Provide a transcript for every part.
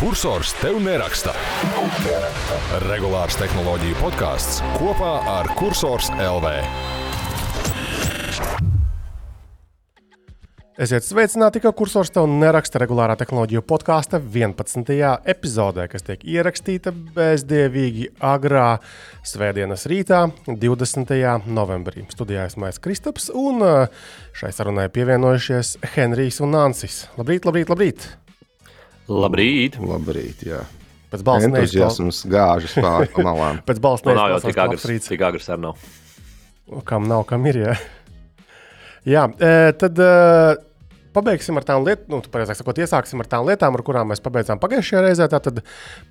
Cursors tev neraksta. Regulārs tehnoloģiju podkāsts kopā ar Cursors LV. Esiet sveicināti, ka kursors tev neraksta regulārā tehnoloģiju podkāsta 11. epizodē, kas tiek ierakstīta bezdievīgi agrā svētdienas rītā, 20. novembrī. Studijā esmu es Kristaps, un uh, šai sarunai pievienojušies Henrijs un Nansis. Labrīt, labrīt, labrīt! Labrīt! Labrīt, jā. Pēc balss Entuziasms gāžas pāri malām. Pēc balss nav jau tik agrs, tik agrs arī nav. Kam nav, kam ir. Jā, jā e, tad e, pabeigsim ar tām lietām, nu, pareizāk sakot, iesāksim ar tām lietām, ar kurām mēs pabeidzām pagājušajā reizē. Tātad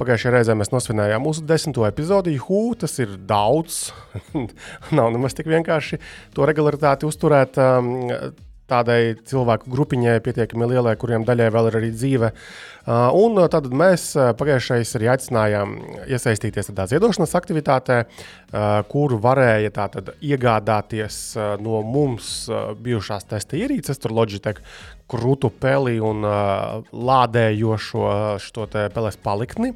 pagājušajā reizē mēs nosvinējām mūsu desmito epizodi. Hū, tas ir daudz. nav nemaz tik vienkārši to regularitāti uzturēt. Um, Tādai cilvēku grupiņai, pietiekami lielai, kuriem daļai vēl ir arī dzīve. Un tad mēs pagājušajā arī aicinājām iesaistīties tādā ziedošanas aktivitātē, kuru varēja tātad iegādāties no mums bijušās testa ierīces, tur Logitech krūtu peli un uh, lādējošo šo te peles palikni.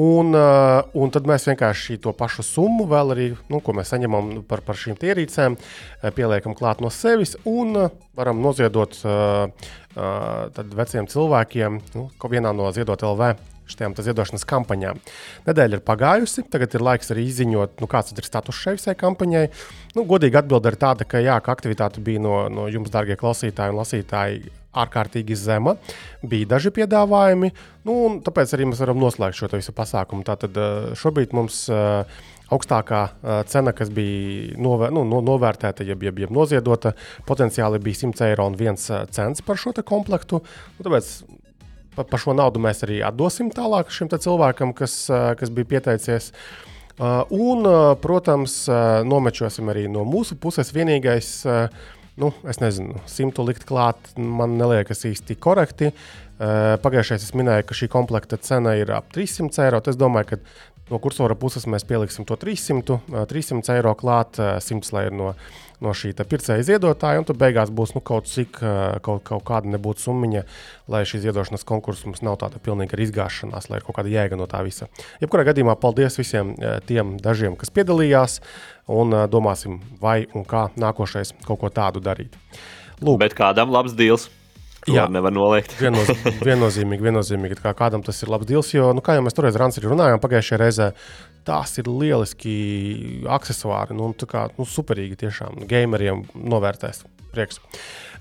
Un, uh, un tad mēs vienkārši to pašu summu, vēl arī, nu, ko mēs saņemam par, par šīm ierīcēm, uh, pieliekam klāt no sevis un uh, varam noziedot uh, uh, veciem cilvēkiem, nu, ko vienā no ziedot LV šīm ziedošanas kampaņām. Nedēļa ir pagājusi, tagad ir laiks arī izziņot, nu, kāds ir status šai visai kampaņai. Nu, godīgi atbilde ir tāda, ka, jā, ka aktivitāte bija no, no jums, darbie klausītāji un lasītāji, ārkārtīgi zema. Bija daži piedāvājumi, nu, un tāpēc arī mēs varam noslēgt šo visu pasākumu. Tātad eh, šobrīd mums uh, augstākā uh, cena, kas bija novēr, nu, no, novērtēta, jeb, jeb, jeb noziedota, potenciāli bija 100 eiro un 1 cents par šo komplektu. Nu, tāpēc par pa šo naudu mēs arī atdosim tālāk šim cilvēkam, kas, kas bija pieteicies. Un, protams, nomečosim arī no mūsu puses vienīgais. Uh, nu, es nezinu, simtu likt klāt, man neliekas īsti korekti. Pagājušajā es minēju, ka šī komplekta cena ir ap 300 eiro. Es domāju, ka no kursora puses mēs pieliksim to 300, uh, 300 eiro klāt, uh, 100 lai ir no, no šī pircēja ziedotāja, un tad beigās būs nu, kaut cik, uh, kaut, kaut kāda nebūtu summiņa, lai šī ziedošanas konkurss mums nav tāda pilnīga izgāšanās, lai ir kaut kāda jēga no tā visa. Jebkurā gadījumā paldies visiem uh, tiem dažiem, kas piedalījās, un uh, domāsim, vai un kā nākošais kaut ko tādu darīt. Lūk, Bet kādam labs deals. Jā, Jā. nevar noliegt. Viennoz, viennozīmīgi, viennozīmīgi, ka kādam tas ir labs deals. Jo, nu, kā jau mēs toreiz runājām, pagājušajā reizē tās ir lieliski accessori. Nu, kā, nu, superīgi tiešām gameriem novērtēs. Prieks.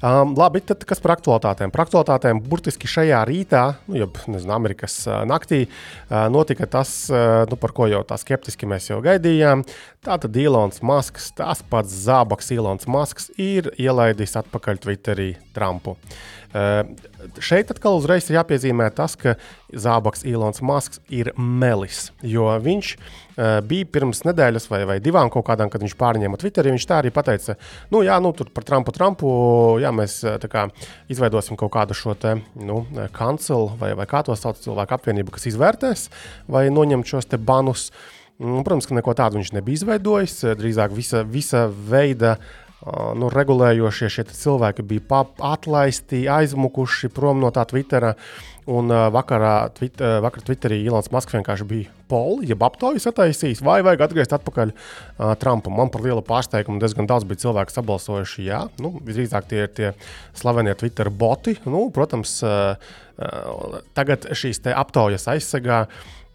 Um, labi, tad kas par aktualitātēm? Par aktualitātēm burtiski šajā rītā, nu, jau nezinu, Amerikas uh, naktī, uh, notika tas, uh, nu, par ko jau tā skeptiski mēs jau gaidījām. Tātad Ilons Masks, tas pats zābaks Ilons Masks, ir ielaidis atpakaļ Twitterī Trumpu. Uh, šeit atkal uzreiz ir jāpiezīmē tas, ka zābaks Ilons Masks ir melis. Jo viņš uh, bija pirms nedēļas vai, vai divām kaut kādām, kad viņš pārņēma Twitterī. Viņš tā arī pateica, nu, jā, nu, tur par Trumpu, Trumpu, jā, mēs tā kā izveidosim kaut kādu šo te, nu, kancelu vai, vai kā to sauc cilvēku apvienību, kas izvērtēs vai noņem šos te banus. Nu, protams, ka neko tādu viņš nebija izveidojis. Drīzāk visa, visa veida nu, regulējošie šie cilvēki bija atlaisti, aizmukuši prom no tā Twittera. Un uh, vakarā, tvit, uh, vakar Twitterī Ilons Masks vienkārši bija poli, jeb aptaujas attaisījis, vai vajag atgriezt atpakaļ uh, Trumpu. Man par lielu pārsteigumu diezgan daudz bija cilvēku sabalsojuši. Jā, nu, visdrīzāk tie ir tie slavenie Twitter boti. Nu, protams, uh, uh, tagad šīs aptaujas aizsegā.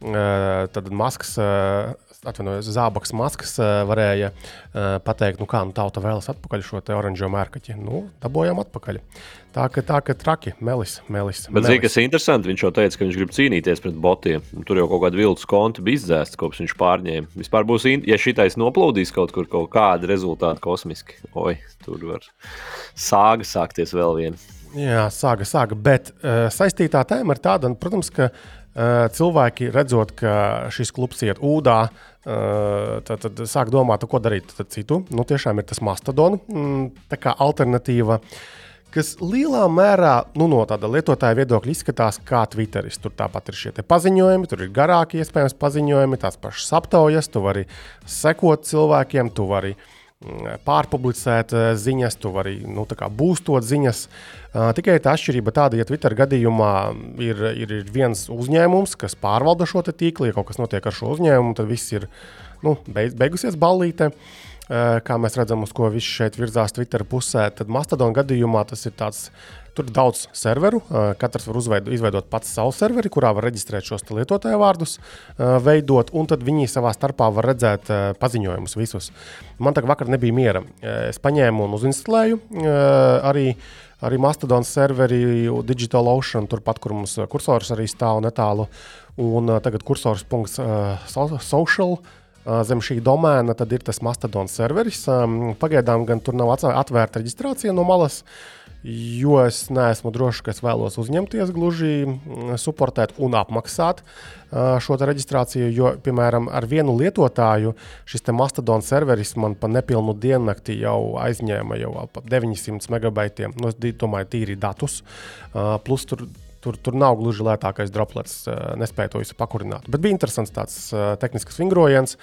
Uh, tad Masks, uh, atvainojos, Zābaks Masks uh, varēja uh, pateikt, nu kā nu, tauta vēlas atpakaļ šo te oranžo mērkaķi. Nu, dabūjām atpakaļ. Tā ka tā, ka traki, melis, melis. Bet, melis. zini, kas ir interesanti, viņš jau teica, ka viņš grib cīnīties pret botiem. Un Tur jau kaut kāda viltus konta bija izdzēsta, kopš viņš pārņēma. Vispār būs, ja šitais noplūdīs kaut kur kaut kādi rezultāti kosmiski, oi, tur var sāga sākties vēl viena. Jā, sāga, sāga. Bet uh, saistītā tēma ir tāda, nu, protams, ka uh, cilvēki redzot, ka šis klubs iet ūdā, uh, tad, tad sāk domāt, ko darīt tad citu. Nu, tiešām ir tas mastodons, tā kā alternatīva. Kas lielā mērā nu, no tāda lietotāja viedokļa izskatās kā Twitteris. Tur tāpat ir šie paziņojumi, tur ir garāki iespējams paziņojumi, tās pašas aptaujas, tu vari sekot cilvēkiem, tu vari pārpublicēt uh, ziņas, tu vari nu, būstot ziņas. Uh, tikai tā atšķirība tāda, ja Twitter gadījumā ir, ir, ir viens uzņēmums, kas pārvalda šo tīklu, ja kaut kas notiek ar šo uzņēmumu, tad viss ir nu, beig, beigusies ballīte. Kā mēs redzam, uz ko viss šeit virzās Twitter pusē, tad Mastodon gadījumā tas ir tāds Tur ir daudz serveru. Katrs var uzveidot, izveidot pats savu serveri, kurā var reģistrēt šos lietotāju vārdus, veidot, un tad viņi savā starpā var redzēt paziņojumus visus. Man tā kā vakar nebija miera. Es paņēmu un uzinstalēju arī. Arī Mastodon serveri, DigitalOcean, turpat, kur mums kursors arī stāv netālu. Un tagad kursors.social zem šī domēna, ir tas Mastodon serveris. Pagaidām gan tur nav atvērta reģistrācija no malas jo es neesmu drošs, ka es vēlos uzņemties gluži mm, supportēt un apmaksāt šo reģistrāciju. Jo, piemēram, ar vienu lietotāju šis Mastodon serveris man pa nepilnu diennakti jau aizņēma jau ap 900 megabaitiem. Nu, es domāju, tīri datus. Plus tur Tur, tur nav gluži lētākais droplets, nespēju to visu pakurināt. Bet bija interesants tāds uh, tehnisks vingrojiens.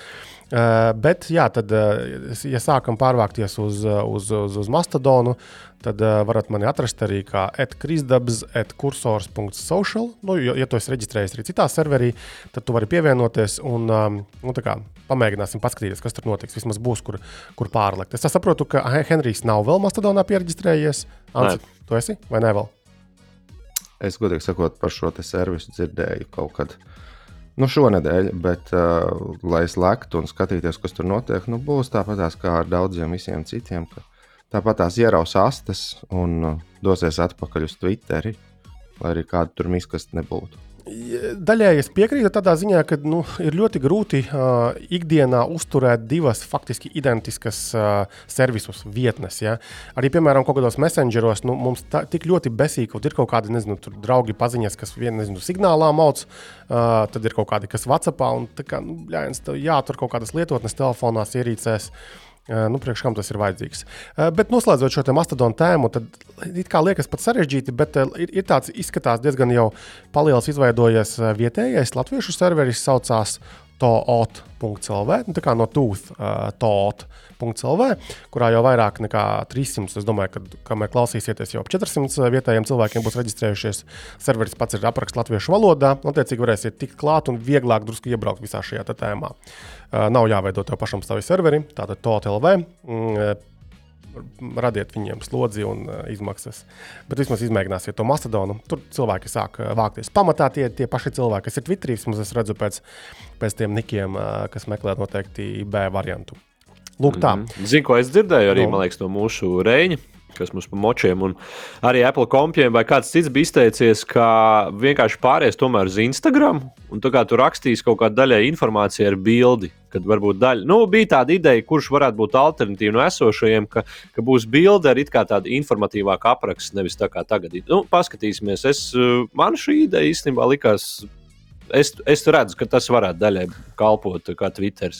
Uh, bet, jā, tad, ja sākam pārvākties uz, uz, uz, uz Mastodonu, tad varat mani atrast arī kā etkrisdabs, etkursors.social. Nu, ja, tu esi reģistrējies arī citā serverī, tad tu vari pievienoties un um, nu, kā, pamēģināsim paskatīties, kas tur notiks. Vismaz būs, kur, kur pārlikt. Es saprotu, ka Henrijs nav vēl Mastodonā pieregistrējies. Anci, tu esi vai ne vēl? Es godīgi sakot, par šo servisu dzirdēju kaut kad. Nu, šonadēļ, bet, uh, lai es lektu un skatītos, kas tur notiek, nu, būs tāpat kā ar daudziem citiem. Tāpat tās ieraus astes un uh, dosies atpakaļ uz Twitteri, lai arī kāda tur miskasta nebūtu. Daļēji es piekrītu tādā ziņā, ka nu, ir ļoti grūti uh, ikdienā uzturēt divas faktiski identiskas uh, servisus vietnes. Ja? Arī, piemēram, kaut kādos messengeros nu, mums tā, tik ļoti besīgi, ka ir kaut kādi nezinu, draugi paziņas, kas nezinu, signālā mauc, uh, tad ir kaut kādi, kas WhatsAppā un tā kā, nu, bļāns, jātur kaut kādas lietotnes telefonās, ierīcēs. Nu, priekš kam tas ir vajadzīgs. Bet noslēdzot šo mastodonu tēmu, tad it kā liekas pat sarežģīti, bet ir, ir tāds izskatās diezgan jau paliels izveidojies vietējais latviešu serveris, saucās toot.lv, nu, tā kā no tooth uh, toot.lv, kurā jau vairāk nekā 300, es domāju, ka kamēr klausīsieties, jau ap 400 vietējiem cilvēkiem būs reģistrējušies. Serveris pats ir apraksts latviešu valodā, attiecīgi varēsiet tikt klāt un vieglāk drusku iebraukt visā šajā tēmā. Uh, nav jāveido tev pašam savi serveri, tātad toot.lv. Mm, radiet viņiem slodzi un uh, izmaksas. Bet vismaz izmēģināsiet to mastodonu. Tur cilvēki sāk uh, vākties. Pamatā tie, tie paši cilvēki, kas ir Twitterī, vismaz es redzu pēc, pēc tiem nikiem, uh, kas meklē noteikti B variantu. Lūk, tā. Mm -hmm. Zinu, ko es dzirdēju arī no. liekas, no mūsu reņģa kas mums pa močiem, un arī Apple kompiem vai kāds cits bija izteicies, ka vienkārši pāries tomēr uz Instagram, un tā kā tu rakstīs kaut kādu daļai informāciju ar bildi, kad varbūt daļa, nu, bija tāda ideja, kurš varētu būt alternatīva no esošajiem, ka, ka būs bilde ar it kā tādu informatīvāku aprakstu, nevis tā kā tagad. Nu, paskatīsimies, es, man šī ideja īstenībā likās es, es redzu, ka tas varētu daļai kalpot kā Twitter.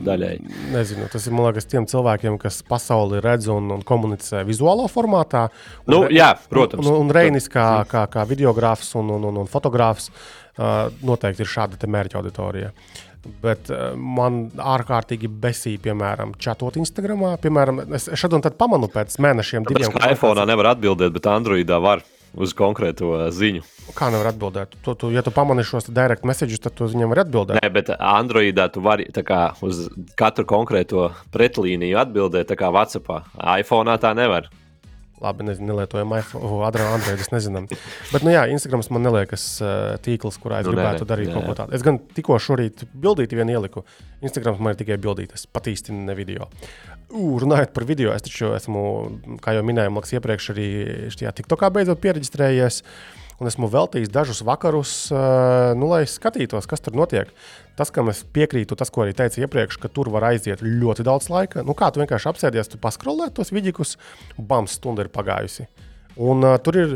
Daļai. Nezinu, tas ir liekas, tiem cilvēkiem, kas pasauli redz un, un komunicē vizuālā formātā. Un, nu, jā, protams. Un, un Reinis kā, kā, kā videogrāfs un, un, un, un fotogrāfs uh, noteikti ir šāda mērķa auditorija. Bet uh, man ārkārtīgi besīja, piemēram, chatot Instagram. Piemēram, es šādu un tad pamanu pēc mēnešiem, diviem. iPhone nevar atbildēt, bet Androidā var uz konkrēto ziņu. Kā nevar atbildēt? Tu, tu, ja tu pamani šos direct messages, tad tu viņam vari atbildēt. Nē, bet Androidā tu vari kā, uz katru konkrēto pretlīniju atbildēt, tā kā WhatsAppā. iPhone tā nevar. Labi, nezinu, nelietojam iPhone, Android, es nezinu. Bet, nu jā, Instagrams man neliekas tīkls, kurā es nu, gribētu nē, darīt nē. kaut ko tādu. Es gan tikko šorīt bildīti vien ieliku. Instagrams man ir tikai bildītas, pat īsti ne video. Uh, runājot par video, es taču esmu, kā jau minēju, Maks, iepriekš arī šajā TikTokā beidzot pieregistrējies. Un esmu veltījis dažus vakarus, uh, nu, lai skatītos, kas tur notiek. Tas, kam es piekrītu, tas, ko arī teicu iepriekš, ka tur var aiziet ļoti daudz laika. Nu, kā tu vienkārši apsēdies, tu paskrolē tos vidīkus, bams, stunda ir pagājusi. Un uh, tur ir.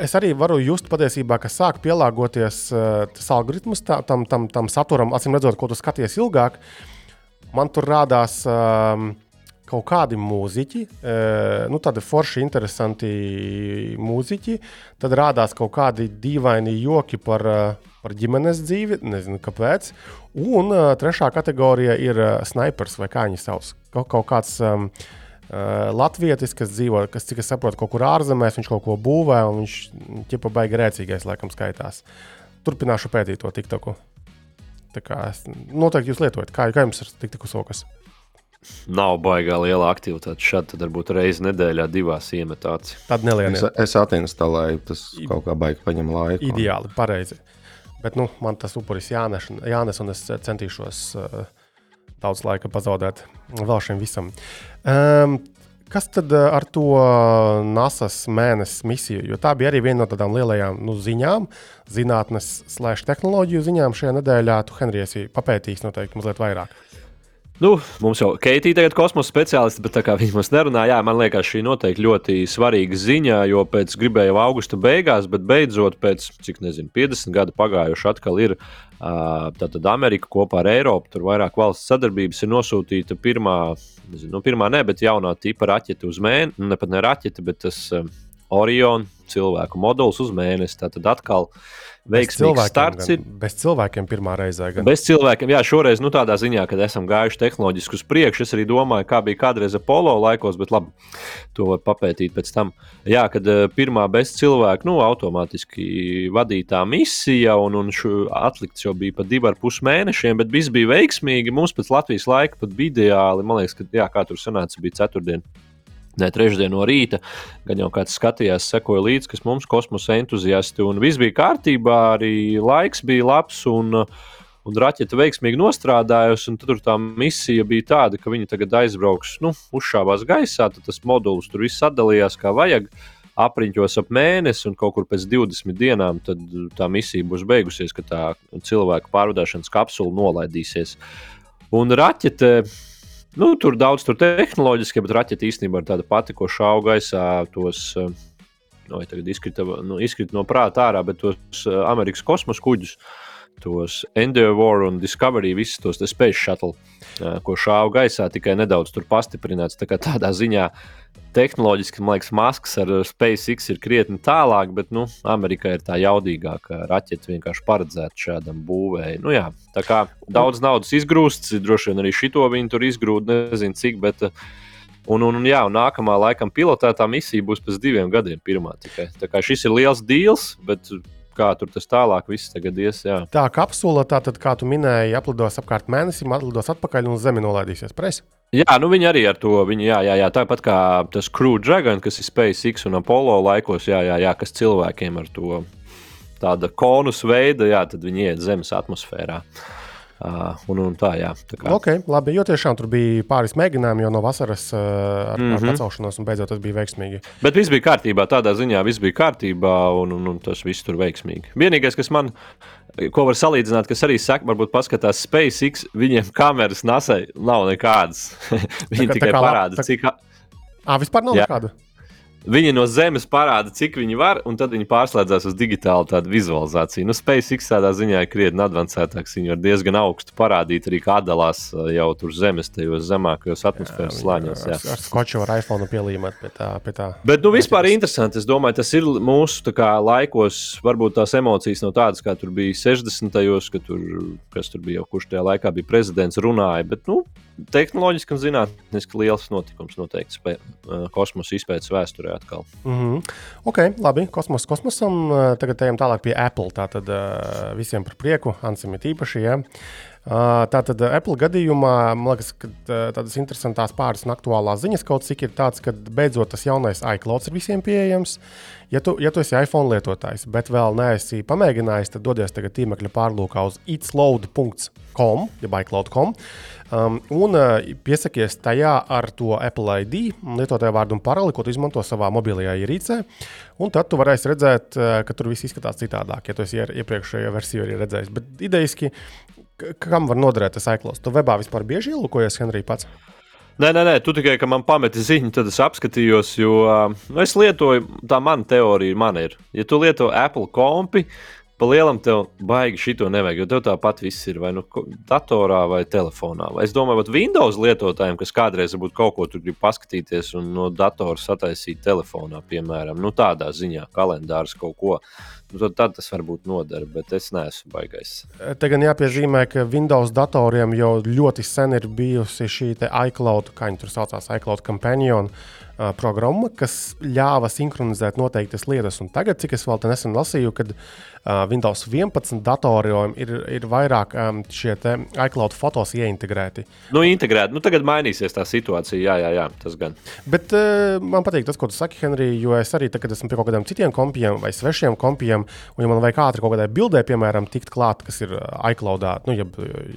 Es arī varu just patiesībā, ka sāk pielāgoties uh, tas algoritms tā, tam, tam, tam saturam, acīm redzot, ko tu skaties ilgāk. Man tur rādās. Uh, kaut kādi mūziķi, uh, nu, tādi forši, interesanti mūziķi, tad rādās kaut kādi dīvaini joki par, uh, par ģimenes dzīvi, nezinu kāpēc. Un uh, trešā kategorija ir uh, snipers vai kā viņi sauc. Kaut, kaut kāds um, uh, latvietis, kas dzīvo, kas, cik es saprotu, kaut kur ārzemēs, viņš kaut ko būvē, un viņš ķipa baigi rēcīgais, laikam, skaitās. Turpināšu pētīt to TikToku. Tā kā es noteikti jūs lietojat. Kā, kā jums ir TikToku sokas? Nav baigā liela aktivitāte. Šādi tad varbūt reizi nedēļā divās iemetāts. Tad nelieniet. Es, es atinstalēju, tas kaut kā baigi paņem laiku. Ideāli, pareizi. Bet nu, man tas upuris jānes, jānes un es centīšos uh, daudz laika pazaudēt vēl šim visam. Um, kas tad ar to NASA mēnesis misiju? Jo tā bija arī viena no tādām lielajām nu, ziņām, zinātnes, slēdz tehnoloģiju ziņām šajā nedēļā. Tu, Henrijs, papētīs noteikti mazliet vairāk. Nu, mums jau Keitija tagad ir kosmosa speciālists, bet tā kā viņi mums nerunā, jā, man liekas, šī noteikti ļoti svarīga ziņa, jo pēc gribēju jau augusta beigās, bet beidzot pēc, cik nezinu, 50 gadu pagājuši atkal ir tātad Amerika kopā ar Eiropu, tur vairāk valsts sadarbības ir nosūtīta pirmā, nezinu, nu, pirmā ne, bet jaunā tipa raķete uz mēnesi, nu, ne pat ne raķete, bet tas Orion cilvēku modulis uz mēnesi. Tātad atkal veiksmīgs starts. Ir. Bez cilvēkiem pirmā reize. Gan. Bez cilvēkiem, jā, šoreiz nu, tādā ziņā, kad esam gājuši tehnoloģiski uz priekšu. Es arī domāju, kā bija kādreiz Apollo laikos, bet labi, to var papētīt pēc tam. Jā, kad uh, pirmā bez cilvēku, nu, automātiski vadītā misija, un, un atlikts jau bija pat divi ar pus mēnešiem, bet viss bija veiksmīgi. Mums pēc Latvijas laika pat bija ideāli. Man liekas, ka jā, kā tur sanāca, bija ceturtdiena. Ne trešdien no rīta, gan jau kāds skatījās, sekoja līdzi, kas mums kosmosa entuziasti. Un viss bija kārtībā, arī laiks bija labs. Un, un raķete veiksmīgi nostrādājusi. Tur tā misija bija tāda, ka viņi tagad aizbrauks, nu, uzšāvās gaisā, tad tas modulis tur viss sadalījās kā vajag. Apriņķos ap mēnesi, un kaut kur pēc 20 dienām tā misija būs beigusies, kad tā cilvēku pārvadāšanas kapsula nolaidīsies. Un raķete Nu, tur daudz tur tehnoloģiski, bet raķete īstenībā ir tāda pati, ko šauja gaisā. Tos, nu, izkrita, nu, izkrita no prāta ārā, bet tos eh, Amerikas kosmosa kuģus, tos Endeavour un Discovery, visus tos Space Shuttle, eh, ko šāva gaisā, tikai nedaudz pastiprināts. Tā tādā ziņā tehnoloģiski, man liekas, Masks ar SpaceX ir krietni tālāk, bet nu, Amerikā ir tā jaudīgāka raķete vienkārši paredzēta šādam būvēi. Nu, jā, tā kā daudz naudas izgrūsts, droši vien arī šito viņi tur izgrūda, nezinu cik. Bet, Un, un, un, jā, un nākamā laikam pilotētā misija būs pēc diviem gadiem. Pirmā. Tā kā šis ir liels deals, bet kā tur tas tālāk viss tagad ies. Jā. Tā kapsula, tā tad, kā tu minēji, aplidos apkārt mēnesim, atlidos atpakaļ un uz Zemi nolaidīsies. Presi? Jā, nu viņi arī ar to, viņi, jā, jā, jā, tāpat kā tas Crew Dragon, kas ir SpaceX un Apollo laikos, jā, jā, jā, kas cilvēkiem ar to tāda konus veida, jā, tad viņi iet Zemes atmosfērā. Uh, un, un tā, jā, tā kā. okay, labi, jo tiešām tur bija pāris mēģinājumi jau no vasaras uh, ar, mm -hmm. ar pacelšanos, un beidzot tas bija veiksmīgi. Bet viss bija kārtībā, tādā ziņā viss bija kārtībā, un, un, un tas viss tur veiksmīgi. Vienīgais, kas man ko var salīdzināt, kas arī saka, varbūt paskatās SpaceX, viņiem kameras nasai nav nekādas. Viņi tā, tikai tā parāda, tā... cik. Ah, vispār nav nekāda. Viņi no Zemes parāda, cik viņi var, un tad viņi pārslēdzas uz digitālu tādu vizualizāciju. Nu, SpaceX tādā ziņā ir krietni advancētāks. Viņi var diezgan augstu parādīt arī, kā atdalās jau tur Zemes, tajos zemākajos atmosfēras slāņos. Jā. Ar skoču var iPhone pielīmēt pie tā. Pie tā. Bet, nu, vispār interesanti. Es domāju, tas ir mūsu kā, laikos, varbūt tās emocijas nav tādas, kā tur bija 60. gados, kad tur, kas tur bija jau kurš tajā laikā bija prezidents, runāja. Bet, nu, tehnoloģiski un zinātniski liels notikums noteikti spē, kosmosa izpētes vēsturē atkal. Mm -hmm. Ok, labi. Kosmos kosmosam. Tagad ejam tālāk pie Apple. Tātad visiem par prieku, Ansim ir īpaši. Ja. Tātad Apple gadījumā man liekas, ka tādas interesantas pāris un aktuālās ziņas kaut cik ir tāds, ka beidzot tas jaunais iCloud ir visiem pieejams. Ja tu, ja tu esi iPhone lietotājs, bet vēl neesi pamēģinājis, tad dodies tagad tīmekļa pārlūkā uz itsload.com, jeb iCloud.com. Um, un piesakies tajā ar to Apple ID, lietotāju vārdu un paroli, ko tu izmanto savā mobilajā ierīcē. Un tad tu varēsi redzēt, ka tur viss izskatās citādāk, ja tu esi iepriekšējo versiju arī redzējis. Bet idejaski, kam var noderēt tas iCloud? Tu webā vispār bieži ielūkojies, Henrij, pats? Nē, nē, nē, tu tikai man pameti ziņu, tad es apskatījos, jo nu, es lietoju, tā mana teorija man ir. Ja tu lieto Apple kompi, pa lielam tev baigi šito nevajag, jo tev tāpat viss ir vai nu datorā vai telefonā. Es domāju, ka Windows lietotājiem, kas kādreiz varbūt kaut ko tur grib paskatīties un no datora sataisīt telefonā, piemēram, nu, tādā ziņā, kalendārs kaut ko. Nu, tad, tad tas varbūt noder, bet es neesmu baigais. Te gan jāpiezīmē, ka Windows datoriem jau ļoti sen ir bijusi šī iCloud, kā viņi tur saucās, iCloud Companion. Uh, programma, kas ļāva sinhronizēt noteiktas lietas. Un tagad, cik es vēl nesen lasīju, kad uh, Windows 11 datoriem ir, ir vairāk um, šie iCloud fotos ieintegrēti. Nu, integrēti. Nu, tagad mainīsies tā situācija. Jā, jā, jā tas gan. Bet uh, man patīk tas, ko tu saki, Henrij, jo es arī tagad esmu pie kaut kādiem citiem kompiem vai svešiem kompiem, un ja man vajag ātri kaut kādai bildē, piemēram, tikt klāt, kas ir iCloud, nu, ja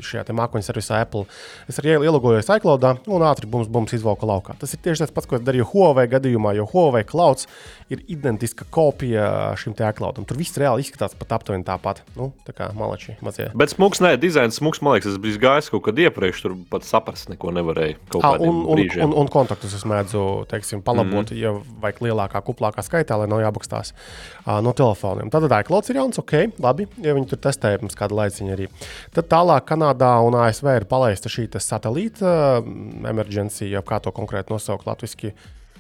šajā mākoņu servisā Apple, es arī ielogojos iCloud un ātri bums, bums izvelku laukā. Tas ir tieši tas pats, ko es darīju Huawei gadījumā, jo Huawei clouds ir identiska kopija šim te cloudam. Tur viss reāli izskatās pat aptuveni tāpat. Nu, tā kā malači mazie. Bet smūgs, nē, dizains smūgs, man liekas, es biju gājis kaut kad iepriekš, tur pat saprast neko nevarēju. À, un, un, un, un kontaktus es mēdzu, teiksim, palabot, mm. ja vajag lielākā, kuplākā skaitā, lai nav jābakstās uh, no telefoniem. Tad iClouds ir jauns, ok, labi, ja viņi tur testēja pirms kāda laiciņa arī. Tad tālāk Kanādā un ASV ir palaista šī satelīta uh, emergency, jau kā to konkrēti nosaukt latviski.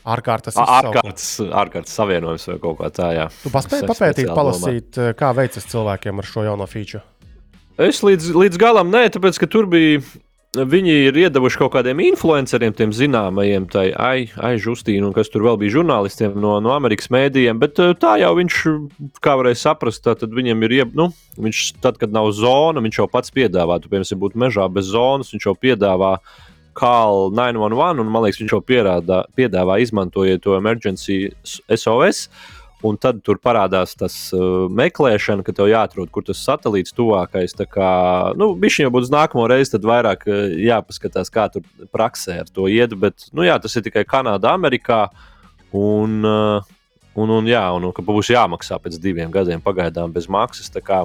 Ārkārtas, ārkārtas, ārkārtas savienojums vai kaut kā tāda. Tu paspēji papētīt, palasīt, domā. kā veicas cilvēkiem ar šo jauno feature? Es līdz, līdz galam nē, tāpēc ka tur bija. Viņi ir iedavuši kaut kādiem influenceriem, tiem zināmajiem, tai aizjustīnu, kas tur vēl bija žurnālistiem no, no Amerikas mēdījiem. Bet eh, tā jau viņš, kā varēja saprast, tad viņam ir, nu, viņš tad, kad nav zona, viņš jau pats piedāvā, tu, piemēram, būtu mežā bez zonas, viņš jau piedāvā uh, call 911, un man liekas, viņš jau pierādā, piedāvā izmantojiet to emergency SOS. Un tad tur parādās tas uh, meklēšana, ka tev jāatrod, kur tas satelīts tuvākais. Tā kā, nu, viņš jau būs nākamo reizi, tad vairāk uh, jāpaskatās, kā tur praksē ar to iet. Bet, nu, jā, tas ir tikai Kanādā, Amerikā. Un, uh, un, un, jā, un, un ka būs jāmaksā pēc diviem gadiem pagaidām bez maksas. Tā kā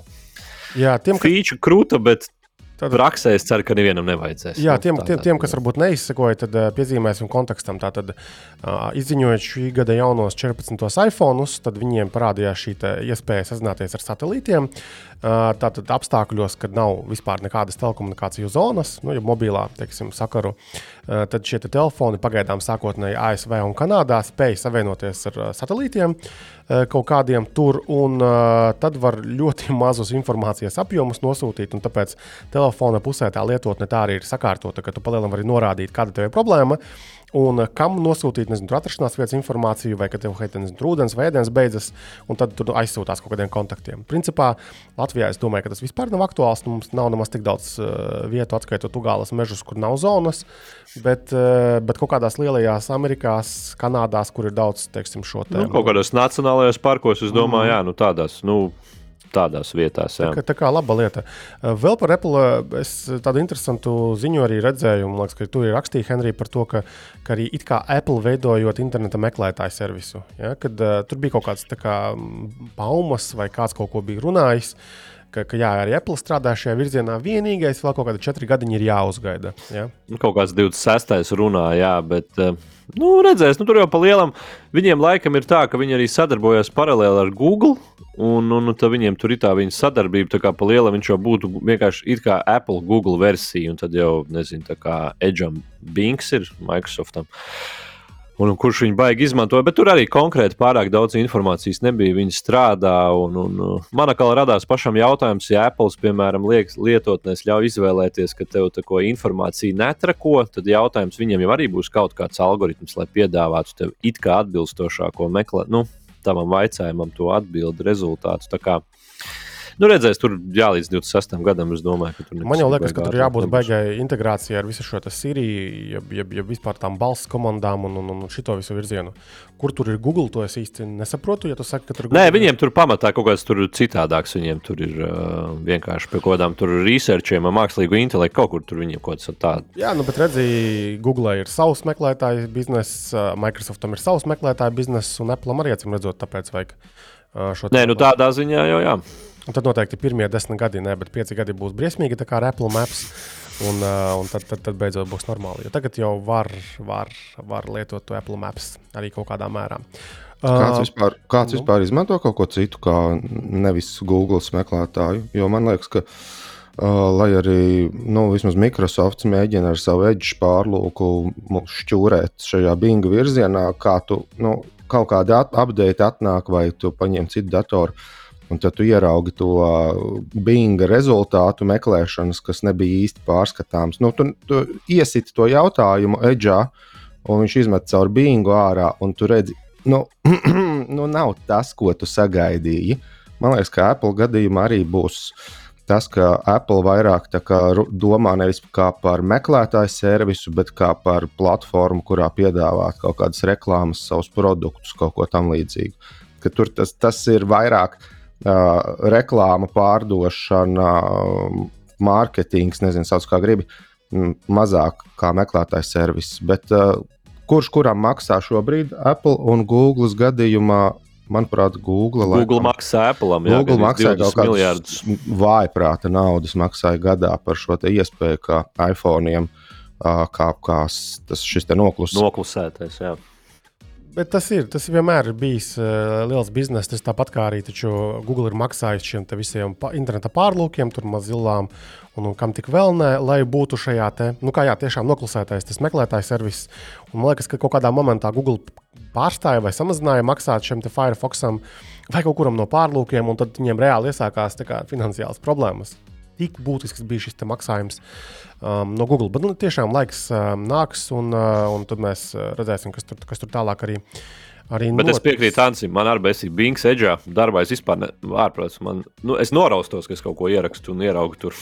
Jā, tiem, ka... Feature krūta, bet Tad, Praksē es ceru, ka nevienam nevajadzēs. Jā, tiem, tiem, tiem kas varbūt neizsakoja, tad piezīmēsim kontekstam. Tātad, izziņojot šī gada jaunos 14. iPhone, tad viņiem parādījās šī iespēja sazināties ar satelītiem. Tātad apstākļos, kad nav vispār nekādas telekomunikāciju zonas, nu, ja mobilā teiksim, sakaru, tad šie te telefoni pagaidām sākotnēji ASV un Kanādā spēja savienoties ar satelītiem. Kaut kādiem tur, un tad var ļoti mazus informācijas apjomus nosūtīt. Tāpēc telefona pusē tā lietotne tā arī ir sakārtota, ka tu palielināt vari norādīt, kāda tev ir problēma. Un kam nosūtīt, nezinu, atrašanās vietas informāciju, vai ka tev ir ūdens vai ēdienas beidzas, un tad tur aizsūtās kaut kādiem kontaktiem. Principā Latvijā es domāju, ka tas vispār nav aktuāls. Mums nav nemaz tik daudz uh, vietu, atskaitot Ugāles mežus, kur nav zonas, bet, uh, bet kaut kādās lielajās Amerikās, Kanādās, kur ir daudz teiksim, šo te. Nu, kaut kādos nacionālajos parkos, es domāju, mm. jā, nu tādās. Nu tādās vietās. Jā. Tā, kā, tā kā laba lieta. Uh, vēl par Apple es tādu interesantu ziņu arī redzēju. Man liekas, ka tur ir rakstīja Henrija par to, ka, ka arī Apple veidojot interneta meklētāju servisu. Ja, kad uh, tur bija kaut kāds kā, baumas vai kāds kaut ko bija runājis. Ka, ka jā, arī Apple strādā šajā virzienā. Vienīgais, vēl kaut kādi četri gadi ir jāuzgaida. Ja? Nu, kaut kāds 26. runā, jā, bet uh, nu, redzēs, nu, tur jau pa lielam. Viņiem laikam ir tā, ka viņi arī sadarbojas paralēli ar Google. Un, un, un viņiem tur ir tā viņa sadarbība, tā kā pa liela viņš jau būtu vienkārši kā Apple, Google versija, un tad jau, nezinu, tā kā Edgeam Binks ir Microsoftam. Un, un kurš viņu baigi izmantoja, bet tur arī konkrēti pārāk daudz informācijas nebija. Viņi strādā, un, un man atkal radās pašam jautājums, ja Apple, piemēram, liek, lietotnēs ļauj izvēlēties, ka tev tā ko informāciju netrako, tad jautājums viņiem jau arī būs kaut kāds algoritms, lai piedāvātu tev it kā atbilstošāko meklēt. Nu, tavam vaicājumam to atbildi rezultātus. Nu, redzēs, tur jālīdz 26. gadam. Domāju, Man jau liekas, ka tur jābūt baigai integrācijai ar visu šo Siriju, jeb, jeb, jeb vispār tām balss komandām un, un, un šito visu virzienu. Kur tur ir Google, to es īsti nesaprotu. Ja saki, tur Google... Nē, viņiem tur pamatā kaut kas tur citādāks. Viņiem tur ir uh, vienkārši pie kaut kādām researchiem, mākslīgu intelektu kaut kur tur viņiem kaut kas tāds. Jā, nu, bet redzi, Google ir savs meklētāju biznesa, Microsoftam ir savs meklētāju biznesa un Apple arī acīm redzot, tāpēc vajag uh. Nē, nu tādā ziņā jau jā. Un tad noteikti pirmie desmit gadi, ne, bet pieci gadi būs briesmīgi, tā kā Apple Maps. Un, uh, un tad, tad, tad beidzot būs normāli. Jo tagad jau var, var, var lietot to Apple Maps arī kaut kādā mērā. Kāds Uh, vispār, kāds nu. vispār izmanto kaut ko citu, kā nevis Google meklētāju? Jo man liekas, ka, uh, lai arī nu, vismaz Microsoft mēģina ar savu edge pārlūku šķūrēt šajā binga virzienā, kā tu nu, kaut kāda at update atnāk, vai tu paņem citu datoru. Un tad tu ieraugi to uh, binga rezultātu meklēšanas, kas nebija īsti pārskatāms. Nu, tu, tu iesiti to jautājumu edžā, un viņš izmet caur bingu ārā, un tu redzi, nu, nu, nav tas, ko tu sagaidīji. Man liekas, ka Apple gadījumā arī būs tas, ka Apple vairāk kā domā nevis kā par meklētāju servisu, bet kā par platformu, kurā piedāvāt kaut kādas reklāmas, savus produktus, kaut ko tamlīdzīgu. Ka tur tas, tas ir vairāk reklāma, pārdošana, mārketings, nezinu, sauc kā gribi, mazāk kā meklētāju servis. Bet kurš kuram maksā šobrīd Apple un Google gadījumā? Manuprāt, Google, Google laikam- maksā Apple. Jā, Google maksāja kaut kādus miljardus. vājprāta naudas, maksāja gadā par šo iespēju, ka iPhone kā, kā tas šis te noklusē. Noklusētais. Jā. Bet tas ir, tas vienmēr ir bijis uh, liels bizness. Tas tāpat kā arī Google ir maksājis šiem visiem interneta pārlūkiem, tur mazilām un, un kam tik vēl ne, lai būtu šajā te, nu kā jā, tiešām noklusētais, tas meklētājs servis. Un man liekas, ka kaut kādā momentā Google pārstāja vai samazināja maksāt te Firefoxam vai kaut kuram no pārlūkiem, un tad viņiem reāli iesākās kā finansiāls problēmas. Tik būtisks bija šis maksājums um, no Google. Bet nu, tiešām laiks um, nāks, un, uh, un tad mēs uh, redzēsim, kas tur, kas tur tālāk arī. arī Bet es notiks. piekrītu Ansim, man arī bija Bings edžā. Darbā es vispār neārprāts. Man, nu, es noraustos, ka es kaut ko ierakstu un ieraugu tur.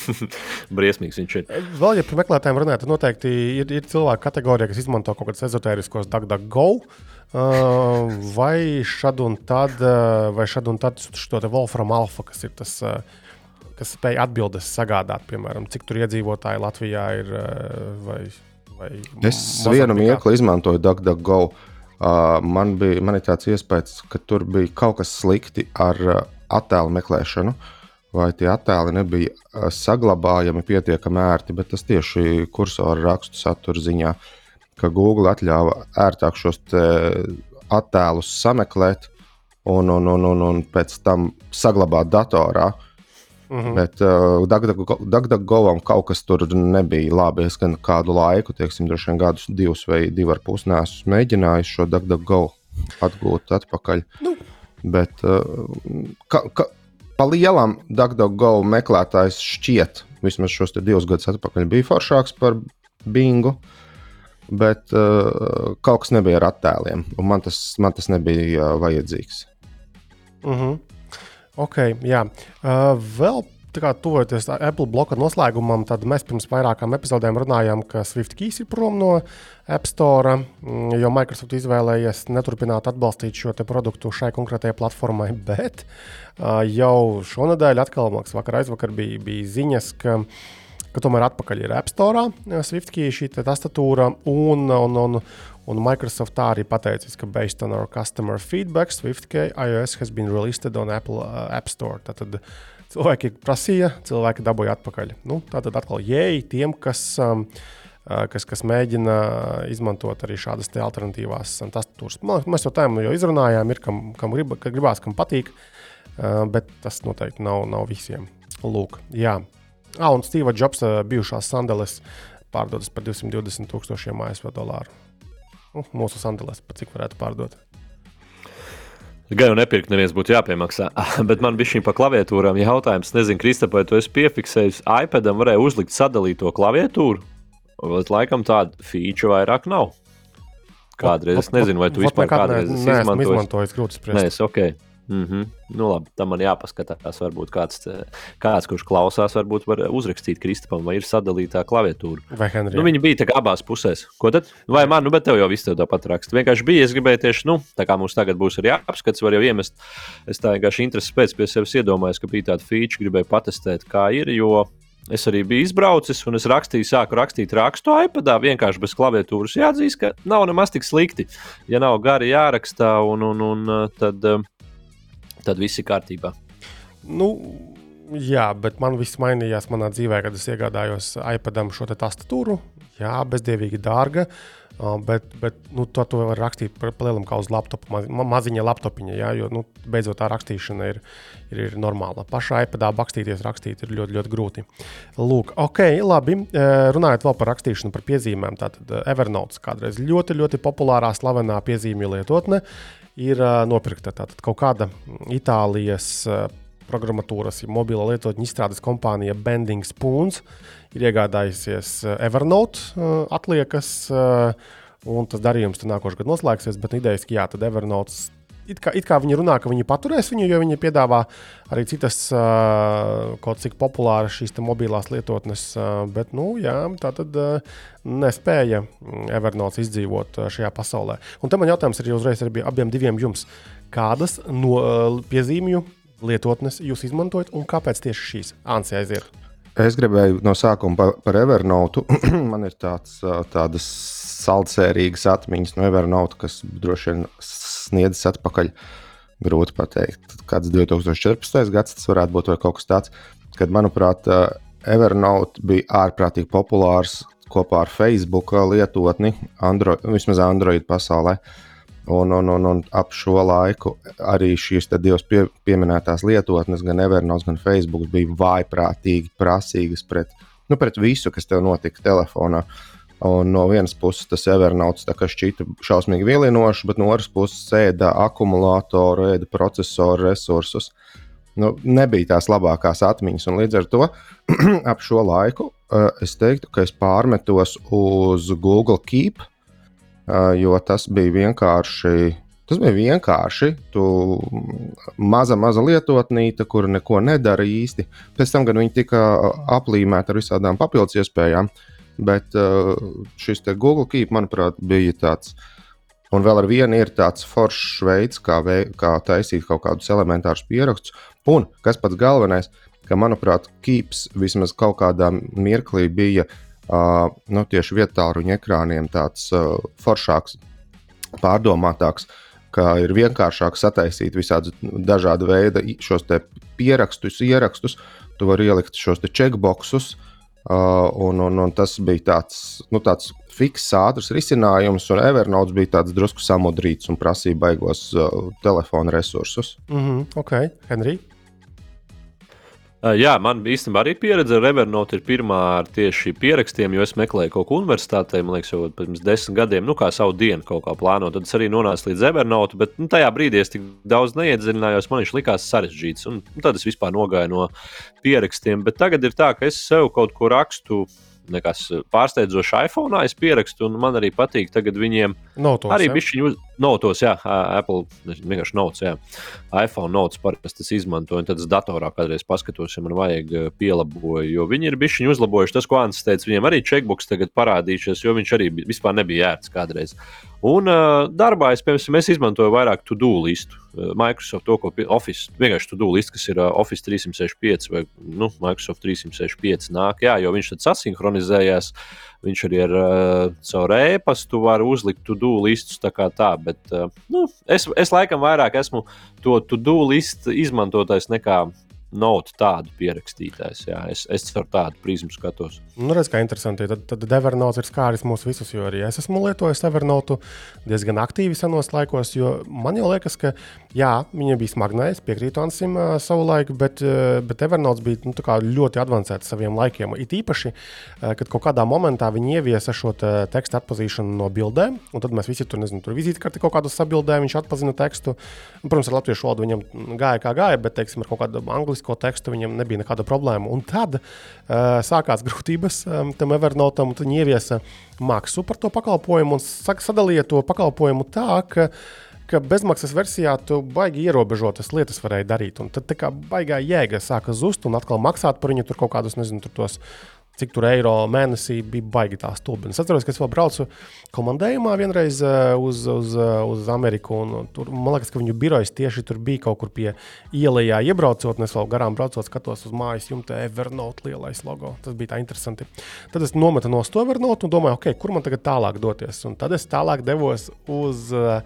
Briesmīgs viņš ir. Vēl, ja par meklētājiem runājot, tad noteikti ir, ir cilvēku kategorija, kas izmanto kaut kādus ezotēriskos DuckDuckGo. Uh, vai šad un tad, uh, vai šad un tad šo te Wolfram Alpha, kas ir tas, uh, kas spēj atbildes sagādāt, piemēram, cik tur iedzīvotāji Latvijā ir. Uh, vai, vai Es vienu mirkli izmantoju DuckDuckGo. Uh, man, bija, man tāds iespējas, ka tur bija kaut kas slikti ar uh, attēlu meklēšanu. Vai tie attēli nebija uh, saglabājami pietiekami ērti, bet tas tieši kursora rakstu satura ziņā, ka Google atļāva ērtāk šos attēlus sameklēt un, un, un, un, un pēc tam saglabāt datorā. Mm -hmm. Bet uh, DuckDuckGovam kaut kas tur nebija labi. Es gan kādu laiku, teiksim, droši vien gadus, divus vai divus ar pus nesmu mēģinājis šo DuckDuckGo atgūt atpakaļ. Nu. Bet uh, ka, ka, pa lielam DuckDuckGo meklētājs šķiet, vismaz šos divus gadus atpakaļ, bija foršāks par Bingu. Bet uh, kaut kas nebija ar attēliem, un man tas, man tas nebija uh, vajadzīgs. Mm -hmm. Ok, jā. Uh, vēl tā kā tuvojoties Apple bloka noslēgumam, tad mēs pirms vairākām epizodēm runājām, ka Swift keys ir prom no App Store, mm, jo Microsoft izvēlējies neturpināt atbalstīt šo produktu šai konkrētajai platformai. Bet uh, jau šonadēļ, atkal mākslinieks, vakar aizvakar bija, bija ziņas, ka ka tomēr atpakaļ ir App Store, SwiftKey šī te tastatūra, un, un, un, un Microsoft tā arī pateicis, ka based on our customer feedback, SwiftKey iOS has been released on Apple uh, App Store. Tātad cilvēki prasīja, cilvēki dabūja atpakaļ. Nu, tātad atkal jēji tiem, kas. Um, uh, Kas, kas mēģina izmantot arī šādas te alternatīvās um, tastatūras. Man- Mēs to tēmu jau izrunājām, ir kam, kam grib, gribās, kam patīk, uh, bet tas noteikti nav, nav visiem. Lūk, jā. Ah, un Steve Jobs uh, bijušās sandales pārdodas par 220 tūkstošiem ASV dolāru. Nu, mūsu sandales, pa cik varētu pārdot. Gan jau nepirkt, neviens būtu jāpiemaksā. Bet man bija šī pa klaviatūrām jautājums. Nezinu, Kristap, vai tu esi piefiksējis, iPadam varēja uzlikt sadalīto klaviatūru? Vai laikam tāda feature vairāk nav? Kādreiz es nezinu, vai tu vispār kādreiz esi izmantojis. izmantojis, grūti Nē, spriest. es ok. Mm -hmm. Nu, labi, tam man jāpaskatās. Varbūt kāds, eh, kāds kurš klausās, varbūt var uzrakstīt Kristapam, vai ir sadalītā klaviatūra. Vai Henrijs? Nu, viņi bija abās pusēs. Ko tad? Vai man, nu, bet tev jau viss tev tāpat raksta. Vienkārši bija, es gribēju tieši, nu, tā kā mums tagad būs arī apskats, var jau iemest. Es tā vienkārši intereses pēc pie sevis iedomājos, ka bija tāda feature, gribēju patestēt, kā ir, jo es arī biju izbraucis un es rakstīju, sāku rakstīt rakstu iPadā, vienkārši bez klaviatūras. Jāatzīst, ka nav nemaz tik slikti. Ja nav gari jārakstā, un, un, un tad, um, tad viss ir kārtībā. Nu, Jā, bet man viss mainījās manā dzīvē, kad es iegādājos iPadam šo tastatūru. Jā, bezdīvīgi dārga. Bet, bet nu, to, to var rakstīt par lielam kā uz laptopa, maz, maziņa laptopiņa. Jā, jo nu, beidzot tā rakstīšana ir, ir, ir normāla. Pašā iPadā bakstīties, rakstīt ir ļoti, ļoti grūti. Lūk, ok, labi. Runājot vēl par rakstīšanu, par piezīmēm. Tātad Evernote kādreiz ļoti, ļoti populārā, slavenā piezīmju lietotne ir nopirkta. Tātad kaut kāda Itālijas programmatūras, mobilo lietotņu izstrādes kompānija Bending Spoons ir iegādājusies Evernote eh, atliekas, eh, un tas darījums nākošais gads noslēgsies. Bet idejas, ka jā, tad Evernote. It kā, it kā viņi runā, ka viņi paturēs viņu, jo viņi piedāvā arī citas uh, kaut cik populāras šīs mobilās lietotnes, uh, bet, nu, jā, tā tad uh, nespēja Evernote izdzīvot šajā pasaulē. Un te man jautājums ir uzreiz ar abiem diviem jums. Kādas no piezīmju lietotnes jūs izmantojat un kāpēc tieši šīs? Ansija aiziet. Es gribēju no sākuma par, par Evernote. Man ir tāds, tādas saldsērīgas atmiņas no Evernote, kas droši vien sniedzas atpakaļ. Grūti pateikt, kāds 2014. gads tas varētu būt vai kaut kas tāds, kad, manuprāt, Evernote bija ārprātīgi populārs kopā ar Facebook lietotni, Android, vismaz Android pasaulē. Uh, Un, un, un, un ap šo laiku arī šīs divas pie, pieminētās lietotnes, gan Evernote, gan Facebook, bija vājprātīgi prasīgas pret, nu, pret visu, kas tev notika telefonā. Un no vienas puses tas Evernote šķita šausmīgi vilinošs, bet no otras puses ēda akumulātoru, ēda procesoru resursus. Nu, nebija tās labākās atmiņas, un līdz ar to ap šo laiku uh, es teiktu, ka es pārmetos uz Google Keep jo tas bija vienkārši. Tas bija vienkārši. Tu maza, maza lietotnīte, kur neko nedara īsti. Pēc tam gan viņi tika aplīmēti ar visādām papildus iespējām. Bet šis Google Keep, manuprāt, bija tāds. Un vēl ar vienu ir tāds foršs veids, kā, vei, kā taisīt kaut kādus elementārus pierakstus. Un kas pats galvenais, ka, manuprāt, Keeps vismaz kaut kādā mirklī bija uh, uh, nu, tieši vietāluņa ekrāniem tāds uh, foršāks, pārdomātāks. Ir vienkāršāk sataisīt visādus dažādu veidu šos pierakstus, ierakstus. Tu vari ielikt šos checkboxus, uh, un, un, un tas bija tāds, nu, tāds fiks, ātrs risinājums, un Evernote bija tāds drusku samudrīts un prasīja baigos uh, telefona resursus. Mm -hmm, ok, Henrij. Jā, man īstenībā arī pieredze ar Evernote ir pirmā ar tieši pierakstiem, jo es meklēju kaut ko universitātē, man liekas, jau pirms desmit gadiem, nu, kā savu dienu kaut kā plānot. Tad es arī nonācu līdz Evernote, bet nu, tajā brīdī es tik daudz neiedziļinājos, man viņš likās sarežģīts. Un, un tad es vispār nogāju no pierakstiem. Bet tagad ir tā, ka es sev kaut ko rakstu nekas pārsteidzošs iPhone. Es pierakstu, un man arī patīk tagad viņiem. Notos, arī bišķiņu uz notos, jā, Apple vienkārši notes, jā. iPhone notes parasti es izmantoju, un tad es datorā kādreiz paskatos, ja man vajag pielaboju, jo viņi ir bišķiņu uzlabojuši. Tas, ko Ants teica, viņiem arī checkbox tagad parādījušies, jo viņš arī vispār nebija ērts kādreiz. Un uh, darbā es, piemēram, es izmantoju vairāk to-do listu. Uh, Microsoft to, ko Office, vienkārši to-do listu, kas ir uh, Office 365 vai nu, Microsoft 365 nāk, jā, jo viņš tad sasinhronizējās. Viņš arī ar uh, caur e-pastu var uzlikt to-do listus tā kā tā, bet uh, nu, es, es laikam vairāk esmu to to-do listu izmantotājs nekā notu tādu pierakstītājs. Jā, es, es ar tādu prizmu skatos. Nu, redz, kā interesanti. Tad, tad Evernote ir skāris mūs visus, jo arī es esmu lietojis Evernote diezgan aktīvi senos laikos. Man jau liekas, ka jā, viņa bija smagnēja, piekrītu Ansim uh, savu laiku, bet, uh, bet Evernote bija nu, ļoti avansēta saviem laikiem. It īpaši, uh, kad kaut kādā momentā viņi ieviesa šo te tekstu atpazīšanu no bildēm, un tad mēs visi tur, nezinu, tur vizītkarti kaut kādu sabildēju, viņš atpazina tekstu. Un, protams, ar latviešu valodu viņam gāja kā gāja, bet, teiksim, ar kaut kādu angļu publisko tekstu, viņam nebija nekāda problēma. Un tad uh, sākās grūtības um, tam Evernotam, un viņi ieviesa maksu par to pakalpojumu un sadalīja to pakalpojumu tā, ka ka bezmaksas versijā tu baigi ierobežotas lietas varēji darīt. Un tad tā kā baigā jēga sāka zust un atkal maksāt par viņu tur kaut kādus, nezinu, tos cik tur eiro mēnesī bija baigi tā stulbi. Es atceros, ka es vēl braucu komandējumā vienreiz eh, uz, uz, eh, uz Ameriku. Tur, man liekas, ka viņu birojas tieši tur bija kaut kur pie ielā iebraucot, un es vēl garām braucot, skatos uz mājas jumta Evernote lielais logo. Tas bija tā interesanti. Tad es nometu no to Evernote un domāju, okay, kur man tagad tālāk doties. Un tad es tālāk devos uz uh,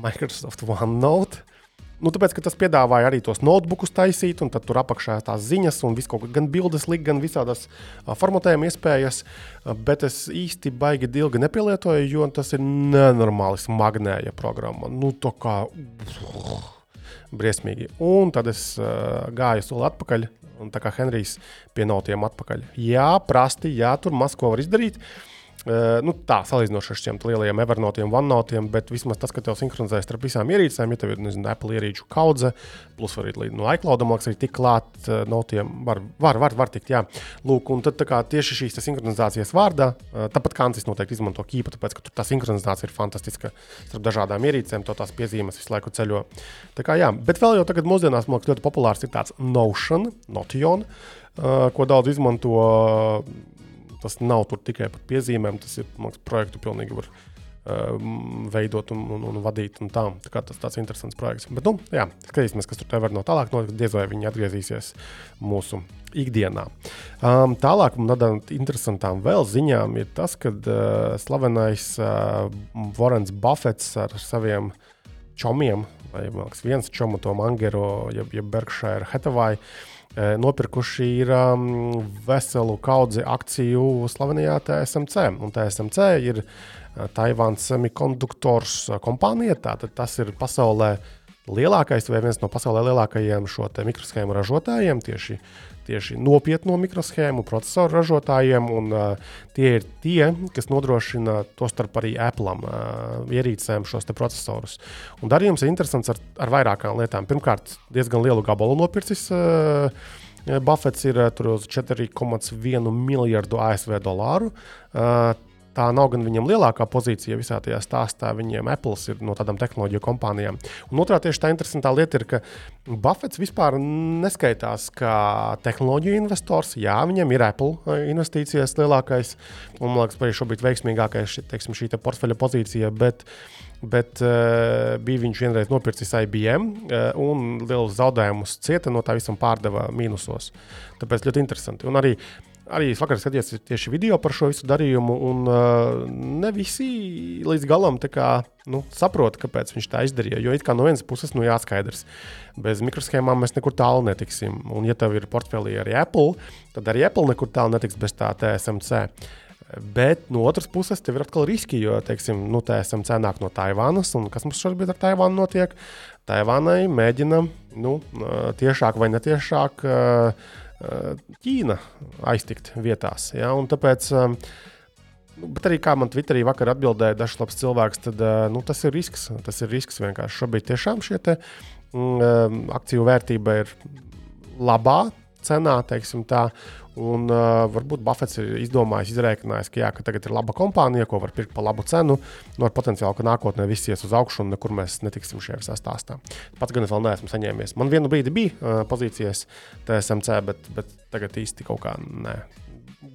Microsoft OneNote. Nu, tāpēc, ka tas piedāvāja arī tos notebookus taisīt, un tur apakšā tās ziņas, un kā gan bildes likt, gan visādas formatējuma iespējas. Bet es īsti baigi ilgi nepielietoju, jo tas ir nenormāli smagnēja programma. Nu, tā kā briesmīgi. Un tad es gāju soli atpakaļ, un tā kā Henrijs pie notiem atpakaļ. Jā, prasti, jā, tur maz ko var izdarīt. Uh, Uh, nu, tā salīdzinoši ar šiem lielajiem Evernotiem, OneNotiem, bet vismaz tas, ka tev sinhronizēs starp visām ierīcēm, ja tev ir nezinu, Apple ierīču kaudze, plus arī no iCloudam arī tik klāt uh, notiem, var, var, var, var tikt. Jā. Lūk, un tad kā, tieši šīs sinhronizācijas vārdā, uh, tāpat Kancis noteikti izmanto kīpu, tāpēc, ka tur tā sinhronizācija ir fantastiska starp dažādām ierīcēm, to tās piezīmes visu laiku ceļo. Tā kā, jā, bet vēl jau tagad mūsdienās man liekas ļoti populārs ir tāds Notion, Notion, uh, ko daudz izmanto. Uh, tas nav tikai par piezīmēm, tas ir mākslinieks projektu pilnīgi var uh, veidot un, un, un vadīt. Un tā. tā tas tāds interesants projekts. Bet, nu, jā, skatīsimies, kas tur tev var no tālāk notikt. Diez vai viņi atgriezīsies mūsu ikdienā. Um, tālāk, no tādām interesantām vēl ziņām, ir tas, ka uh, slavenais uh, Vorens Buffets ar saviem čomiem, vai mākslinieks viens čomu, to Mangero, jeb, jeb Berkshire Hathaway. Uh, nopirkuši ir um, veselu kaudzi akciju slavenajā TSMC. Un TSMC ir Taivānas semikonduktors kompānija. Tātad tas ir pasaulē lielākais vai viens no pasaulē lielākajiem šo mikroshēmu ražotājiem. Tieši tieši nopietno mikroshēmu procesoru ražotājiem, un uh, tie ir tie, kas nodrošina to starp arī Apple uh, ierīcēm šos procesorus. Un darījums ir interesants ar, ar vairākām lietām. Pirmkārt, diezgan lielu gabalu nopircis. Uh, Buffets ir uz 4,1 miljardu ASV dolāru. Uh, tā nav gan viņam lielākā pozīcija visā tajā stāstā. Viņiem Apple ir no tādām tehnoloģiju kompānijām. Un otrā tieši tā interesantā lieta ir, ka Buffets vispār neskaitās kā tehnoloģiju investors. Jā, viņam ir Apple eh, investīcijas lielākais un, man liekas, arī šobrīd veiksmīgākais teiksim, šī te portfeļa pozīcija. Bet, bet uh, bija viņš vienreiz nopircis IBM uh, eh, un lielus zaudējumus cieta no tā visam pārdeva mīnusos. Tāpēc ļoti interesanti. Un arī Arī es vakar skatījos tieši video par šo visu darījumu, un uh, ne visi līdz galam kā, nu, saprot, kāpēc viņš tā izdarīja. Jo it kā no vienas puses nu, jāskaidrs, bez mikroshēmām mēs nekur tālu netiksim. Un, ja tev ir portfelī arī Apple, tad arī Apple nekur tālu netiks bez tā TSMC. Bet no otras puses, tev ir atkal riski, jo, teiksim, nu, TSMC nāk no Taivānas, un kas mums šobrīd ar Taivānu notiek? Taivānai mēģina nu, tiešāk vai netiešāk. Uh, Ķīna aiztikt vietās. Ja? Un tāpēc, um, bet arī kā man Twitterī vakar atbildēja dažs labs cilvēks, tad nu, tas ir risks. Tas ir risks vienkārši. Šobrīd tiešām šie te, um, akciju vērtība ir labā cenā, teiksim tā. Un, uh, varbūt Buffets ir izdomājis, izrēķinājis, ka, jā, ka tagad ir laba kompānija, ko var pirkt par labu cenu. Nu, ar potenciālu, ka nākotnē viss ies uz augšu un nekur mēs netiksim šajā visā stāstā. Pats gan es vēl neesmu saņēmies. Man vienu brīdi bija uh, pozīcijas TSMC, bet, bet tagad īsti kaut kā nē.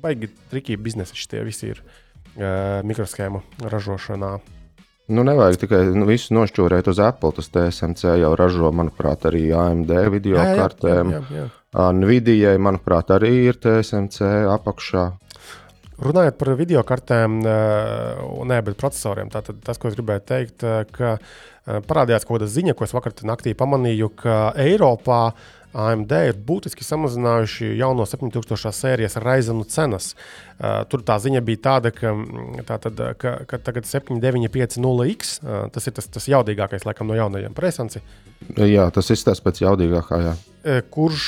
Baigi trikīgi biznesi šie visi ir uh, mikroshēmu ražošanā. Nu, nevajag tikai nu, visu nošķūrēt uz Apple. Tas TSMC jau ražo, manuprāt, arī AMD video jā, kartēm. Jā, jā, jā. Nvidijai, manuprāt, arī ir TSMC apakšā. Runājot par video kartēm, nē, bet procesoriem, tātad tas, ko es gribēju teikt, ka parādījās kaut kāda ziņa, ko es vakar naktī pamanīju, ka Eiropā AMD ir būtiski samazinājuši jauno 7000 sērijas raizenu cenas. Uh, tur tā ziņa bija tāda, ka, tātad, ka, ka tagad 7950X, uh, tas ir tas, tas jaudīgākais laikam, no jaunajiem presanci. Jā, tas izskatās pēc jaudīgākā. Jā. Kurš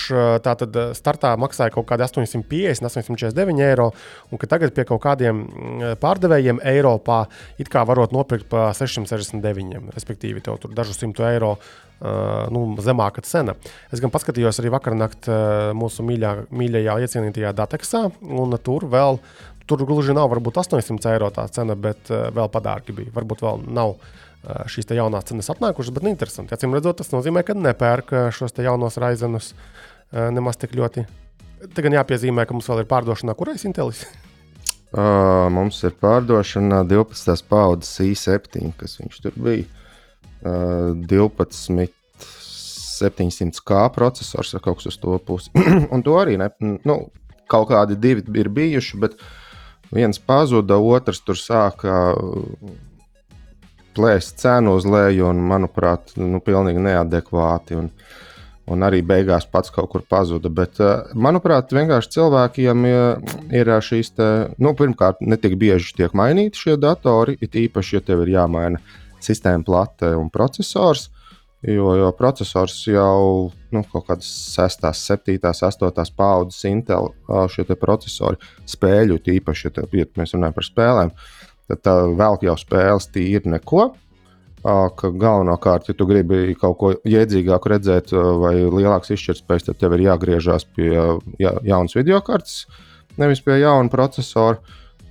tātad startā maksāja kaut kādi 850, 849 eiro, un ka tagad pie kaut kādiem pārdevējiem Eiropā it kā varot nopirkt par 669, respektīvi, tev tur dažu simtu eiro Uh, nu, zemāka cena. Es gan paskatījos arī vakar naktī uh, mūsu mīļā, mīļajā, iecienītajā Dateksā, un tur vēl, tur gluži nav varbūt 800 eiro tā cena, bet uh, vēl padārgi bija. Varbūt vēl nav uh, šīs jaunās cenas atnākušas, bet nu, interesanti. Acīm redzot, tas nozīmē, ka nepērk šos jaunos raizenus uh, nemaz tik ļoti. Te gan jāpiezīmē, ka mums vēl ir pārdošanā, kurais Intelis. Uh, mums ir pārdošana 12. paudzes i7, kas viņš tur bija. 12. 700K processors vai kaut kas uz to pusi. un to arī ne, nu, kaut kādi divi ir bijuši, bet viens pazuda, otrs tur sāka plēst cenu uz leju, un, manuprāt, nu, pilnīgi neadekvāti. Un, un arī beigās pats kaut kur pazuda. Bet, uh, manuprāt, vienkārši cilvēkiem ir šīs, te, nu, pirmkārt, ne tik bieži tiek mainīti šie datori, it īpaši, ja tev ir jāmaina sistēma plate un processors. Jo, jo processors jau nu, kaut kādas 6, 7, 8 paudzes Intel šie procesori spēļu, tīpaši, ja, te, ja mēs runājam par spēlēm, tad tā vēl jau spēles tīri neko. Ka galvenokārt, ja tu gribi kaut ko jēdzīgāku redzēt, vai lielāks izšķirtspējas, tad tev ir jāgriežas pie ja, jaunas video kartes, nevis pie jauna procesora.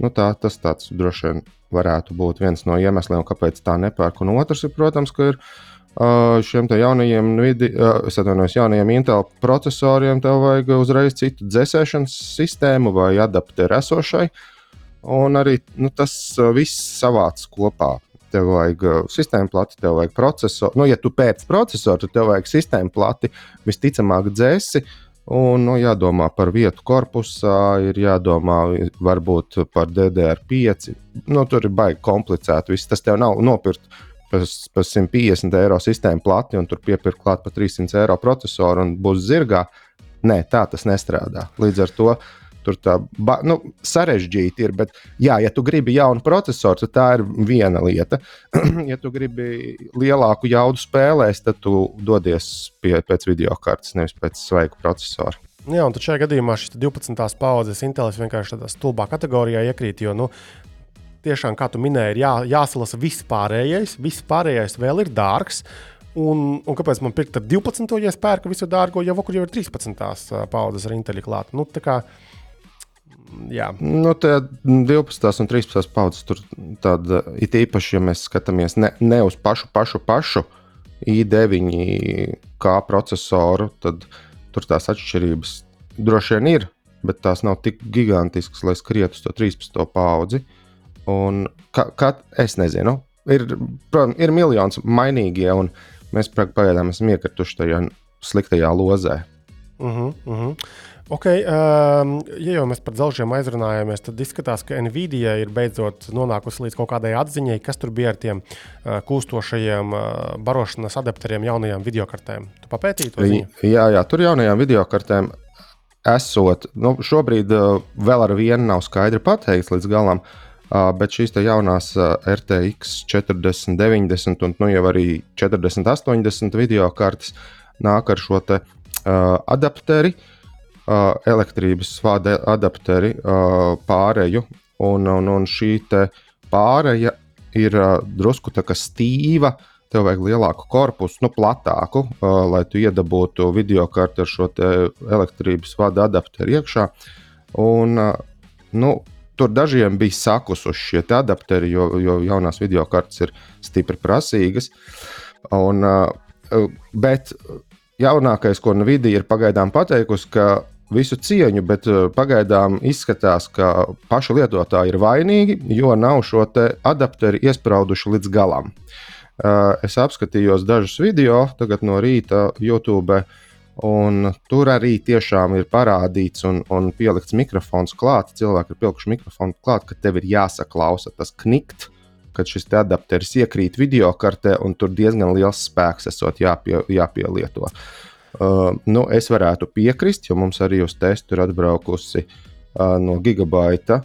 Nu, tā, tas tāds droši vien varētu būt viens no iemesliem, kāpēc tā nepērk. Un otrs ir, protams, ka ir uh, šiem jaunajiem, vidi, es atvainojos, jaunajiem Intel procesoriem, tev vajag uzreiz citu dzēsēšanas sistēmu vai adapteru esošai. Un arī nu, tas viss savāc kopā. Tev vajag sistēmu plati, tev vajag procesoru. Nu, ja tu pēc procesoru, tad tev vajag sistēmu plati, visticamāk, dzēsi. Un nu, jādomā par vietu korpusā, ir jādomā varbūt par DDR5. Nu, tur ir baigi komplicēti. Viss tas tev nav nopirkt par, par 150 eiro sistēmu plati un tur piepirkt klāt par 300 eiro procesoru un būs zirgā. Nē, tā tas nestrādā. Līdz ar to tur tā nu, sarežģīti ir. Bet, jā, ja tu gribi jaunu procesoru, tad tā ir viena lieta. ja tu gribi lielāku jaudu spēlēs, tad tu dodies pie, pēc video kartes, nevis pēc svaiga procesora. Jā, un šajā gadījumā šis 12. paudzes Intellis vienkārši tādā stulbā kategorijā iekrīt, jo nu, tiešām, kā tu minēji, ir jā, jāsalasa viss pārējais. Viss pārējais vēl ir dārgs. Un, un kāpēc man pirkt 12. ja es pērku visu dārgo, jau kur jau ir 13. paudzes ar inteļu klāt? Nu, kā, jā. Nu, tā 12. un 13. paudzes tur tāda ir īpaši, ja mēs skatāmies ne, ne uz pašu, pašu, pašu i9 kā procesoru, tad tur tās atšķirības droši vien ir, bet tās nav tik gigantiskas, lai skrietu uz to 13. paudzi. Un, ka, ka, es nezinu, ir, protams, ir miljons mainīgie, un mēs pagaidām esam iekrituši tajā sliktajā lozē. Uh -huh, uh -huh. Okay, um, ja jau mēs par dzelžiem aizrunājāmies, tad izskatās, ka Nvidia ir beidzot nonākusi līdz kaut kādai atziņai, kas tur bija ar tiem uh, kūstošajiem uh, barošanas adapteriem, jaunajām videokartēm. Tu papētīji to ziņu? Jā, jā, tur jaunajām videokartēm esot, nu, šobrīd uh, vēl ar vienu nav skaidri pateikts līdz galam. Uh, Bet šīs jaunās RTX 40, 90 un nu, jau arī 40, 80 video kartes nāk ar šo te, uh, adapteri, uh, elektrības vada adapteri pārēju. Un, un, un šī pārēja ir drusku tā kā stīva. Tev vajag lielāku korpusu, nu, platāku, lai tu iedabūtu video kartu ar šo elektrības vada adapteri iekšā. Un, nu, Tur dažiem bija sakusuši šie adapteri, jo, jo jaunās video kartes ir stipri prasīgas. Un, bet jaunākais, ko Nvidia ir pagaidām pateikusi, ka visu cieņu, bet uh, pagaidām izskatās, ka paši lietotāji ir vainīgi, jo nav šo adapteri iesprauduši līdz galam. Uh, es apskatījos dažus video no rīta YouTube. Un tur arī tiešām ir parādīts un, un pielikts mikrofons klāt. Cilvēki ir pielikuši mikrofonu klāt, ka tev ir jāsaklausa tas knikt, kad šis adapteris iekrīt video kartē, un tur diezgan liels spēks esot jāpie, jāpielieto. Uh, nu, es varētu piekrist, jo mums arī uz testu ir atbraukusi uh, no gigabaita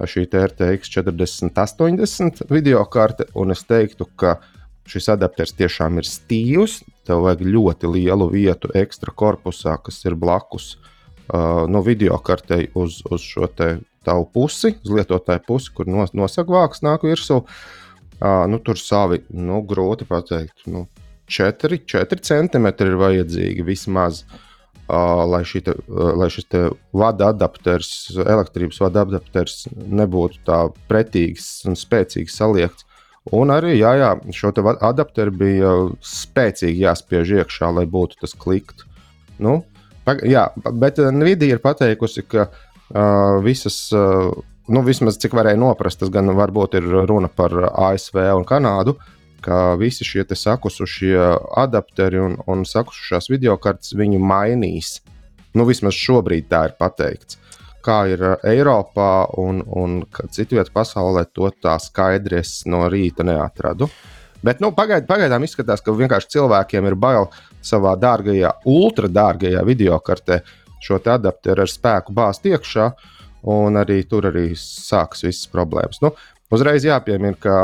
šī RTX 4080 video karte, es teiktu, ka šis adapters tiešām ir stīvs, tev vajag ļoti lielu vietu ekstra korpusā, kas ir blakus uh, no video kartei uz, uz šo tavu pusi, uz lietotāju pusi, kur nos, nosagvāks nāk virsū. Uh, nu, tur savi, nu, grūti pateikt, nu, 4, 4 centimetri ir vajadzīgi vismaz. Uh, lai, šita, uh, lai šis vada adapters, elektrības vada adapters nebūtu tā pretīgs un spēcīgs saliekts. Un arī jā, jā, šo adapteru bija spēcīgi jāspiež iekšā, lai būtu tas klikt. Nu, jā, bet Nvidia ir pateikusi, ka uh, visas, uh, nu, vismaz cik varēja noprast, tas gan varbūt ir runa par ASV un Kanādu, ka visi šie sakusušie adapteri un, un sakusušās video kartes viņu mainīs. Nu, vismaz šobrīd tā ir pateikts kā ir uh, Eiropā un, un citu vietu pasaulē, to tā skaidri es no rīta neatradu. Bet nu, pagaid, pagaidām izskatās, ka vienkārši cilvēkiem ir bail savā dārgajā, ultradārgajā video kartē šo adapteru ar spēku bāzt iekšā, un arī tur arī sākas visas problēmas. Nu, uzreiz jāpiemina, ka,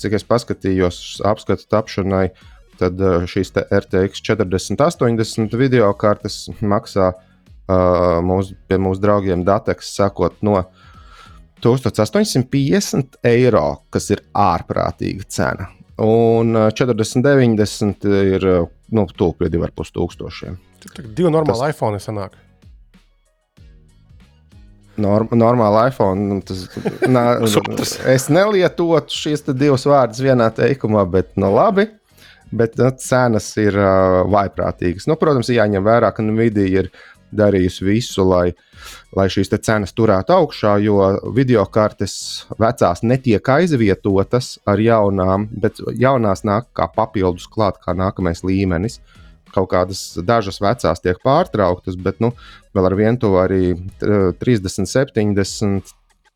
cik es paskatījos apskatu tapšanai, tad uh, šīs RTX 4080 video kartes maksā uh, mūs, pie mūsu draugiem Dateks, sakot no 1850 eiro, kas ir ārprātīga cena. Un 40, 90 ir nu, tuvu pie 2,5 tūkstošiem. Divi normāli tas... iPhone sanāk. Norm, normāli iPhone. Nu, tas, nā, es nelietotu šīs divas vārdas vienā teikumā, bet nu, labi. Bet nu, cenas ir uh, vaiprātīgas. Nu, protams, jāņem vērā, ka Nvidia ir darījusi visu, lai, lai šīs cenas turētu augšā, jo video kartes vecās netiek aizvietotas ar jaunām, bet jaunās nāk kā papildus klāt, kā nākamais līmenis. Kaut kādas dažas vecās tiek pārtrauktas, bet nu, vēl ar vienu to arī 30, 70,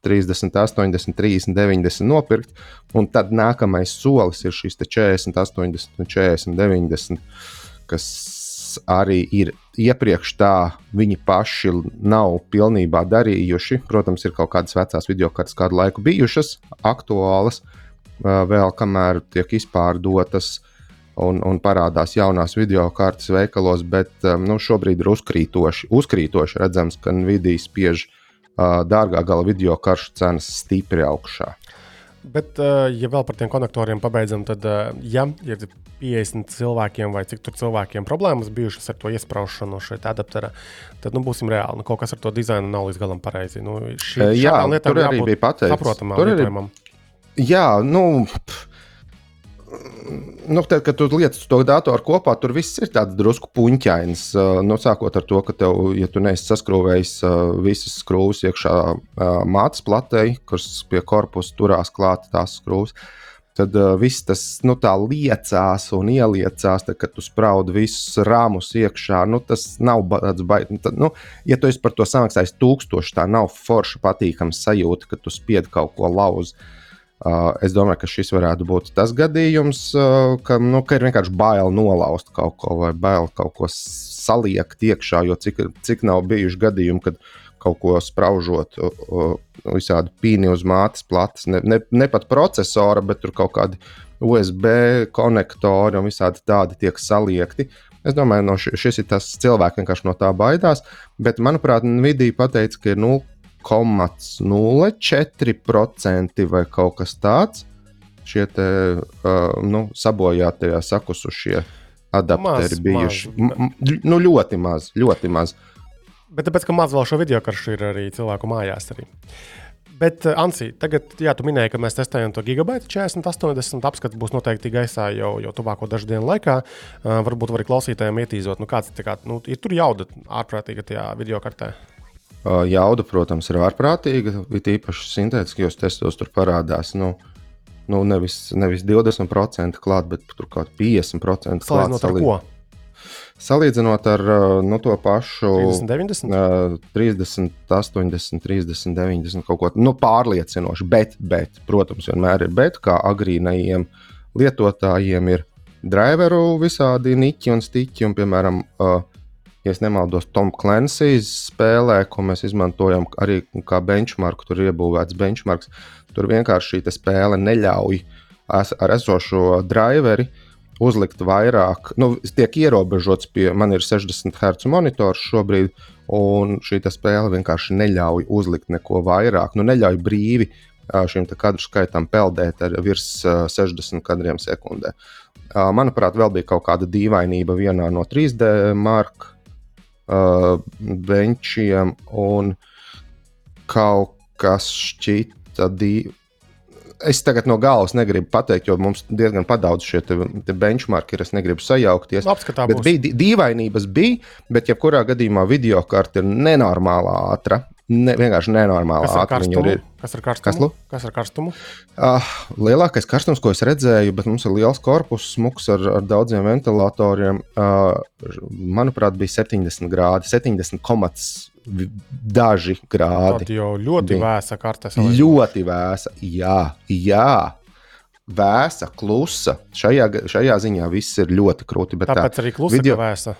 30, 80, 30, 90 nopirkt. Un tad nākamais solis ir šis 40, 80, 40, 90, kas arī ir iepriekš tā viņi paši nav pilnībā darījuši. Protams, ir kaut kādas vecās video kartes kādu laiku bijušas, aktuālas, vēl kamēr tiek izpārdotas. Un, un parādās jaunās video kartes veikalos, bet nu, šobrīd ir uzkrītoši, uzkrītoši redzams, ka Nvidia spiež uh, dārgā gala video karšu cenas stipri augšā. Bet, uh, ja vēl par tiem konektoriem pabeidzam, tad, uh, ja ir 50 cilvēkiem vai cik tur cilvēkiem problēmas bijušas ar to iesprāšanu šeit adapterā, tad nu, būsim reāli. Nu, kaut kas ar to dizainu nav līdz galam pareizi. Nu, šī, jā, tur arī bija pateikts. Tur arī, jā, nu. Pff nu, tad, kad tu lietas to datoru kopā, tur viss ir tāds drusku puņķains. Uh, nu, sākot ar to, ka tev, ja tu neesi saskrūvējis uh, visas skrūves iekšā uh, mātes platei, kuras pie korpusa turās klāt tās skrūves, tad viss tas nu, liecās un ieliecās, tad, kad tu spraudi visus rāmus iekšā. Nu, tas nav tāds baigts. Nu, ja tu esi par to samaksājis tūkstoši, tā nav forša patīkama sajūta, ka tu spied kaut ko lauzt. Uh, es domāju, ka šis varētu būt tas gadījums, uh, ka, nu, ka ir vienkārši bail nolauzt kaut ko vai bail kaut ko saliekt iekšā. Jo cik, cik nav bijuši gadījumi, kad kaut ko spraužot, uh, visādi pīni uz mātes plates, ne, ne, ne pat procesora, bet tur kaut kādi USB konektori un visādi tādi tiek saliekti. Es domāju, no šis ir tas cilvēks, kas no tā baidās. Bet, manuprāt, Nvidia pateica, ka ir 0,5 0,04% vai kaut kas tāds. Šie te, uh, nu, sabojātajā sakusušie adapteri maz, bijuši. Maz. Nu, ļoti maz, ļoti maz. Bet tāpēc, ka maz vēl šo video karšu ir arī cilvēku mājās. Arī. Bet, uh, Ansī, tagad, jā, tu minēji, ka mēs testējam to gigabaitu 40, 80. Apskats būs noteikti gaisā jau, jau tuvāko dažu dienu laikā. Uh, varbūt arī klausītājiem ietīzot, nu, kāds kā, nu, ir tur jauda ārprātīga tajā video kartē. Jauda, protams, ir ārprātīga. Ir īpaši sintētiskajos testos tur parādās. Nu, nu, nevis, nevis 20% klāt, bet tur kaut kā 50% klāt. Salīdzinot? Salīdzinot ar nu, to pašu 30, 90, 30, 80, 30, 90 kaut ko nu, pārliecinošu, bet, bet, protams, vienmēr ir bet, kā agrīnajiem lietotājiem ir driveru visādi niķi un stiķi, un, piemēram, uh, ja nemaldos, Tom Clancy's spēlē, ko mēs izmantojam arī kā benchmark, tur ir iebūvēts benchmarks. Tur vienkārši šī spēle neļauj ar esošo driveri uzlikt vairāk. Nu, tiek ierobežots pie man ir 60 Hz monitors šobrīd, un šī spēle vienkārši neļauj uzlikt neko vairāk. Nu, neļauj brīvi šim kadru skaitam peldēt ar virs 60 kadriem sekundē. Manuprāt, vēl bija kaut kāda dīvainība vienā no 3D marka uh, benčiem un kaut kas šķita divi. Es tagad no galvas negribu pateikt, jo mums diezgan daudz šie te, te benchmarki ir. Es negribu sajaukties. Apskatā bet bija dīvainības, bija, bet jebkurā gadījumā video karte ir nenormāli ātra. Ne, vienkārši nenormāli ātri. Ir... Kas ar karstumu? Kas, Kas ar karstumu? Uh, lielākais karstums, ko es redzēju, bet mums ir liels korpus, smuks ar, ar daudziem ventilatoriem. Uh, manuprāt, bija 70 grādi, 70 komats. Daži grādi. Tā jau ļoti bija. vēsa karte. Ļoti vēsa, jā, jā. vēsa, klusa. Šajā, šajā ziņā viss ir ļoti krūti. Tāpēc tā, arī klusa video... vēsa.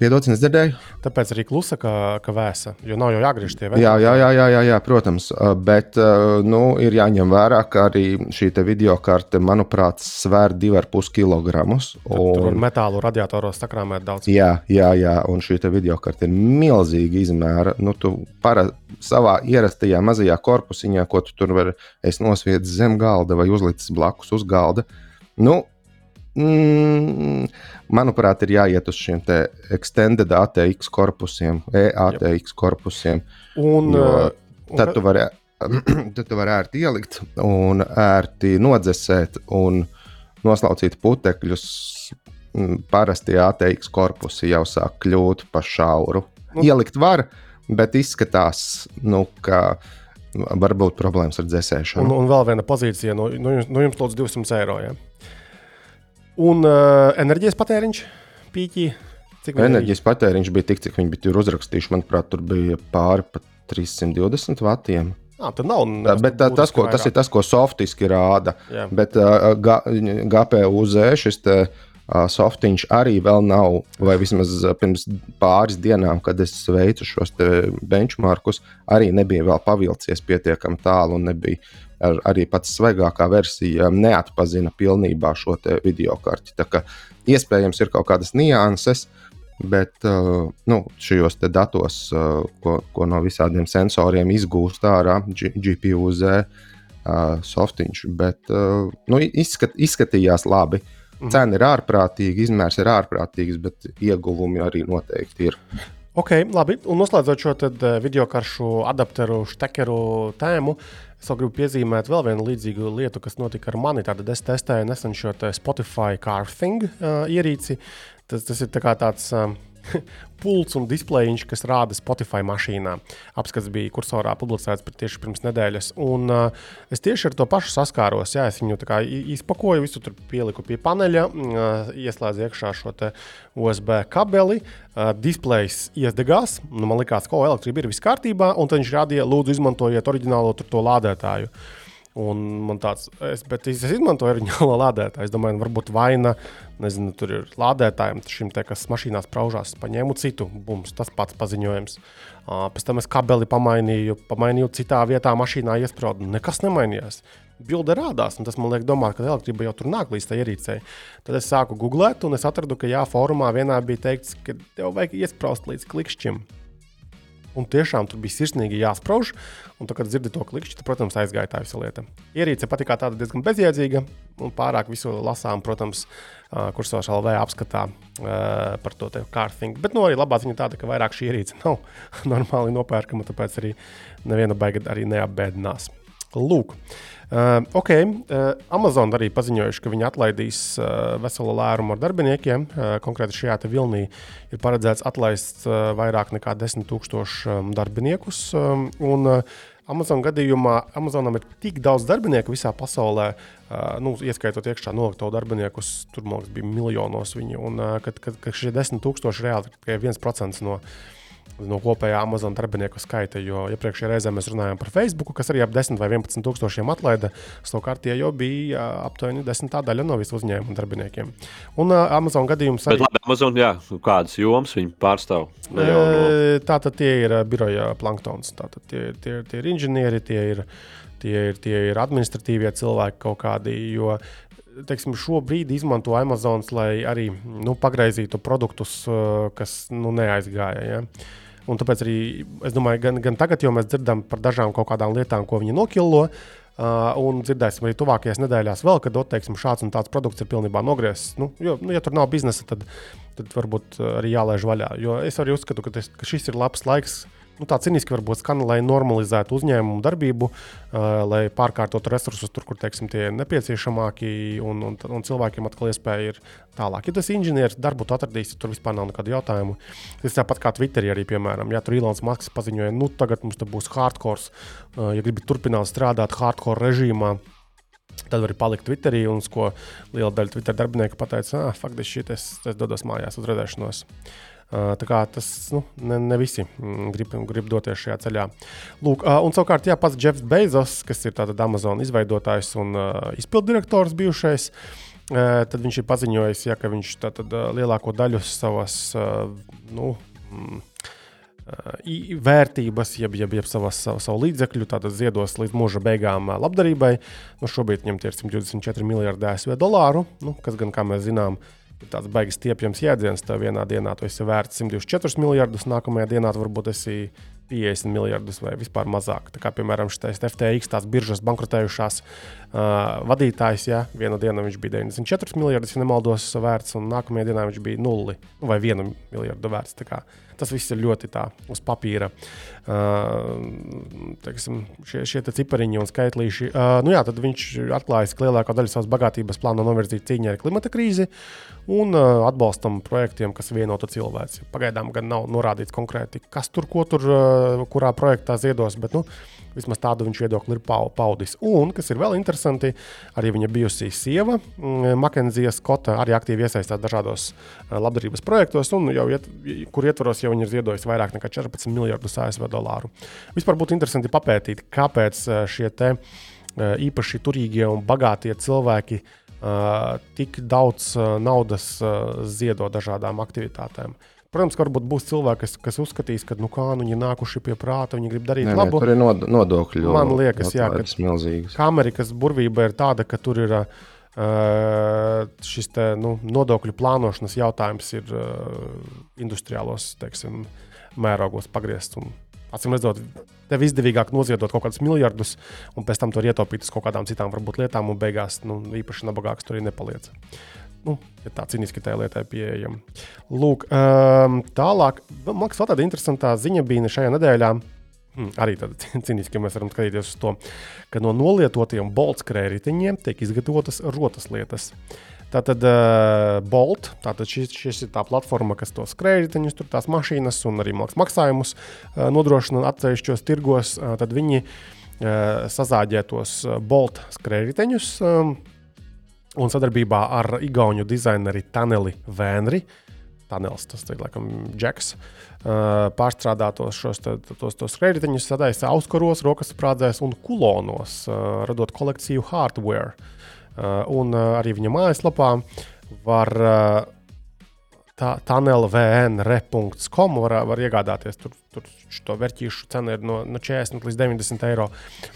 Piedodas, nedzirdēju. Tāpēc arī klusa, ka, ka vēsa, jo nav jau jāgriež tie vēja. Jā, jā, jā, jā, jā, jā, protams. Bet nu, ir jāņem vērā, ka arī šī video karte, manuprāt, svēr 2,5 kg. Un... Tur metālu radiatoros sakrāmēt daudz. Jā, jā, jā un šī video karte ir milzīga izmēra. Nu, tu para savā ierastajā mazajā korpusiņā, ko tu tur vari nosviest zem galda vai uzlicis blakus uz galda. Nu, mm, manuprāt, ir jāiet uz šiem extended ATX korpusiem, EATX korpusiem. Un, uh, tad tu vari. Tad tu vari ērti ielikt un ērti nodzesēt un noslaucīt putekļus. Mm, parasti ATX korpusi jau sāk kļūt pa šauru. Nu. Ielikt var, bet izskatās, nu, ka var būt problēmas ar dzēsēšanu. Un, un vēl viena pozīcija, no, no, jums, no jums lūdzu 200 eiro. Ja? Un uh, enerģijas patēriņš pīķī. Enerģijas patēriņš bija tik, cik viņi bija tur uzrakstījuši. Manuprāt, tur bija pāri pat 320 vatiem. À, nav, bet tā, tas, ko, tas ir tas, ko softiski rāda. Jā. Bet uh, GPU Z šis te, uh, softiņš arī vēl nav, vai vismaz pirms pāris dienām, kad es veicu šos benchmarkus, arī nebija vēl pavilcies pietiekami tālu un nebija ar, arī pats svaigākā versija neatpazina pilnībā šo video karti. Tā kā iespējams ir kaut kādas nianses, bet uh, nu, šajos datos, uh, ko, ko no visādiem sensoriem izgūst ārā GPU Z uh, softiņš, bet nu, izskat, izskatījās labi. Mhm. Cena ir ārprātīga, izmērs ir ārprātīgs, bet ieguvumi arī noteikti ir. Ok, labi. Un noslēdzot šo video karšu adapteru, štekeru tēmu, Es vēl gribu piezīmēt vēl vienu līdzīgu lietu, kas notika ar mani. Tad es testēju nesen šo te Spotify CarThing uh, ierīci. Tas, tas ir tā tāds. Uh, pults un displejiņš, kas rāda Spotify mašīnā. Apskats bija kursorā publicēts tieši pirms nedēļas. Un, uh, es tieši ar to pašu saskāros. Jā, es viņu izpakoju, visu tur pieliku pie paneļa, uh, ieslēdzu iekšā šo USB kabeli. Uh, displejs iesdegās. Nu, man liekas, ka elektrība ir viss kārtībā, un viņš rādīja, lūdzu, izmantojiet oriģinālo to lādētāju. Un man tāds, es, bet es izmantoju oriģinālo lādētāju. Es domāju, varbūt vaina, nezinu, tur ir lādētājiem, šim te, kas mašīnās praužās, paņēmu citu, bums, tas pats paziņojums. Uh, pēc tam es kabeli pamainīju, pamainīju citā vietā, mašīnā iesprādu. Nekas nemainījās. Bilde rādās, un tas man liek domāt, ka elektrība jau tur nāk līdz tai ierīcei. Tad es sāku googlēt, un es atradu, ka jā, fórumā vienā bija teikts, ka tev vajag iesprāst līdz klikšķim. Un tiešām tur bija sirsnīgi jāsprauž. Un, tad, kad dzirdēju to klikšķi, tad, protams, aizgāja tā visa lieta. Ierīce patīk tāda diezgan bezjēdzīga un pārāk visu lasām, protams, kursors LV apskatā par to kārtingu. Bet nu, arī labā ziņa tāda, ka vairāk šī ierīce nav normāli nopērkama, tāpēc arī neviena beiga arī neapbēdinās. Lūk. Uh, ok, uh, Amazon arī paziņojuši, ka viņi atlaidīs uh, veselu lērumu ar darbiniekiem. Uh, konkrēti šajā vilnī ir paredzēts atlaist uh, vairāk nekā 10,000 um, darbiniekus. Um, un, uh, Amazon gadījumā Amazonam ir tik daudz darbinieku visā pasaulē, uh, nu, ieskaitot iekšā nolikto darbiniekus, tur mums bija miljonos viņu. Un, uh, kad, kad, kad šie 10,000 reāli tikai 1% no viņiem no kopējā Amazon darbinieku skaita. Jo iepriekšējā reizē mēs runājām par Facebook, kas arī ap 10 vai 11 tūkstošiem atlaida. Savukārt tie jau bija aptuveni desmitā daļa no visu uzņēmumu darbiniekiem. Un uh, Amazon gadījums arī. Bet labi, Amazon, jā, kādas jomas viņi pārstāv? No no... Tātad tie ir biroja planktons, tātad tie, tie, tie ir inženieri, tie ir, tie ir, tie ir administratīvie cilvēki kaut kādi. Jo, teiksim, šobrīd izmanto Amazon, lai arī nu, pagraizītu produktus, kas nu, neaizgāja. Ja? Un tāpēc arī es domāju, gan, gan tagad, jo mēs dzirdam par dažām kaut kādām lietām, ko viņi nokilo. Uh, un dzirdēsim arī tuvākajās nedēļās, vēl, kad teiksim, šāds un tāds produkts ir pilnībā nogriezts. Nu, jo, nu, ja tur nav biznesa, tad, tad varbūt arī jālaiž vaļā. Jo es arī uzskatu, ka, tas, ka šis ir labs laiks uh, nu, tā cīniski varbūt skan, lai normalizētu uzņēmumu darbību, uh, lai pārkārtotu resursus tur, kur teiksim, tie ir nepieciešamāki, un, un, un cilvēkiem atkal iespēja ir tālāk. Ja tas inženieris darbu atradīs, tur vispār nav nekādu jautājumu. Tas tāpat kā Twitterī arī, piemēram, ja tur Ilons Masks paziņoja, nu tagad mums būs hardcore, uh, ja gribi turpināt strādāt hardcore režīmā. Tad var palikt Twitterī, un ko liela daļa Twitter darbinieku pateica, ah, faktiski šī es dodos mājās uz redzēšanos. Uh, tā kā tas nu, ne, ne visi mm, grib, grib doties šajā ceļā. Lūk, un savukārt, jā, pats Jeffs Bezos, kas ir Amazon izveidotājs un izpilddirektors bijušais, tad viņš ir paziņojis, ja, ka viņš tātad, lielāko daļu savas nu, mm, vērtības, jeb, jeb, jeb savas, savu, savu līdzekļu, tātad ziedos līdz mūža beigām labdarībai. Nu, šobrīd viņam ir 124 miljardi ASV dolāru, nu, kas gan, kā mēs zinām, ir tāds baigs stiepjams jēdziens. Tev vienā dienā tu esi vērts 124 miljardus, nākamajā dienā varbūt esi 50 miljardus vai vispār mazāk. Tā kā, piemēram, šis FTX, tās biržas bankrotējušās uh, vadītājs, ja vienā dienā viņš bija 94 miljardus, ja nemaldos, vērts, un nākamajā dienā viņš bija 0 vai 1 miljardu vērts. Tas viss ir ļoti tā uz papīra. Uh, teiksim, šie, šie te cipariņi un skaitlīši. Uh, nu jā, tad viņš atklājas, ka lielākā daļa savas bagātības plāno novirzīt cīņai ar klimata krīzi un uh, atbalstam projektiem, kas vienotu cilvēku. Pagaidām gan nav norādīts konkrēti, kas tur, ko tur, uh, kurā projektā ziedos, bet nu, vismaz tādu viņš viedokli ir paudis. Un, kas ir vēl interesanti, arī viņa bijusī sieva, mm, Makenzija Skota, arī aktīvi iesaistās dažādos uh, labdarības projektos, un jau iet, kur ietvaros jau viņa ir ziedojusi vairāk nekā 14 miljardus ASV dolāru. Vispār būtu interesanti papētīt, kāpēc šie te īpaši turīgie un bagātie cilvēki uh, uh, tik daudz uh, naudas uh, ziedo dažādām aktivitātēm. Protams, ka varbūt būs cilvēki, kas, kas uzskatīs, ka nu, kā, nu, viņi nākuši pie prāta, viņi grib darīt nē, labu. Nē, tur ir nod nodokļu. Man liekas, jā, ka, ka Amerikas burvība ir tāda, ka tur ir uh, šis te, nu, nodokļu plānošanas jautājums ir uh, industriālos teiksim, mērogos pagriezts. Un, acīm redzot, tev izdevīgāk noziedot kaut kādus miljardus, un pēc tam tur ietaupīt uz kaut kādām citām varbūt, lietām, un beigās nu, īpaši nabagāks tur arī nepaliec. Nu, ja tā cīniski tajā lietā pieejama. Lūk, um, tālāk, man liekas, tāda interesanta ziņa bija šajā nedēļā. Hmm, arī tāda cīniski, ja mēs varam skatīties uz to, ka no nolietotiem boltskrējējiņiem tiek izgatavotas rotas lietas. Uh, Tātad uh, Bolt, tātad šis, šis ir tā platforma, kas to skrējējiņus, tur tās mašīnas un arī maksājumus uh, nodrošina atsevišķos tirgos. Uh, tad viņi uh, sazāģē tos Bolt skrējējiņus um, un sadarbībā ar Igaunu dizaineri Taneli Vēnri. Tanels, tas ir laikam džeks. Pārstrādātos šos tos, tos kredītiņus sadaisa auskaros, rokas sprādzēs un kulonos, radot kolekciju hardware. Un arī viņa mājaslapā var uh, tunnelvnre.com var, var iegādāties. Tur, tur šo vērtīšu cena ir no, no 40 līdz 90 eiro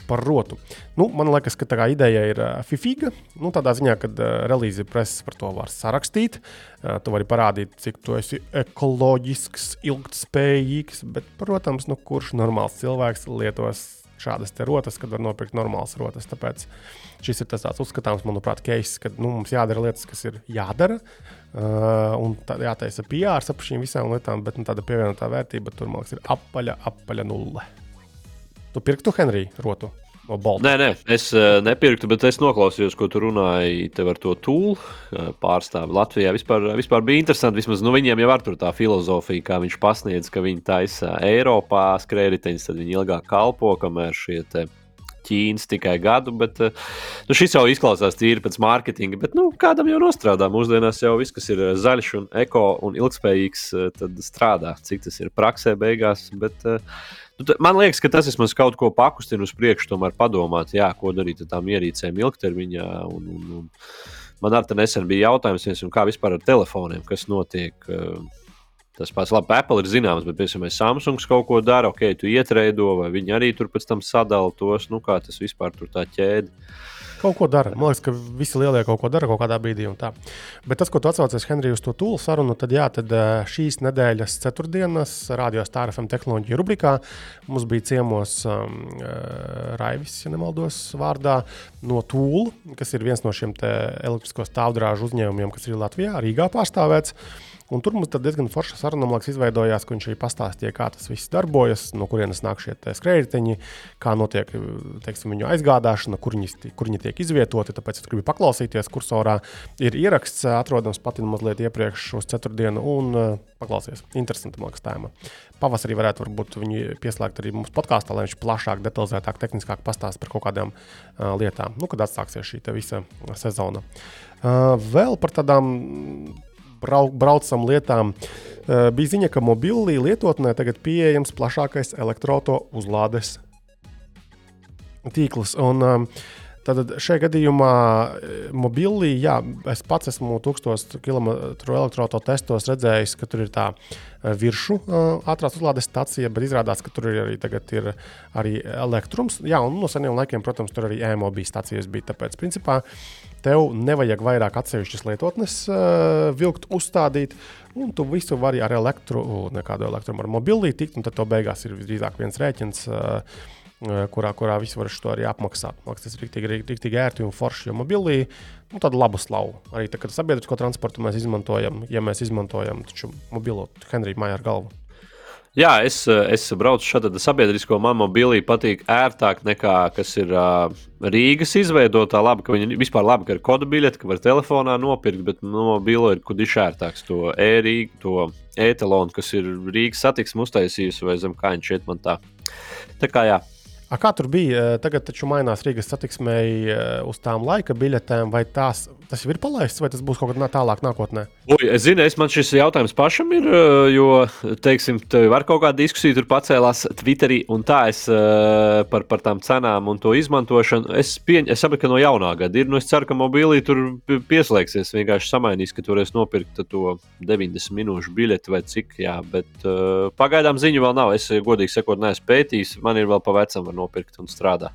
par rotu. Nu, man liekas, ka tā ideja ir fifīga. Nu, tādā ziņā, ka uh, relīzi preses par to var sarakstīt. Uh, tu vari parādīt, cik tu esi ekoloģisks, ilgspējīgs. Bet, protams, nu, kurš normāls cilvēks lietos šādas rotas, kad var nopirkt normālas rotas. Tāpēc šis ir tas uzskatāms, manuprāt, case, ka nu, mums jādara lietas, kas ir jādara. Uh, un tā jātaisa PR ap šīm visām lietām, bet nu, tāda pievienotā vērtība tur, man liekas, ir apaļa, apaļa nulle. Tu pirktu Henriju rotu? Baltas. Nē, nē, es uh, nepirktu, bet es noklausījos, ko tu runāji par to tūlu uh, pārstāvi Latvijā. Vispār, vispār bija interesanti. Vismaz nu, viņiem jau ir tā filozofija, kā viņš pasniedz, ka viņi taisa Eiropā skrējējiņus, tad viņi ilgāk kalpo, kamēr šie te. Ķīnas tikai gadu, bet uh, nu, šis jau izklausās tīri pēc mārketinga. Bet nu, kādam jau nostrādā? Mūsdienās jau viss, kas ir zaļš, un eko un ilgspējīgs, tad strādā. Cik tas ir praksē beigās. Bet, uh, Nu, man liekas, ka tas vismaz kaut ko pakustina uz priekšu, tomēr padomāt, jā, ko darīt ar tām ierīcēm ilgtermiņā. Un, un, un man arī nesen bija jautājums, viens, kā vispār ar telefoniem, kas notiek. Tas pats, labi, Apple ir zināms, bet, piemēram, Samsungs kaut ko dara, ok, tu ietrēdo, vai viņi arī tur pēc tam sadala tos, nu, kā tas vispār tur tā ķēde. Kaut ko dara. Man liekas, ka visi lielie kaut ko dara kaut kādā brīdī. Bet tas, ko tu atsaucies Henrija uz to tūlu sarunu, tad, jā, tad šīs nedēļas ceturtdienas radio stāra FM tehnoloģiju rubrikā mums bija ciemos um, Raivis, ja nemaldos, vārdā no tūlu, kas ir viens no šiem elektrisko stāvdrāžu uzņēmumiem, kas ir Latvijā, Rīgā pārstāvēts. Un tur mums diezgan forša saruna liekas, izveidojās, ka viņš arī pastāstīja, kā tas viss darbojas, no kurienes nāk šie skrējēji, kā notiek teiksim, viņu aizgādāšana, kur viņi, kur viņi tiek izvietoti. Tāpēc es gribu paklausīties, kursorā ir ieraksts, atrodams pat mazliet iepriekš uz ceturtdienu, un uh, paklausīties. Interesanti, liekas, tēma. Pavasarī varētu varbūt viņu pieslēgt arī mūsu podkāstā, lai viņš plašāk, detalizētāk, tehniskāk pastāstītu par kaut kādām uh, lietām, nu, kad atsāksies šī visa sezona. Uh, vēl par tādām braucam lietām. uh, bija ziņa, ka mobilī lietotnē tagad pieejams plašākais elektroautorāta uzlādes tīkls. Un, um, Tātad šajā gadījumā mobilī, jā, es pats esmu 1000 km elektroautorāta testos redzējis, ka tur ir tā virsmu ātrās uzlādes stācija, bet izrādās, ka tur ir arī, ir arī elektrums. Jā, un no seniem laikiem, protams, tur arī e-mobīļu stācijas bija. Tāpēc, principā, tev nevajag vairāk atsevišķas lietotnes uh, vilkt, uzstādīt. Un tu visu vari ar elektru, nekādu elektromu ar mobilī tikt, un tad tev beigās ir drīzāk viens rēķins. Uh, kurā, kurā visi var to arī apmaksāt. Maksas tas ir rīktīgi, rīktīgi ērti un forši. Jo mobilī nu, tādu labu slavu. Arī tā, kad sabiedrisko transportu mēs izmantojam, ja mēs izmantojam mobilo Henriju māju ar galvu. Jā, es, es braucu šādu sabiedrisko man mobilī, patīk ērtāk nekā kas ir uh, Rīgas izveidotā. Labi, ka viņi vispār labi, ka ir kodu biļete, ka var telefonā nopirkt, bet no mobilo ir kudiši ērtāks to e-rīgu, to e-telonu, kas ir Rīgas satiksme uztaisījusi vai zem kā viņš šeit man tā. Tā kā jā, A, kā tur bija? Tagad taču mainās Rīgas satiksmei uz tām laika biļetēm, vai tās, tas jau ir palaists, vai tas būs kaut kad tālāk nākotnē? Uj, es zinu, es man šis jautājums pašam ir, jo, teiksim, var kaut kāda diskusija tur pacēlās Twitterī, un tā es par, par tām cenām un to izmantošanu. Es, pieņ, es saprotu, ka no jaunā gada ir, nu es ceru, ka mobilī tur pieslēgsies, vienkārši samainīs, ka toreiz nopirkt to 90 minūšu biļeti vai cik, jā, bet uh, pagaidām ziņu vēl nav. Es godīgi sakot, neesmu pētījis, man ir vēl pa vecam var nopirkt un strādā.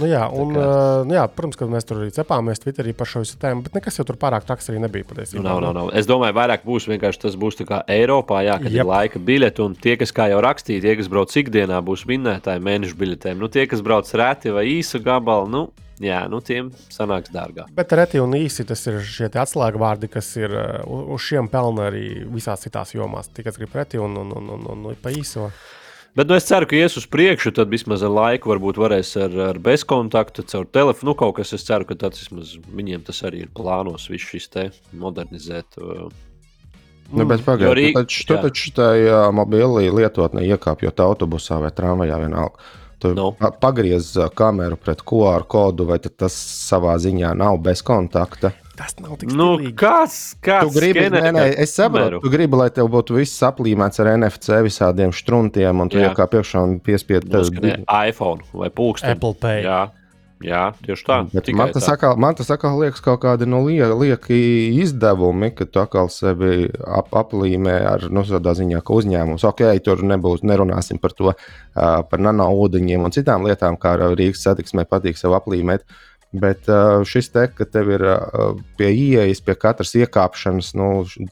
Nu jā, un, uh, jā, protams, ka mēs tur arī cepāmies Twitterī par šo visu tēmu, bet nekas jau tur pārāk traks arī nebija patiesībā. Nav, nav, nav. Es domāju, vairāk būs vienkārši tas būs kā Eiropā, jā, kad Jep. ir laika biļete, un tie, kas, kā jau rakstīja, tie, kas brauc ikdienā, būs vinnētāji mēnešu biļetēm. Nu, tie, kas brauc reti vai īsu gabalu, nu, Jā, nu tiem sanāks dārgāk. Bet reti un īsi tas ir šie atslēgvārdi, kas ir uz šiem pelna arī visās citās jomās. Tikai grib reti un, un, un, un, un pa īso. Bet nu, es ceru, ka ies uz priekšu, tad vismaz ar laiku varbūt varēs ar, ar bezkontaktu, caur telefonu. Nu, kaut kas, es ceru, ka tas vismaz viņiem tas arī ir plānos, visu šis te modernizēt. Nu, bet pagaidiet, Rīg... tu taču, tu taču tajā mobilī lietotnē iekāpjot autobusā vai tramvajā vienalga. Tu no. Pagriez kameru pret QR kodu, vai tas savā ziņā nav bez kontakta? Tas nav tik nu, kāds, kāds tu gribi, nē, nē, es saprotu, tu gribi, lai tev būtu viss aplīmēts ar NFC visādiem struntiem, un tu jau kā priekšā piespiedu tādu iPhone vai pulksteni. Apple Pay. Jā. Jā, tieši tā. Man tas, tā. Atkal, man tas atkal liekas kaut kādi nu, lieki izdevumi, ka tu atkal sevi ap, aplīmē ar nu, tādā ziņā, ka uzņēmums, ok, tur nebūs, nerunāsim par to, uh, par nanoūdeņiem un citām lietām, kā Rīgas satiksmē patīk sev aplīmēt. Uh, Bet uh, šis te, ka tev ir uh, pie ieejas, pie katras iekāpšanas, nu,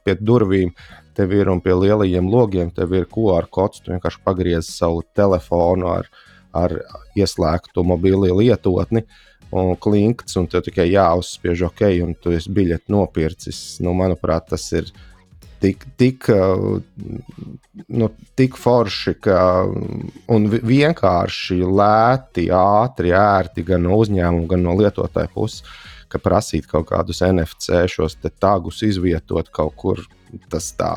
pie durvīm, tev ir un pie lielajiem logiem, tev ir QR kods. Tu vienkārši pagriezi savu telefonu ar, ar ieslēgtu mobili lietotni. Un klinkts, un tev tikai jāuzspiež OK, un tu esi biļeti nopircis. Nu, manuprāt, tas ir uh, tik, tik, uh, nu, tik forši ka, un vienkārši lēti, ātri, ērti gan no uzņēmuma, gan no lietotāja puses, ka prasīt kaut kādus NFC šos tagus izvietot kaut kur. Tas tā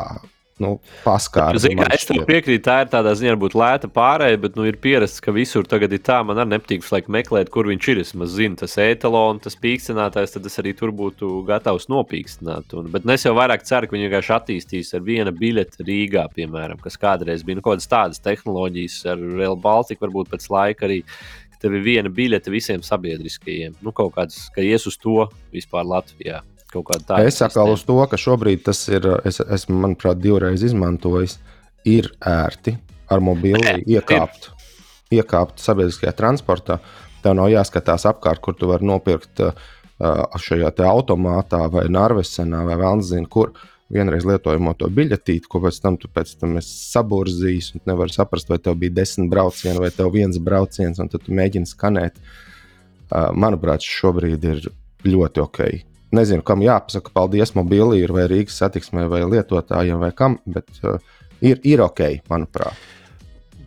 nu, paskaidro. Es tam piekrītu, tā ir tādā ziņā, varbūt lēta pārējai, bet nu, ir pierasts, ka visur tagad ir tā. Man arī nepatīk laik, meklēt, kur viņš ir. Es zinu, tas etalons, tas pīkstinātājs, tad es arī tur būtu gatavs nopīkstināt. Un, bet es jau vairāk ceru, ka viņi vienkārši attīstīs ar vienu biļeti Rīgā, piemēram, kas kādreiz bija nu, kaut kādas tādas tehnoloģijas ar Real Baltica, varbūt pēc laika arī. Tev ir viena biļete visiem sabiedriskajiem. Nu, kaut kāds, ka ies uz to vispār Latvijā kaut kāda tāda. Es saku uz to, ka šobrīd tas ir, es esmu, manuprāt, divreiz izmantojis, ir ērti ar mobili iekāpt, iekāpt sabiedriskajā transportā. Tev nav jāskatās apkārt, kur tu vari nopirkt uh, šajā automātā vai Nārvesenā vai Vanzina, kur vienreiz lietojamo to biļetīti, ko pēc tam tu pēc tam saburzīs un nevar saprast, vai tev bija desmit braucieni vai tev viens brauciens, un tad tu mēģini skanēt. Uh, manuprāt, šobrīd ir ļoti ok nezinu, kam jāpasaka paldies mobilī, vai Rīgas satiksmē, vai lietotājiem, vai kam, bet uh, ir, ir ok, manuprāt.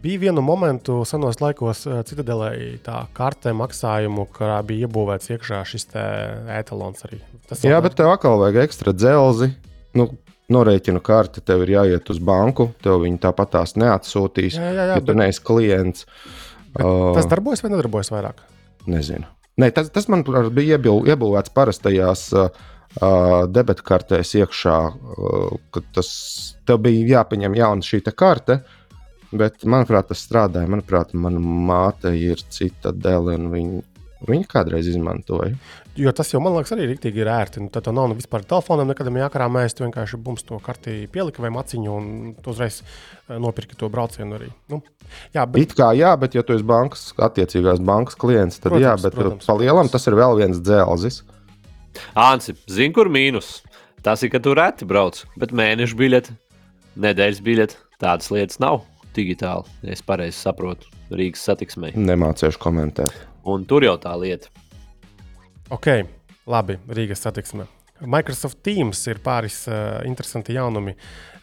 Bija vienu momentu senos laikos, uh, Citadelē, tā kartē maksājumu, kurā bija iebūvēts iekšā šis etalons arī. Tas Jā, bet tev atkal vajag ekstra dzelzi. Nu, norēķinu karti, tev ir jāiet uz banku, tev viņi tāpat tās neatsūtīs, jā, jā, jā, ja bet... tu neesi klients. Bet uh, tas darbojas vai nedarbojas vairāk? Nezinu. Nē, tas, tas man bija iebūvēts parastajās uh, uh, debetkartēs iekšā, uh, ka tas tev bija jāpaņem jauna šī karte. Bet, manuprāt, tas strādāja. Manuprāt, mana māte ir cita dēļa, un viņa, viņa kādreiz izmantoja. Jo tas jau man liekas, arī rīktīgi ir ērti. Nu, tad nav nu vispār telefonam, nekad jākarāmēs. Tu vienkārši bums to karti pielika vai maciņu, un uzreiz eh, nopirki to braucienu arī. Nu, jā, bet... It kā jā, bet ja tu esi bankas, attiecīgās bankas klients, tad Protams, jā, bet protams, pa lielam protams. tas ir vēl viens dzelzis. Ansi, zini, kur mīnus? Tas ir, ka tu reti brauc, bet mēneša biļete, nedēļas biļete, tādas lietas nav digitāli. ja Es pareizi saprotu Rīgas satiksmē. Nemācīšu komentēt. Un tur jau tā lieta. Ok, labi, Rīgas satiksme. Microsoft Teams ir pāris uh, interesanti jaunumi.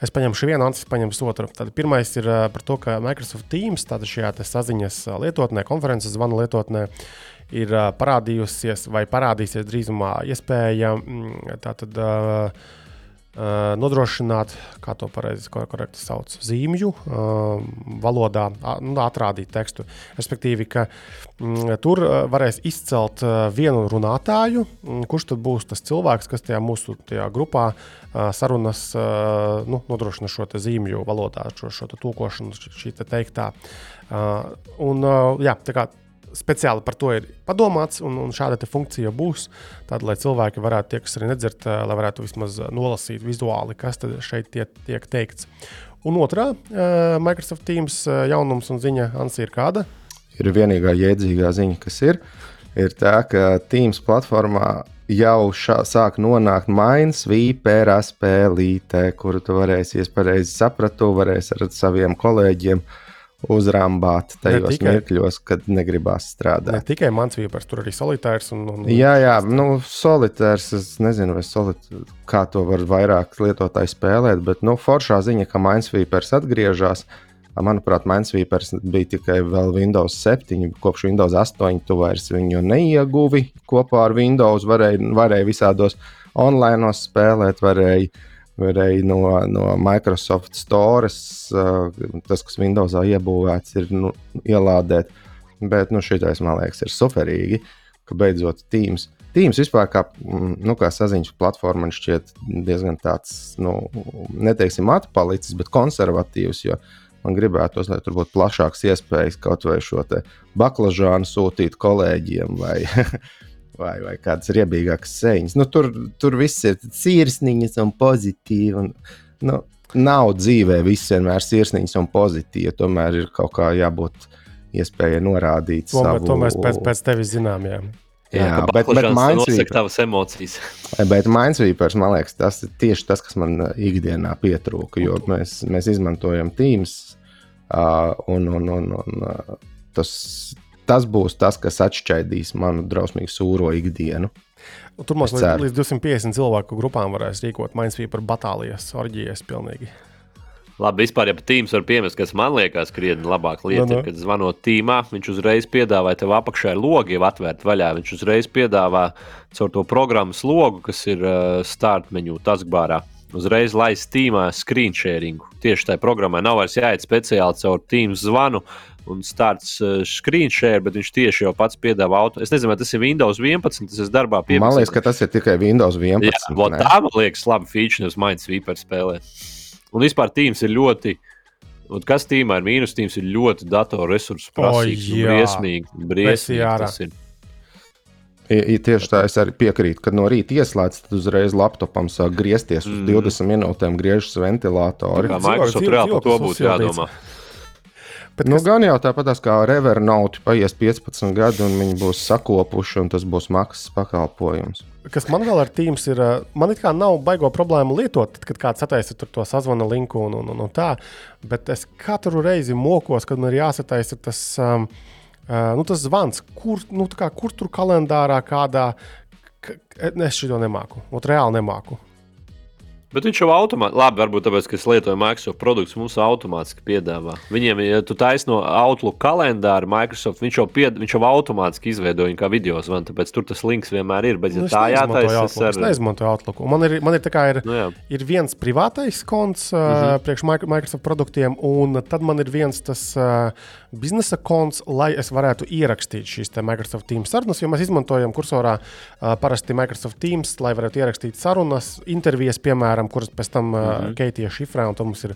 Es paņemšu vienu, Ansis paņems otru. Tad pirmais ir uh, par to, ka Microsoft Teams, tāda šajā te saziņas uh, lietotnē, konferences zvanu lietotnē, ir uh, parādījusies vai parādīsies drīzumā iespēja mm, tātad, uh, nodrošināt, kā to pareizi ko- korekti sauc, zīmju valodā, nu, atrādīt tekstu. Respektīvi, ka tur varēs izcelt vienu runātāju, kurš tad būs tas cilvēks, kas tajā mūsu tajā grupā sarunas nu, nodrošina šo zīmju valodā, šo, šo tulkošanu, šī te teiktā. Un, jā, tā kā speciāli par to ir padomāts, un, un šāda funkcija būs. Tad, lai cilvēki varētu, tie, kas arī nedzird, eh, lai varētu vismaz nolasīt vizuāli, kas šeit tiek, tiek teikts. Un otrā eh, Microsoft Teams eh, jaunums un ziņa Ansi ir kāda? ir vienīgā jēdzīgā ziņa, kas ir, ir tā, ka Teams platformā jau šā, sāk nonākt maiņas, vīpēra, spēlītē, kuru tu varēsi, ja pareizi sapratu, varēsi ar saviem kolēģiem uzrāmbāt tajos tikai. mirkļos, kad negribās Ne strādāt. tikai mans vīpers, tur arī solitārs. Un, un, Jā, jā, nu, solitārs. Es nezinu, vai solit, kā to var vairāk lietotāji spēlēt, bet nu, foršā ziņa, ka Minesweepers atgriežas. Manuprāt, Minesweepers bija tikai vēl Windows 7. Kopš Windows 8 tu vairs viņu neieguvi kopā ar Windows. Varēja, varēja visādos online spēlēt, varēja, varēja no, no Microsoft Stores, uh, tas, kas Windowsā iebūvēts, ir nu, ielādēt. Bet nu, šitais, man liekas, ir superīgi, ka beidzot Teams. Teams vispār kā, mm, nu, kā saziņas platforma man šķiet diezgan tāds, nu, neteiksim, atpalicis, bet konservatīvs. Man gribētos, lai tur būtu plašāks iespējas kaut vai šo baklažānu sūtīt kolēģiem vai, vai, vai kādas riebīgākas sēņas. Nu, tur, tur viss ir sirsniņas un pozitīvi. Un, nu, nav dzīvē viss vienmēr sirsniņas un pozitīvi. Tomēr ir kaut kā jābūt iespējai norādīt To, savu... to mēs pēc, pēc tevis zinām. Jā. Jā, ka bet, bet tavas emocijas. Bet Minesweepers, man liekas, tas ir tieši tas, kas man ikdienā pietrūka. Jo mēs, mēs izmantojam Teams, uh, un, un, un, un tas, tas būs tas, kas atšķaidīs manu drausmīgi sūro ikdienu. Un Tur mums līdz, līdz 250 cilvēku grupām varēs rīkot Minesweeper batālijas, orģijas pilnīgi. Labi, vispār, ja tīms var piemest, kas man liekas krietni labāk lieta, Nu, nu. ir, kad zvanot tīmā, viņš uzreiz piedāvā tev apakšā ir logi jau atvērt vaļā. Viņš uzreiz piedāvā caur to programmas logu, kas ir uh, start menu taskbārā. Uzreiz laist tīmā screen sharingu. Tieši tajā programmā nav vairs jāiet speciāli caur Teams zvanu un starts uh, screen share, bet viņš tieši jau pats piedāvā auto. Es nezinu, vai tas ir Windows 11, tas ir darbā pie Man liekas, ka tas ir tikai Windows 11. Jā, vot ne? tā man liekas, labi feature, nevis Minesweeper spēlē. Un vispār tīms ir ļoti. Un kas tīmā ir mīnus, tīms ir ļoti datorresursu prasīgs. O, un jā. briesmīgi, briesmīgi tas ir. I, i, tieši tā, es arī piekrītu, ka no rīta ieslēdz, tad uzreiz laptopam sāk griezties uz Mm. 20 minūtēm, griežas ventilatori. Kā Dzīvo- Microsoft reāli par to būtu jādomā. Bet Nu, kas, gan jau tāpat kā Revernote, paies 15 gadi, un viņi būs sakopuši, un tas būs maksas pakalpojums. kas man vēl ar Teams ir, man it kā nav baigo problēmu lietot, tad, kad kāds attaisa tur to sazvana linku un, un, un, un tā, bet es katru reizi mokos, kad man ir jāsataisa tas, um, nu, tas zvans, kur, nu, kā, kur tur kalendārā kādā, es šo nemāku, ot reāli nemāku. Bet viņš jau automātiski, labi, varbūt tāpēc, ka es lietoju Microsoft produktus, mums automātiski piedāvā. Viņiem, ja tu taisno no Outlook kalendāru, Microsoft, viņš jau, pied, viņš jau automātiski izveido viņu kā video zvanu, tāpēc tur tas links vienmēr ir. Bet, ja Nu, es tā jātaisa, Outlook, ar... es neizmantoju Outlook. Man ir, man ir, tā kā ir, Nu, jā. ir viens privātais konts uh, Mhm. uh, priekš Mic- Microsoft produktiem, un tad man ir viens tas uh, biznesa konts, lai es varētu ierakstīt šīs te Microsoft Teams sarunas. Jo mēs izmantojam kursorā uh, parasti Microsoft Teams, lai varētu ierakstīt sarunas, intervijas, piemēram, kuras pēc tam uh, Mhm. Keitija šifrē, un tam mums ir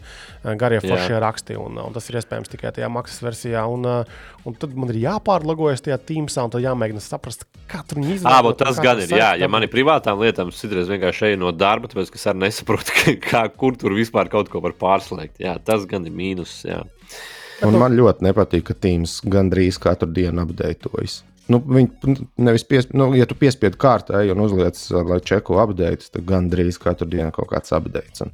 garie foršie raksti, un, un tas ir iespējams tikai tajā maksas versijā. Un, uh, un tad man ir jāpārlagojas tajā Teamsā, un tad jāmēģina saprast, tur Ah, izvēlēties. bet tas gan ir. Jā, ja man ir privātām lietām, citreiz vienkārši eju no darba, tāpēc es arī nesaprotu, kā, kur tur vispār kaut ko var pārslēgt. Jā, tas gan ir mīnus. Jā. Un man ļoti nepatīk, ka Teams gandrīz katru dienu apdeitojas. Nu, viņi nevis pies, nu, ja tu piespiedi kārtai un uzliec, lai čeku apgādājas, tad gandrīz katru dienu kaut kāds apgādājas.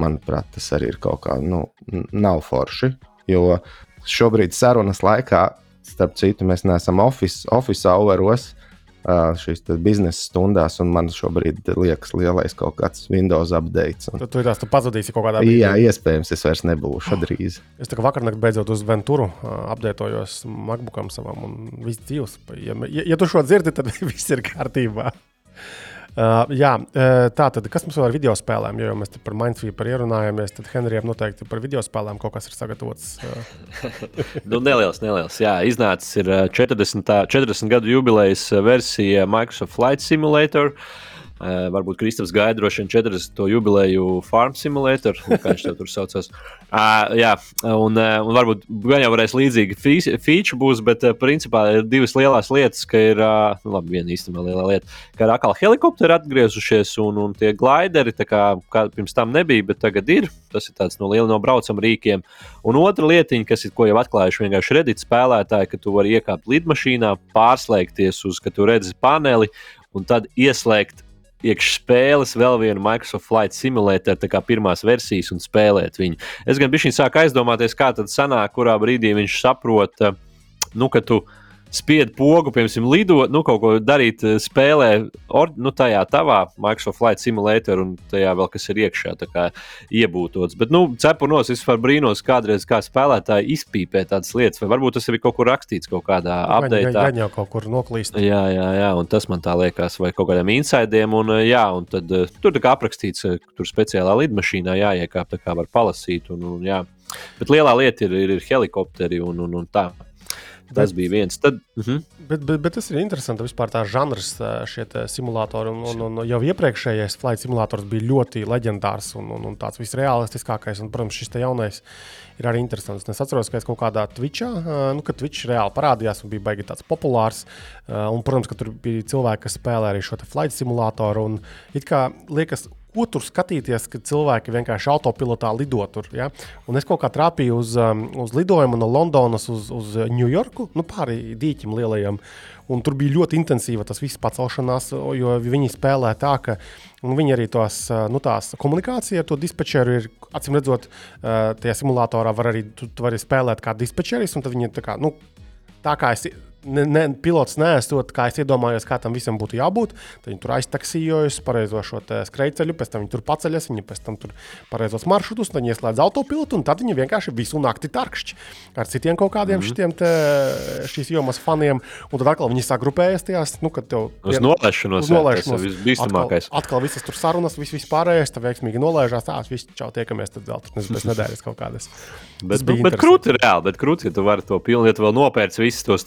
Manuprāt, tas arī ir kaut kā, nu, nav forši. Jo šobrīd sarunas laikā, starp citu, mēs neesam office, office houros, uh, šīs biznesa stundās, un man šobrīd liekas lielais kaut kāds Windows update. Un, Tad tu tās tu pazudīsi kaut kādā jā, iespējams, es vairs nebūšu drīz. Es tā kā vakar naktī beidzot uz Venturu apdētojos MacBookam savam un viss dzīves. Ja, ja, ja tu šo dzirdi, tad viss ir kārtībā. Uh, jā, uh, tā tad, kas mums vēl ir video spēlēm? Jo mēs par Mindsweeper ierunājāmies, tad Henrijam noteikti par video spēlēm kaut kas ir sagatavots. Uh, Nu, neliels, neliels. Jā, iznācis ir ā, 40, tā- 40 gadu jubilejas versija Microsoft Flight Simulator. Uh, varbūt Kristofers gaida droši vien 40. jubileju Farm Simulator, kā viņš to tur saucās. Uh, jā, un, uh, un varbūt gan jau varēs līdzīgi feature būs, bet uh, principā ir divas lielas lietas, ka ir, uh, labi, viena īstenībā liela lieta, ka ir atkal helikopteri atgriezušies un, un tie glideri, kā, kā pirms tam nebija, bet tagad ir. Tas ir tāds no liela no braucam rīkiem. Un otra lietiņa, kas ir, ko jau atklājuši vienkārši Reddit spēlētāji, ka tu vari iekāpt lidmašīnā, pārslēgties uz, ka tu redzi paneli un tad ieslēgt iekšā spēles vēl vienu Microsoft Flight Simulator, tā kā pirmās versijas, un spēlēt viņu. Es gan biju sāku aizdomāties, kā tad sanāk, kurā brīdī viņš saprot, eh, nu, ka tu spied pogu, piemēram, lidot, nu, kaut ko darīt, eh, spēlē, or, nu, tajā tavā Microsoft Flight Simulator un tajā vēl kas ir iekšā, tā kā iebūtots. Bet, nu, cepurnos es varu brīnos kādreiz, kā spēlētāji izpīpē tādas lietas, vai varbūt tas arī kaut kur rakstīts kaut kādā update. Gan jau kaut kur noklīst. Jā, jā, jā, un tas man tā liekas, vai kaut kādiem insidiem. Un, eh, jā, un tad eh, tur tā kā aprakstīts, tur speciālā lidmašīnā jāiekāp, tā kā var palasīt. Un, un, jā. Bet lielā lieta ir, ir, ir helikopteri un, un, un tā. Tas Bet- bija viens. Tad, uh -huh. Bet, bet, bet tas ir interesanti. Vispār tā žanrs, šie te simulatori. Un, un, un jau iepriekšējais flight simulators bija ļoti leģendārs un, un, un tāds visrealistiskākais. Un, protams, šis te jaunais ir arī interesants. Un Es atceros, ka es kaut kādā Twitchā, nu, kad Twitch reāli parādījās un bija baigi tāds populārs. Un, protams, ka tur bija cilvēki, kas spēlē arī šo te flight simulatoru. Un it kā liekas, ko tur skatīties, kad cilvēki vienkārši autopilotā lido tur. Ja? Un es kaut kā trāpīju uz, um, uz lidojumu no Londonas uz, uz Ņujorku, nu, pāri dīķim lielajam. Un tur bija ļoti intensīva tas viss pacelšanās, jo viņi spēlē tā, ka viņi arī tos, uh, nu, tās komunikācija ar to dispečeru ir, acīm redzot, uh, tajā simulatorā var arī, tu, tu vari spēlēt kā dispečeris, un tad viņi tā kā, nu, tā kā es. Ne, ne, pilots nesot, kā es iedomājos, kā tam visam būtu jābūt. Tad viņi tur aiztaksījojas, pareizo šo skrejceļu, pēc tam viņi tur paceļas, viņi pēc tam tur pareizos maršrutus, tad viņi ieslēdz autopilotu, un tad viņi vienkārši visu nakti tarkšķi ar citiem kaut kādiem mm -hmm. šitiem te, šīs jomas faniem. Un tad atkal viņi sagrupējas tajās, nu, kad tev uz nolaišanos, uz nolaišanos. tas ir visbīstamākais. Atkal, atkal visas tur sarunas, viss, viss pārējais, tad veiksmīgi nolaižās. Tā, viss, čau, tiekamies tad vēl tur nezinu, pēc nedēļas kaut kādas. Bet, nu, bet krūti ir reāli, bet krūti, ja tu vari to pilnīgi, ja tu vēl nopērci visus tos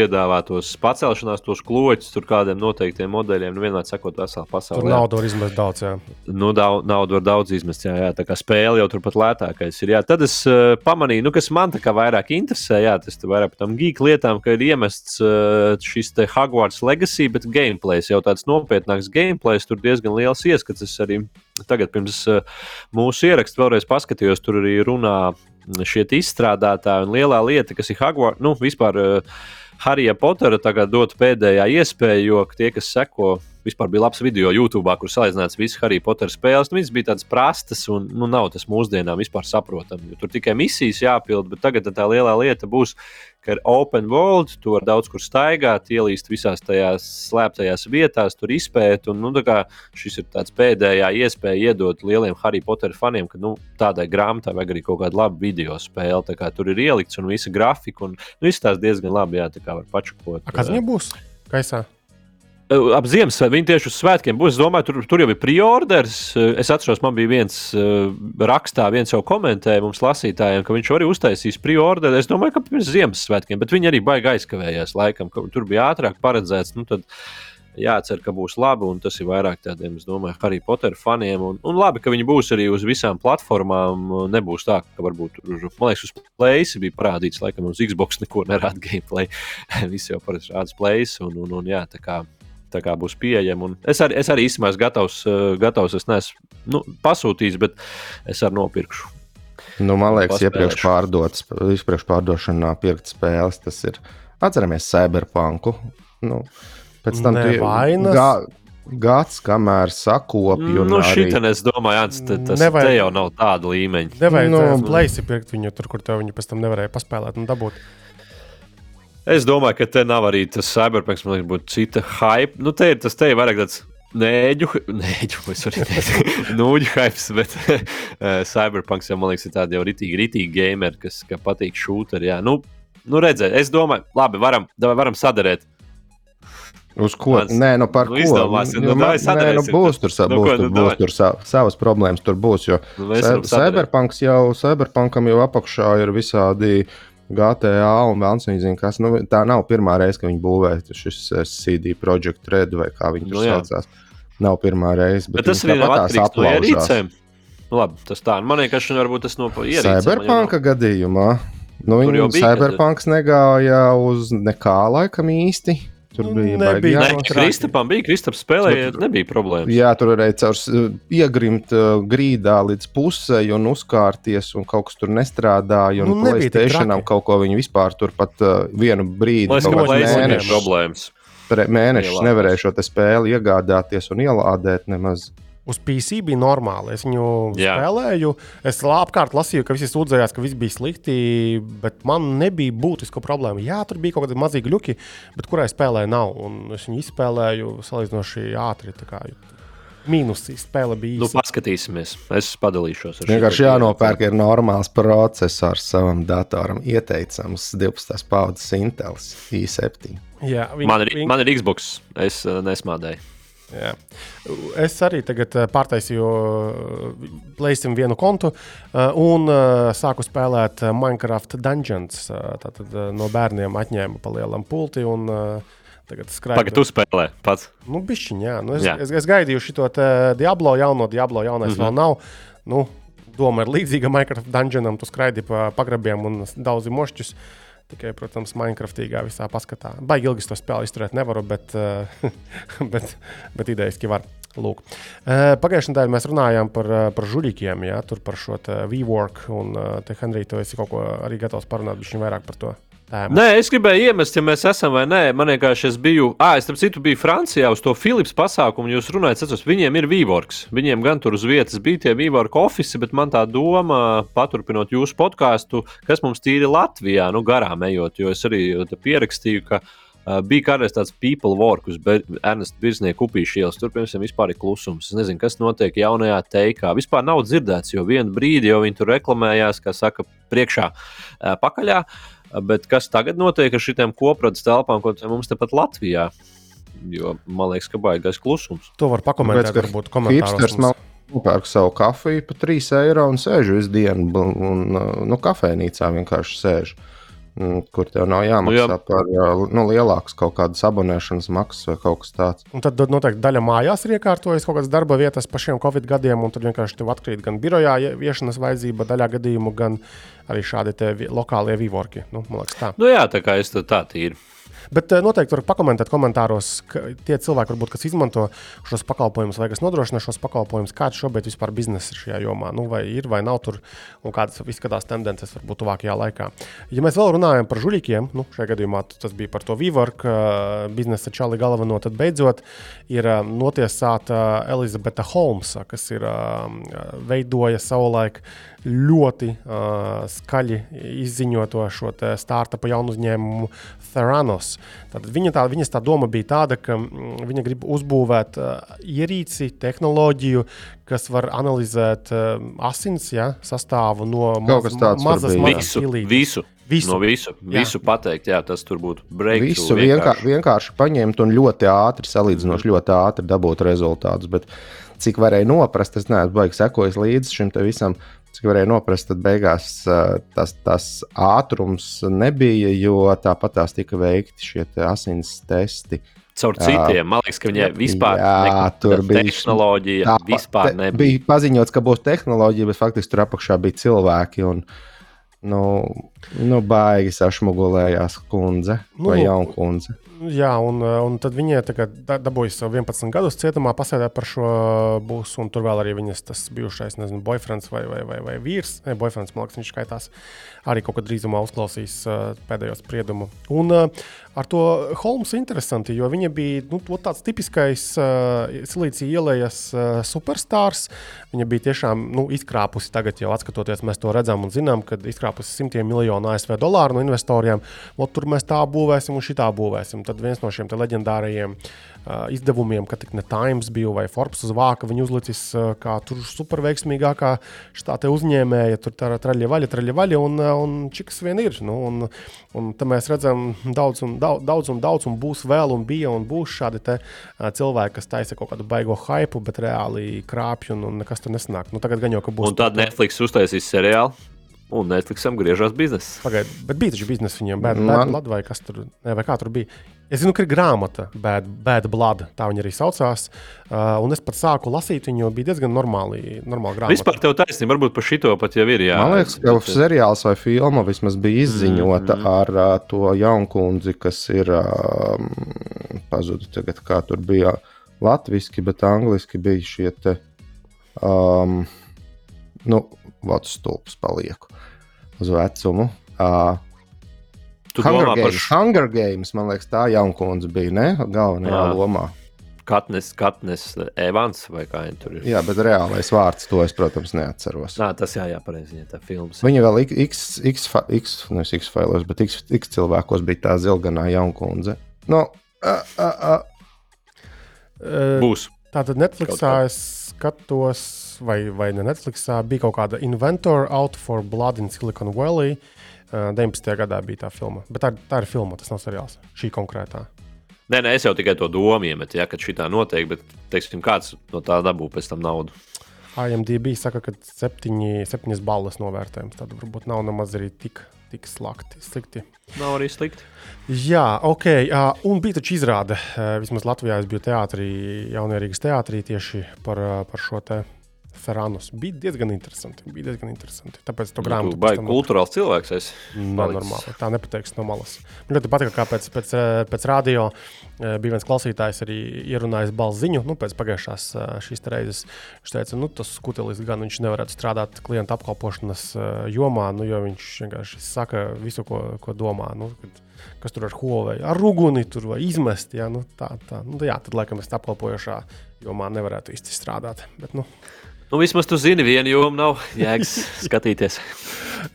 tekoņu piedāvātos pacelšanās, tos kloķus, tur kādiem noteiktiem modeļiem, nu vienmēr sakot, veselā pasaulē. Tur naudu var izmest daudz. Jā. Nu, daudz, naudu var daudz izmest, jā, jā, tā kā spēle jau turpat lētākais ir. Jā. Tad es uh, pamanīju, nu, kas man tā kā vairāk interesē, jā, tas te vairāk par tām geek lietām, ka ir iemests uh, šis te Hogwarts Legacy, bet gameplays jau tāds nopietnāks gameplays, tur diezgan liels ieskats. Es arī tagad pirms uh, mūsu ierakstu vēlreiz paskatījos, tur arī runā šie te izstrādātāji un lielā lieta, kas ir Hogwarts, nu, vispār. Uh, Harija Potera tagad dot pēdējā iespēja, jo tie, kas seko vispār bija labs video YouTube, kur salīdzināts visas Harry Potter spēles. Nu, viņas bija tādas prastas un nu, nav tas mūsdienām vispār saprotami. Tur tikai misijas jāpild, bet tagad tā lielā lieta būs, ka ir open world, tu vari daudz kur staigāt, ielīst visās tajās slēptajās vietās, tur izpēt. Un, nu, šis ir tāds pēdējā iespēja iedot lieliem Harry Potter faniem, ka nu, tādai grāmatai vajag arī kaut kādu labu video spēli. Tur ir ielikts un visa grafika, un nu, izstāsta diezgan labi, jā, tā kā var pačukot. Kas viņam būs? Gaisā? Ap Ziemassvētkiem, viņi tieši uz svētkiem būs. Es domāju, tur, tur jau ir preorders. Es atceros, man bija viens rakstā, viens jau komentēja mums lasītājiem, ka viņš arī uztaisīs preorderu. Es domāju, ka pirms Ziemassvētkiem, bet viņi arī baigi aizkavējās laikam, ka tur bija ātrāk paredzēts. Nu, tad, Jācer, ka būs labi, un tas ir vairāk tādiem, es domāju, Harry Potter faniem. Un, un labi, ka viņi būs arī uz visām platformām. Nebūs tā, ka varbūt tur, man liekas, uz Playstation bija parādīts, laikam, uz Xbox neko nerāda gameplay. Visi jau parasti rāda Playstation, un, un, un jā, tā kā tā kā būs pieejama. Es arī, es arī īstenībā esmu gatavs, eh, gatavs es neesmu nu, pasūtījis, bet es arī nopirkšu. Nu, man liekas, iepriekš pārdotas, iepriekš pārdošanā pirkt spēles, tas ir. Atceramies Cyberpunku. Nu, pēc tam bija gā, gads, kamēr sakopju. Nu, arī... šitan es domāju, Ants, tas Nevajag... te jau nav tāda līmeņa. Nevajag nu, plēsi pirkt viņu tur, kur tev viņu pēc tam nevarēja paspēlēt un dabūt. Es domāju, ka te nav arī tas cyberpunk, man liekas, būtu cita hype. Nu, te ir tas te ir vairāk tāds. Nēģu, nēģu, es arī teicu, nūģu hype, bet uh, Cyberpunks jau, man liekas, ir tāda jau ritīgi, ritīgi gamer, kas patīk šūteri. Jā, nu, nu redzēt, es domāju, labi, varam, varam sadarēt. Uz ko? Mans, nē, nu par nu, ko? Izdomāsim, nu, man, nē, nu būs tur, sa, nu, būs, ko, tur, nu, būs tur sa, savas problēmas, tur būs, jo nu, Cyberpunks jau, Cyberpunkam jau apakšā ir visādi GTA un vēl nezinu, kas. Nu, tā nav pirmā reize, kad viņi būvē šis eh, CD Projekt Red vai kā viņi tur nu, saucās. Nav pirmā reize. Bet, bet tas nav atkarīgs no ierīcēm. Nu, labi, tas tā. Man liekas, ka varbūt tas no ierīcēm. Cyberpunka nav... gadījumā. Nu, viņi Cyberpunks negāja uz nekā laikam īsti. Tur nu, bija nebija. Nē, Kristapam bija, Kristaps spēlēja, tur, nebija problēmas. Jā, tur varēja caur iegrimt uh, grīdā līdz pusē un uzkārties, un kaut kas tur nestrādāja. Un nu, Playstationam kaut ko viņi vispār tur pat uh, vienu brīdi. Tas bija problēmas. Mēnešus nevarēja šo spēli iegādāties un ielādēt nemaz uz PC bija normāli. Es viņu Jā. spēlēju. Es apkārt lasīju, ka visi sūdzējās, ka viss bija slikti, bet man nebija būtiska problēma. Jā, tur bija kaut kādi mazi gluži, bet kurai spēlē nav. Un es viņu izspēlēju salīdzinoši ātri. Mīnusi spēle bija. Nu, paskatīsimies. Es padalīšos. Vienkārši jānopērk ir normāls processors savam datoram. Ieteicams 12. paudzes Intel i7. Jā, viņi, man, ir, viņi... man ir Xbox. Es uh, nesmādēju. Jā. Es arī tagad eh, pārtaisīju eh, plēsim vienu kontu eh, un sāku spēlēt Minecraft Dungeons. Tātad no bērniem atņēmu pa lielam pulti. Un, Tagad skraidu. Pagaid, tu spēlē pats. Nu, bišķiņ, jā. Nu, es, jā. Es, es gaidīju šo Diablo jauno, Diablo jaunais mm -hmm. vēl nav. Nu, doma ir līdzīga Minecraft Dungeonam. Tu skraidi pa pagrabiem un daudzi mošķus. Uh, Tikai, protams, Minecraftīgā visā paskatā. Baigi ilgi to spēli izturēt nevaru, bet, eh, bet, bet idejaski var. Lūk. Eh, pagājušajā nedēļā mēs runājām par, eh, par žurīkiem, ja, par šo V-work. Un, Henrij, tu esi kaut ko arī gatavs parunāt, viņš vairāk par to tēmu. Nē, es gribēju iemest, ja mēs esam vai nē. Man vienkārši es biju, ah, es tam citu biju Francijā uz to Philips pasākumu. Jūs runājat, atceros, viņiem ir Vīvorks. Viņiem gan tur uz vietas bija tie Vīvorka ofici, bet man tā doma, paturpinot jūsu podkāstu, kas mums tīri Latvijā, nu garām ejot, jo es arī pierakstīju, ka. Bija kādreiz tāds people work uz Ernesta Birznieka upīšu ielas. Tur, piemēram, vispār ir klusums. Es nezinu, kas notiek jaunajā teikā. Vispār nav dzirdēts, jo vienu brīdi jau viņi tur reklamējās, kā saka, priekšā, pakaļā. Uh, Bet kas tagad notiek ar šīm kopradas telpām, ko mums tepat Latvijā? Jo man liekas, ka baigais klusums. To var pakomentēt, Bet, varbūt komentāros. Nopērku savu kafiju par 3 eiro un sēžu visu dienu. Un, un, nu, kafejnīcā vienkārši sēžu. Mm, kur tev nav jāmaksā nu, jā. par nu, lielākas kaut kādas abonēšanas maksas vai kaut kas tāds. Un tad noteikti daļa mājās ir iekārtojas kaut kādas darba vietas par šiem Covid gadiem, un tad vienkārši tev atkrīt gan birojā iešanas vajadzība, daļā gadījumu, gan arī šādi lokālie vīvorki. Nu, liekas, tā. Nu, jā, tā kā es tā tīri. Bet uh, noteikti var pakomentēt komentāros, tie cilvēki, varbūt, kas izmanto šos pakalpojumus vai kas nodrošina šos pakalpojumus, kāds šobrīd vispār biznesa ir šajā jomā. Nu, vai ir vai nav tur, un kādas izskatās tendences varbūt tuvākajā laikā. Ja mēs vēl runājam par žuļīkiem, nu, šajā gadījumā tas bija par to Vivork uh, biznesa čali galveno, tad beidzot ir uh, notiesāta Elizabete Holmsa, kas ir uh, veidoja savulaik ļoti uh, skaļi izziņoto šo startupu jaunu uzņēmumu Theranos. Tad viņa tā, viņas tā doma bija tāda, ka mm, viņa grib uzbūvēt uh, ierīci, tehnoloģiju, kas var analizēt uh, asins ja, sastāvu no var mazas, mazas Visu, visu, Visu. no visu, Jā. visu pateikt, jā, tas tur būtu breakthrough. Visu vienkārši, vienkārši paņemt un ļoti ātri, salīdzinoši ļoti ātri dabūt rezultātus. Bet cik varēja noprast, es neesmu baigi sekojis līdzi šim te visam. Cik varēja noprast, tad beigās tas, tas ātrums nebija, jo tāpat tās tika veikti šie asins testi. Caur citiem, man liekas, ka viņai vispār Jā, nekāda tur bija- tehnoloģija Tā, vispār nebija. bija paziņots, ka būs tehnoloģija, bet faktiski tur apakšā bija cilvēki. Un, nu, nu, baigi sašmugulējās kundze Nu, vai jauna kundze. Jā, un, uh, un tad viņa dabūja savu 11 gadus cietumā, pasēdē par šo būs, un tur vēl arī viņas tas bijušais, nezinu, boyfriends vai, vai, vai, vai vīrs. Ne, boyfriends, man liekas, viņš skaitās arī kaut kad drīzumā uzklausīs pēdējo spriedumu. Un ar to Holmes interesanti, jo viņa bija nu, tāds tipiskais silīcija ielējas superstārs. Viņa bija tiešām nu, izkrāpusi, tagad jau skatoties, mēs to redzam un zinām, kad izkrāpusi simtiem miljonu ASV dolāru no investoriem. Ot, tur mēs tā būvēsim un šitā būvēsim. Tad viens no šiem leģendārajiem uh, izdevumiem, kad tik ne Times bija vai Forbes uz vāka, viņi uzlicis uh, kā tur superveiksmīgākā štā te uzņēmēja, tur tā traļa vaļa, traļa vaļa un, un čiks vien ir. Nu, un, un te mēs redzam daudz un daudz, daudz un daudz, un būs vēl un bija un būs šādi te uh, cilvēki, kas taisa kaut kādu baigo hypu, bet reāli krāpj un, un nekas tur nesanāk. Nu, tagad gan jau, ka būs. Un tad Netflix uztaisīs seriālu, un Netflixam griežas biznesa. Pagaid, bet bija taču biznesa viņiem, bad, Man- bad blood vai kas tur, ne, vai kā tur bija. Es zinu, ka ir grāmata, bad, bad blood, tā viņa arī saucās. Uh, un es pat sāku lasīt viņu, jo bija diezgan normāli, normāli grāmata. Vispār tev taisnība, varbūt par šito pat jau ir. Jā, Man liekas, ka seriāls vai filma vismaz bija izziņota mm, mm. ar uh, to jaunkundzi, kas ir um, pazudusi tagad, kā tur bija latviešu, bet angliski bija šie te, um, nu, vārds stulps palieku uz vecumu. Uh, tu Hunger domā par Games, Hunger Games, man liekas, tā jaunkundze bija, ne? Galvenajā Jā. lomā. Katnes, Katnes Evans vai kā viņa tur ir. Jā, bet reālais vārds to es, protams, neatceros. Nā, tas jā, jā, pareizi, viņa tā filmas. Viņa vēl X, X, X, nevis X failos, bet X, X cilvēkos bija tā zilganā jaunkundze. Nu, a, a, a. Uh, Būs. Tātad Netflixā es skatos, vai, vai ne Netflixā bija kaut kāda Inventor Out for Blood in Silicon Valley. Uh, 19. gadā bija tā filma. Bet tā, tā ir filma, tas nav seriāls. Šī konkrētā. Nē, nē, es jau tikai to domu iemetu, ja, ka šī tā notiek, bet, teiksim, kāds no tā dabū pēc tam naudu. IMDb saka, ka septiņi, septiņas balvas novērtējums. Tad varbūt nav nemaz arī tik, tik slakti, slikti. Nav arī slikti. Jā, ok. Uh, un bija taču izrāde. Uh, vismaz Latvijā es biju teātrī, Jaunierīgas teātrī tieši par, uh, par šo te Ferranus. Bija diezgan interesanti. Bija diezgan interesanti. Tāpēc to Tu grāmatu tam- kultūrāls cilvēks. Es. Nav palicis. normāli. Tā nepateiks no malas. Man ļoti patīk, kā pēc, pēc, pēc radio eh, bija viens klausītājs, arī ierunājis balss ziņu. Nu, pēc pagājušās eh, šīs reizes viņš teica, nu, tas skutelis gan viņš nevarētu strādāt klienta apkalpošanas eh, jomā, nu, jo viņš vienkārši saka visu, ko, ko domā. Nu, kad, kas tur ar Huawei, ar ruguni tur vai izmest. Jā, nu, tā, tā. Nu, jā, tad laikam es apkalpojošā jomā nevarētu īsti strādāt. Bet, nu, Nu, vismaz tu zini, viena joma nav jēgas skatīties.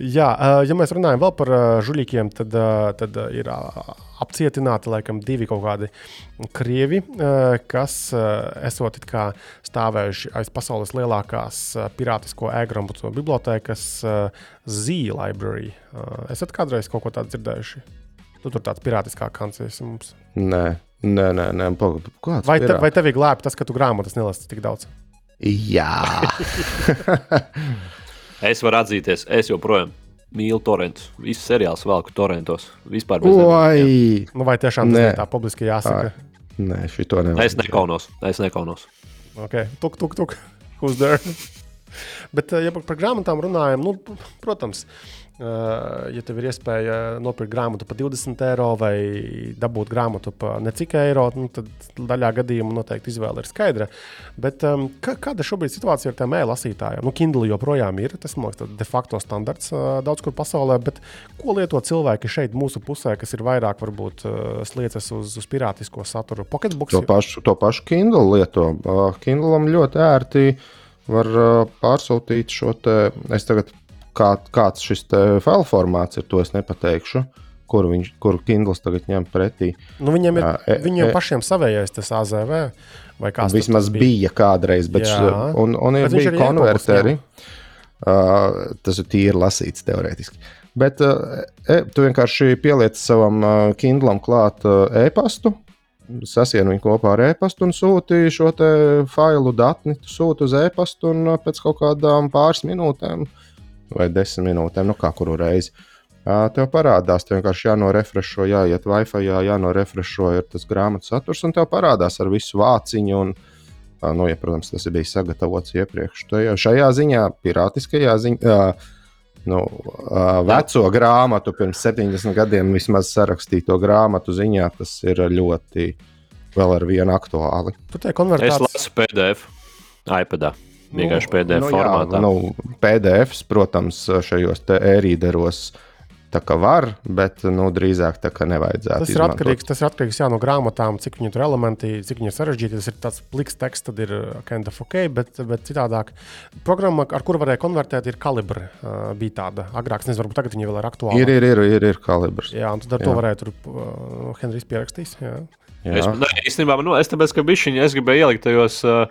Jā, ā, ja mēs runājam vēl par ā, žuļīkiem, tad, ā, tad ir apcietināti laikam divi kaut kādi krievi, kas esot stāvējuši aiz pasaules lielākās pirātisko ēgrāmatu bibliotēkas ā, Z Library. Ā, Esat kādreiz kaut ko tādu dzirdējuši? Tu tur tāds pirātiskā kancēs mums. Nē, nē, nē, nē. Pagaid, kāds Vai, te, vai tev ir glābts tas, ka tu grāmatas nelasi tik daudz? Jā, Es varu atzīties, es joprojām mīlu torrentus. Visu seriālu velku torrentos. Vispār bez oi! Nu, vai tiešām tas Nē. ir tā publiski jāsaka? Nē, šito nevar. Es nekaunos. Es nekaunos. Okay. Tuk, tuk, tuk. Who's there? Bet, ja par grāmatām runājam, nu, protams, ja tev ir iespēja nopirkt grāmatu par 20 eiro vai dabūt grāmatu par necik eiro, nu, tad daļā gadījumā noteikti izvēle ir skaidra. Bet um, kāda šobrīd situācija ar tiem e-lasītājiem? Nu, Kindle joprojām ir tas, man liekas, de facto standarts uh, daudz kur pasaulē, bet ko lieto cilvēki šeit mūsu pusē, kas ir vairāk varbūt uh, sliecas uz, uz pirātisko saturu? Pocketbooks. To pašu, to pašu Kindle lieto. Uh, Kindlam ļoti ērti var uh, pārsūtīt šo te. Es tagad kā, kāds šis file formāts ir, to es nepateikšu. Kuru, viņš, kuru Kindle tagad ņem pretī? Nu, viņiem ir e, viņiem e, pašiem savējais tas AZV. Vismaz bija? bija kādreiz, bet, jā, un, un ir bija konverteri. Uh, tas ir tīri lasīts teorētiski. Bet uh, e, tu vienkārši pieliec savam uh, Kindlam klāt uh, e-pastu, sasien viņu kopā ar e-pastu un sūti šo failu datni. Tu sūti uz e-pastu un pēc kaut kādām pāris minūtēm uh, vai desmit minūtēm, nu kā kuru reizi. Tev parādās, tev vienkārši jānorefrešo, jāiet Wi-Fi, jā, jānorefrešo ir tas grāmatas saturs, un tev parādās ar visu vāciņu. Un, nu, ja, protams, tas ir bijis sagatavots iepriekš. Tajā, šajā ziņā, pirātiskajā ziņā, nu, veco grāmatu pirms 70 gadiem vismaz sarakstīto grāmatu ziņā, tas ir ļoti vēl ar vienu aktuāli. Tu te konvertēji? Es lasu PDF, iPadā. Vienkārši PDF nu, formātā. Jā, nu, PDFs, protams, šajos e-rīderos tā kā var, bet nu, drīzāk tā kā nevajadzētu. Tas ir izmantot. atkarīgs, tas ir atkarīgs jā, no grāmatām, cik viņi tur elementi, cik viņi ir sarežģīti. Tas ir tāds pliks teksts, tad ir uh, kind of ok, bet, bet citādāk. Programma, ar kuru varēja konvertēt, ir kalibra. Uh, bija tāda agrāk, nezinu, varbūt tagad viņa vēl ir aktuāla. Ir, ir, ir, ir, ir kalibrs. Jā, un tad ar jā. to varēja tur uh, Henrijs pierakstīs. Jā. Jā. Es, ne, īstenībā, nu, es tāpēc, ka bišķiņi es gribēju ielikt tajos. Uh,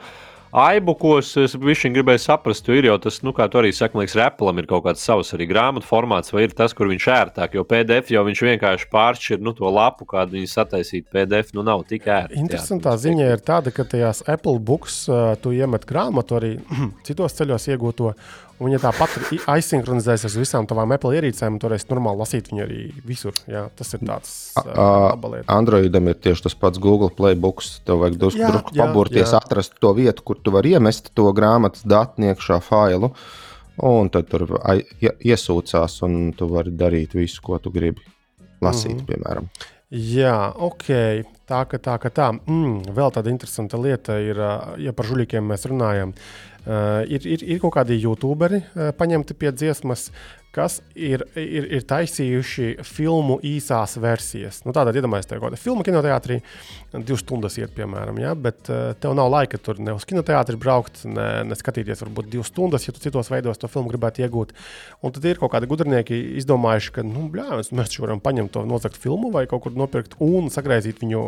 iBookos es bišķiņ gribēju saprast, jo ir jau tas, nu, kā tu arī saki, liekas, Apple'am ir kaut kāds savs arī grāmatu formāts, vai ir tas, kur viņš ērtāk, jo PDF jau viņš vienkārši pāršķir, nu, to lapu, kādu viņi sataisīt PDF, nu, nav tik ērti. Interesantā jā, ziņa ir tāda, ka tajās Apple Books uh, tu iemet grāmatu arī citos ceļos iegūto, Un, ja tāpat aizsinhronizēsies uz visām tavām Apple ierīcēm, tad varēs normāli lasīt viņu arī visur. Jā, tas ir tāds uh, Androidam ir tieši tas pats Google Playbooks. Tev vajag drusku drus paburties, jā. atrast to vietu, kur tu vari iemest to grāmatas datu iekšā failu. Un tad tur iesūcās, un tu vari darīt visu, ko tu gribi lasīt, mm -hmm. piemēram. Jā, ok. Tā ka tā, ka tā. Mm, vēl tāda interesanta lieta ir, ja par žuļiem mēs runājam. Uh, Uh, ir, ir, ir kaut kādi youtuberi uh, paņemti pie dziesmas, kas ir, ir, ir taisījuši filmu īsās versijas. Nu, Tātad, iedomājieties, kāda filma kinoteātrī, divas stundas iet, piemēram, ja, bet uh, tev nav laika tur ne uz kinoteātri braukt, ne, ne skatīties, varbūt divas stundas, ja tu citos veidos to filmu gribētu iegūt. Un tad ir kaut kādi gudrinieki izdomājuši, ka, nu, bļā, mēs varam paņemt to nozagt filmu vai kaut kur nopirkt un sagraizīt viņu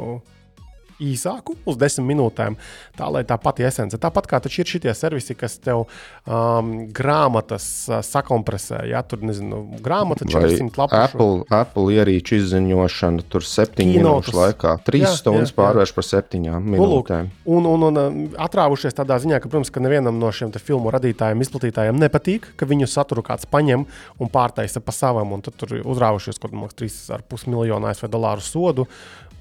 īsāku, uz desmit minūtēm, tā lai tā pati esence. Tāpat kā ir šie servisi, kas tev um, grāmatas uh, sakompresē, ja tur nezinu, grāmata 400 lapu. Apple, Apple ierīču izziņošana tur septiņu minūšu laikā, trīs jā, stundas jā, pārvērš par septiņām nu, minūtēm. Un, un, un, un atrāvušies tādā ziņā, ka, protams, ka nevienam no šiem filmu radītājiem, izplatītājiem nepatīk, ka viņu saturu kāds paņem un pārtaisa pa savam, un tad tur uzrāvušies kaut kāds 3,5 miljonu ASV dolāru sodu.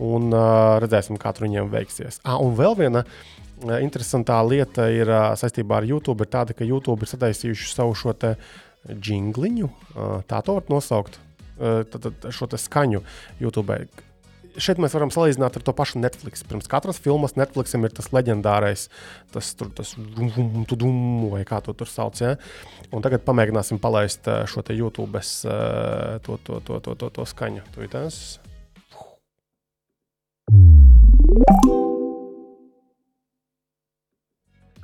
Un uh, redzēsim, kā tur viņiem veiksies. Ah, un vēl viena uh, interesantā lieta ir uh, saistībā ar YouTube. Ir tāda, ka YouTube ir sataisījuši savu šo jingliņu, uh, tā to var nosaukt, uh, tad, tad šo skaņu YouTube. Šeit mēs varam salīdzināt ar to pašu Netflix. Pirms katras filmas Netflixam ir tas leģendārais, tas, tur, tas dum, vai kā to tur sauc. Ja? Un tagad pamēģināsim palaist šo YouTube to, to, to, to, to, to skaņu. Tuitās.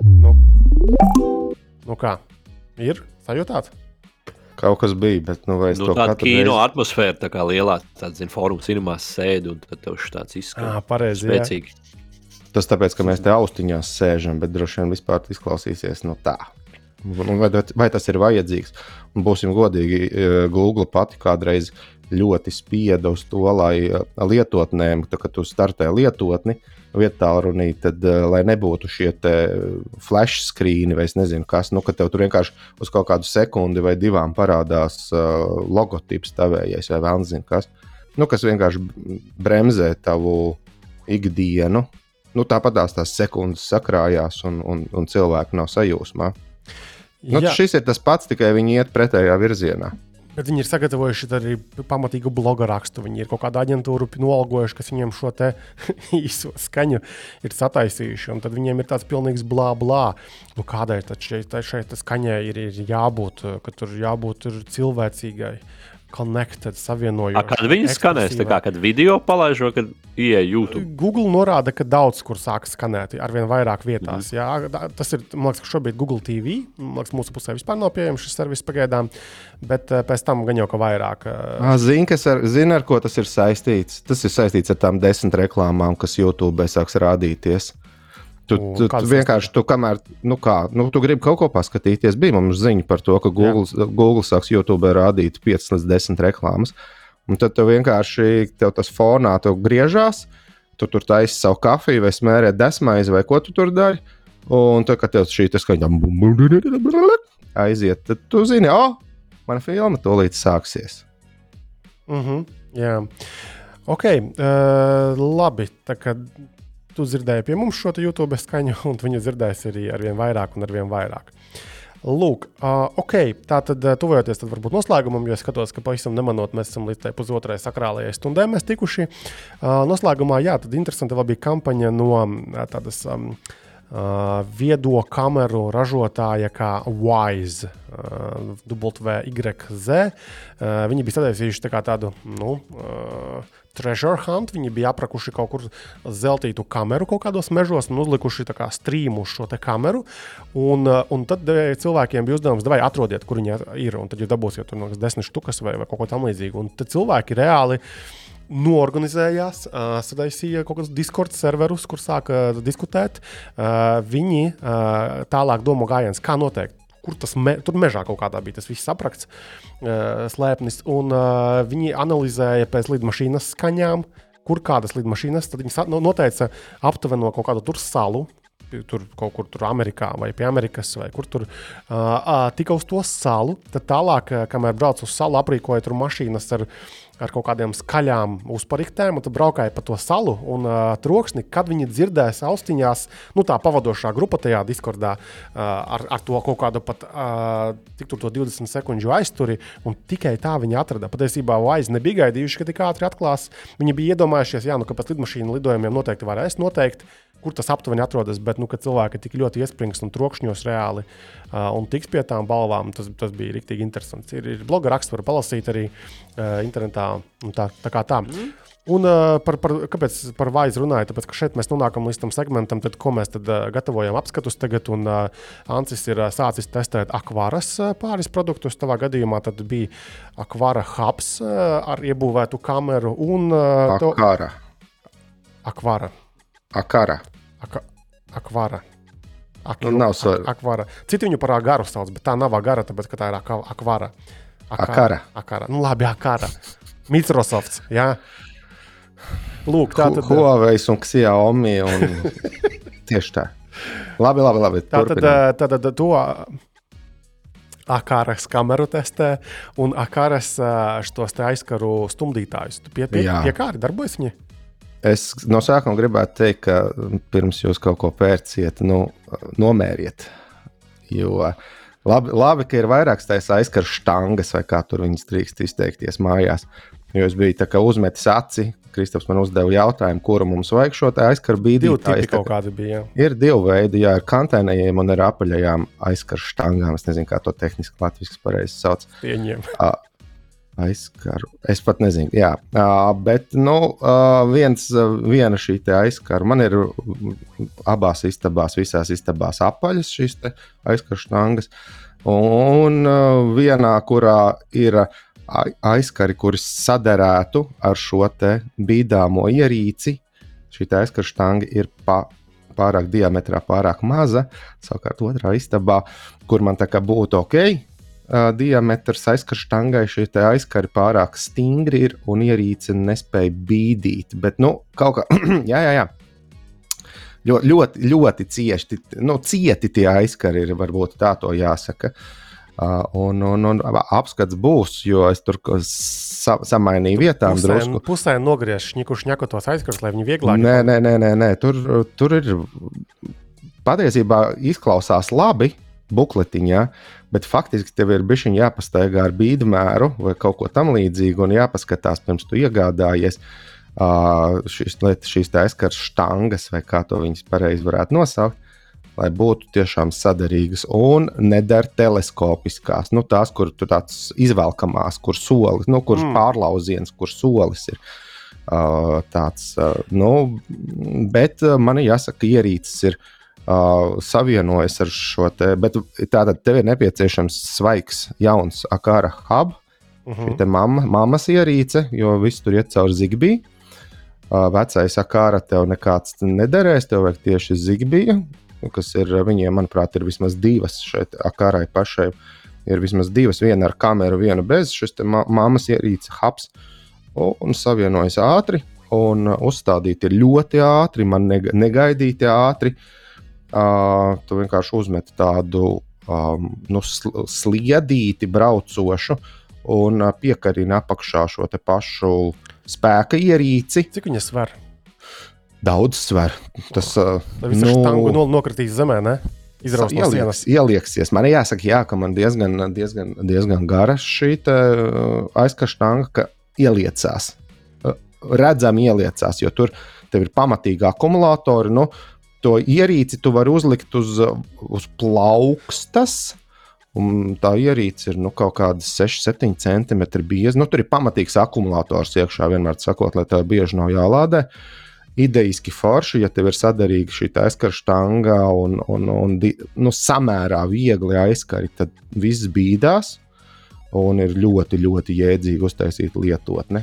Nu, nu kā? Ir sajūtāt? Kaut kas bija, bet nu, nu, tāda kino reizi... atmosfēra, tā kā lielā tāda formula cinemās sēdi, un tad tev šis tāds izskatās. Ah, pareizi. Spēcīgi. Jā. Tas tāpēc, ka mēs te austiņās sēžam, bet droši vien vispār izklausīsies no tā. Vai, vai tas ir vajadzīgs? Un būsim godīgi, eh, Google pati kādreiz ļoti spieda uz to, lai uh, lietotnēm, tā, kad tu startē lietotni, vietā runī, tad, uh, lai nebūtu šie flash screeni vai es nezinu, kas, nu, ka tev tur vienkārši uz kaut kādu sekundi vai divām parādās uh, logotips tavējais vai vēl nezinu kas, nu, kas vienkārši bremzē tavu ikdienu. Nu, tāpat tās sekundes sakrājās, un, un, un cilvēki nav sajūsmā. Nu, šis ir tas pats, tikai viņi iet pretējā virzienā. Bet viņi ir sagatavojuši arī pamatīgu blogu rakstu. Viņi ir kaut kādu aģentūru nolgojuši, kas viņiem šo īso skaņu ir sataisījuši. Un tad viņiem ir tāds pilnīgs blā, blā. Nu, kādai šeit, šeit skaņai ir, ir jābūt, ka tur jābūt tur cilvēcīgai, connected, savienojot. Kad viņi skanēs, tā kā kad video palaiž, vai kad ieeja YouTube. Google norāda, ka daudz kur sāk skanēt ar vien vairāk vietās. Mm. Jā, tas ir, man liekas, ka šobrīd Google TV. Man liekas, mūsu pusē vispār nav pieejams šis servis pagaidām, bet eh, pēc tam gan jau ka vairāk. eh, Zini, ar, zin, ar ko tas ir saistīts? Tas ir saistīts ar tām desmit reklāmām, kas YouTube sāks rādīties. Tu, tu, tu vienkārši, tu, kamēr, nu kā, nu, tu gribi kaut ko paskatīties, bija mums ziņa par to, ka Google, Google sāks YouTube rādīt 5 līdz 10 reklāmas. Un tad tev vienkārši tev tas fonā tev griežās, tu tur taisi savu kafiju vai smērē desmaizi vai ko tu tur dari. Un tad, kad tev šī skaņa aiziet, tad tu zini, o, oh, mana filma tūlīt sāksies. Mm -hmm, jā, ok. Uh, labi. Tā kā tu dzirdēji pie mums šo YouTube skaņu, un viņu dzirdēsi arī ar vien vairāk un ar vien vairāk. Lūk, uh, ok, tā tad tuvojoties tad varbūt noslēgumam, jo es skatos, ka pavisam nemanot, mēs esam līdz pusotrai sakrālajai stundai tikuši. Uh, noslēgumā, jā, tad interesanti vēl bija kampaņa no tādas. Um, Uh, viedo kameru ražotāja, kā Wise, uh, WYZ. Uh, viņi bija sataisījuši tā tādu nu, uh, treasure hunt. Viņi bija aprakuši kaut kur zeltītu kameru kaut kādos mežos un uzlikuši kā strīmu uz šo kameru. Un, uh, un tad cilvēkiem bija uzdevums, vai atrodiet, kur viņi ir. Un tad jūs dabūsiet tur no desmit štukas vai, vai kaut ko tamlīdzīgu. Un tad cilvēki reāli norganizējās, uh, sadaisīja kaut kādus Discord serverus, kur sāka diskutēt. Uh, viņi uh, tālāk domā gājiens, kā noteikt. Kur tas me, tur mežā kaut kādā bija tas viss aprakts, uh, slēpnis. Un uh, viņi analizēja pēc lidmašīnas skaņām, kur kādas lidmašīnas. Tad viņi noteica aptuveno kaut kādu tur salu, tur kaut kur tur Amerikā vai pie Amerikas, vai kur tur uh, uh, tika uz to salu. Tad tālāk, uh, kamēr braucu uz salu, aprīkoja tur mašīnas ar, ar kaut kādiem skaļām uzpariktēm, un tad braukāja pa to salu un uh, troksni, kad viņi dzirdēs austiņās, nu tā pavadošā grupa tajā diskordā uh, ar, ar to kaut kādu pat uh, tik tur to 20 sekundžu aizturi, un tikai tā viņi atrada. Patiesībā Wise nebija gaidījuši, ka tik ātri atklās. Viņi bija iedomājušies, jā, nu, ka pēc lidmašīnu lidojumiem noteikti varēs noteikt kur tas aptuveni atrodas, bet nu, cilvēki tik ļoti iesprings un trokšņos reāli uh, un tiks pie tām balvām, tas, tas bija rīktīgi interesants. Ir, ir bloga raksts, var palasīt arī uh, internetā. un Tā, tā kā tā. Mm. Un uh, par, par, kāpēc par vaizu runāju? Tāpēc, ka šeit mēs nonākam līdz tam segmentam, tad, ko mēs tad, uh, gatavojam apskatus tagad. Un uh, Ancis ir uh, sācis testēt akvāras uh, pāris produktus. Tavā gadījumā tad bija akvāra hubs uh, ar iebūvētu kameru un uh, to Akara. akvāra. Akara. Aka, akvāra. Ak, Nu, nav svar- ak, akvāra. Citi viņu par agaru sauc, bet tā nav agara, tāpēc ka tā ir aka, akvāra. Akara. akara. Nu, labi, akara. Microsoft. Jā. Lūk, tā tad. Huawei un Xiaomi. Un... Tieši tā. Labi, labi. labi. Tā tad, eh, tā tad to Akaras kameru testē, un Akaras eh, šos aizkaru stumdītājus. Tu Pie, pie, pie kā arī darbojas viņi? Es no sākuma gribētu teikt, ka pirms jūs kaut ko pērciet, nu, nomēriet. Jo labi, labi, ka ir vairākas tādas aizkaru štangas, vai kā tur viņas drīkst izteikties mājās. Jo es biju tā uzmetis aci, Kristaps man uzdeva jautājumu, kuru mums vajag šo aizkaru Divi bīdīt. tipi kaut kādi bija. jā. Ir divi veidi, jā, ar kantēnējiem un ar apaļajām aizkaru štangām. Es nezinu, kā to tehniski latviešu pareizi sauc. Pieņem. Aizkaru. Es pat nezinu, jā. Bet nu, viens, viena šī aizkara. Man ir abās istabās, visās istabās apaļas šīs aizkaru štangas. Un vienā, kurā ir ai- aizkari, kuras sadarētu ar šo bīdāmo ierīci. Šī aizkaru štanga ir pa, pārāk diametrā, pārāk maza. Savukārt, otrā istabā, kur man tā kā būtu ok, uh, diametrs aizkarštangai šie te aizkari pārāk stingri ir un ierīce nespēja bīdīt. Bet, nu, kaut kā, jā, jā, jā. Ļoti, ļoti, ļoti cieši, nu, cieti tie aizkari ir, varbūt tā to jāsaka. Uh, un, un, un apskats būs, jo es tur sa, samainīju vietām Pusē, drusku. pusē nogriež šņiku šņaku tos aizkarus, lai viņi vieglāk Nē, nē, nē, nē, nē. Tur, tur ir patiesībā izklausās labi, bukletiņā, bet faktiski tev ir bijis jāpastaigā ar bīdmēru vai kaut ko tamlīdzīgu un jāpaskatās pirms tu iegādājies. Šīs, šīs aizkars štangas, vai kā to viņas pareizi varētu nosaukt, lai būtu tiešām sadarīgas un nedara teleskopiskās. Nu, tās, kur tur tāds izvelkamās, kur solis, nu, kurš mm. pārlauziens, kur solis ir. Uh, tāds, uh, nu, bet man jāsaka, ierīces ir uh, savienojas ar šo te. Bet tātad tev ir nepieciešams svaigs, jauns akāra hub. Uh -huh. Šī mamma, mammas ierīce, jo viss tur iet cauri zigbiju. Uh, vecais akāra tev nekāds nederēs, tev vajag tieši zigbiju, kas ir viņiem, manuprāt, ir vismaz divas šeit akārai pašai. Ir vismaz divas, viena ar kameru, viena bez šīs ma mammas ierīces hubs. Un savienojas ātri, un uzstādīti ir ļoti ātri, man negaidīti ātri. Uh, Uh, tu vienkārši uzmet tādu um, nu, sliedīti braucošu un uh, piekarina apakšā šo pašu spēka ierīci. Cik viņa sver? Daudz sver. Tas uh, nu, no, nokritīs zemē. Ne? Izraust no ielieks, ielieksies. Man jāsaka, jā, ka man diezgan, diezgan, diezgan gara šī aizkaštanga, ka ieliecās. Redzami ieliecās, jo tur ir pamatīgi akumulatori. Nu, uh, to ierīci tu vari uzlikt uz, uz plaukstas. Un tā ierīce ir nu, kaut kāda 6, 7 cm bieza. Nu, tur ir pamatīgs akumulators iekšā, vienmēr sakot, lai tev bieži nav jālādē. Idejiski forši, ja tev ir sadarīga šī aizkara štanga un, un, un nu, samērā viegli aizkari, tad viss bīdās. Un ir ļoti, ļoti jēdzīgi uztaisīt lietotni.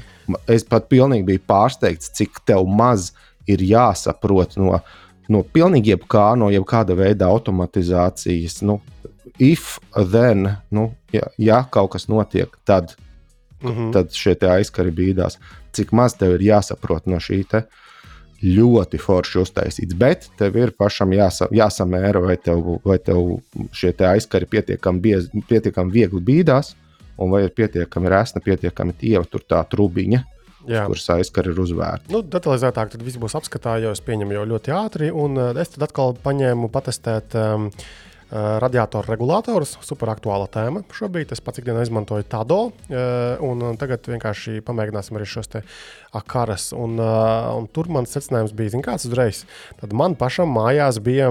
Es pat pilnīgi biju pārsteigts, cik maz ir jāsaprot no viņa no pilnīgi jebkā, no jebkāda veida automatizācijas. Nu, if, then, nu, ja, ja kaut kas notiek, tad, mm -hmm. tad šie aizkari bīdās. Cik maz tev ir jāsaprot no šī te ļoti forši uztaisīts, bet tev ir pašam jāsa, jāsamēra, vai tev, vai tev šie aizkari pietiekami, biez, pietiekami viegli bīdās, un vai ir pietiekami resna, pietiekami tieva tur tā trubiņa kuras aizkara ir uzvērta. Nu, detalizētāk tad viss būs apskatā, jo es pieņemu jau ļoti ātri. Un uh, es tad atkal paņēmu patestēt. Um, radiatoru regulātors, superaktuāla tēma. Šobrīd es pats ikdienā izmantoju tādu, uh, un tagad vienkārši pamēģināsim arī šos akaras. Un, uh, un tur mans secinājums bija, zin, kāds uzreiz. Tad man pašam mājās bija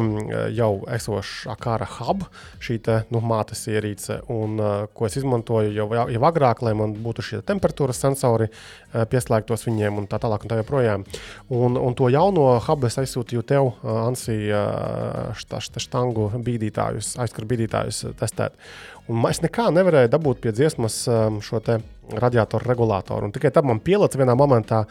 jau esošs akara hub, šī te, nu, mātes ierīce, un, uh, ko es izmantoju jau, jau agrāk, lai man būtu šie temperatūras sensori uh, pieslēgtos viņiem un tā tālāk un tā joprojām. Un, un to jauno hubu es aizsūtīju tev, uh, Ansī, uh, šta, šta, štangu bīdītājus, aizskaru bīdītājus testēt. Un es nekā nevarēju dabūt pie dziesmas um, šo te radiatoru regulātoru. Un tikai tad man pielāca vienā momentā,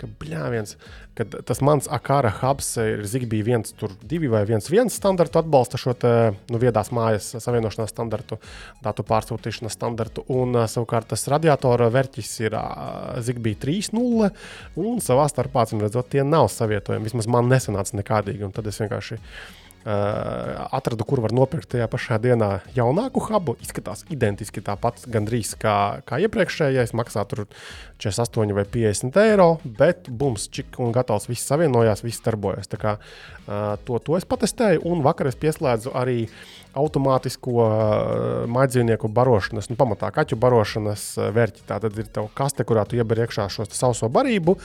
ka bļāviens, kad tas mans akāra hubs ir Zigbee 1.2 vai 1.1 standartu atbalsta šo te, nu, viedās mājas savienošanās standartu, datu pārsūtīšanas standartu. Un savukārt tas radiatora vērķis ir Zigbee 3.0 un savā starpā, acīm redzot, tie nav savietojami. Vismaz man nesanāca nekādīgi. Un tad es vienkārši atradu, kur var nopirkt tajā pašā dienā jaunāku hubu. Izskatās identiski tāpat, gandrīz kā, kā iepriekšējais. Maksā tur 48 vai 50 eiro, bet bums, čik un gatavs. Viss savienojās, viss darbojas. Tā kā, to, to es patestēju, un vakar es pieslēdzu arī automātisko maģinieku barošanas, nu, pamatā kaķu barošanas vērķi. Tā tad ir tā kaste, kurā tu ieber iekšā šo sauso barību,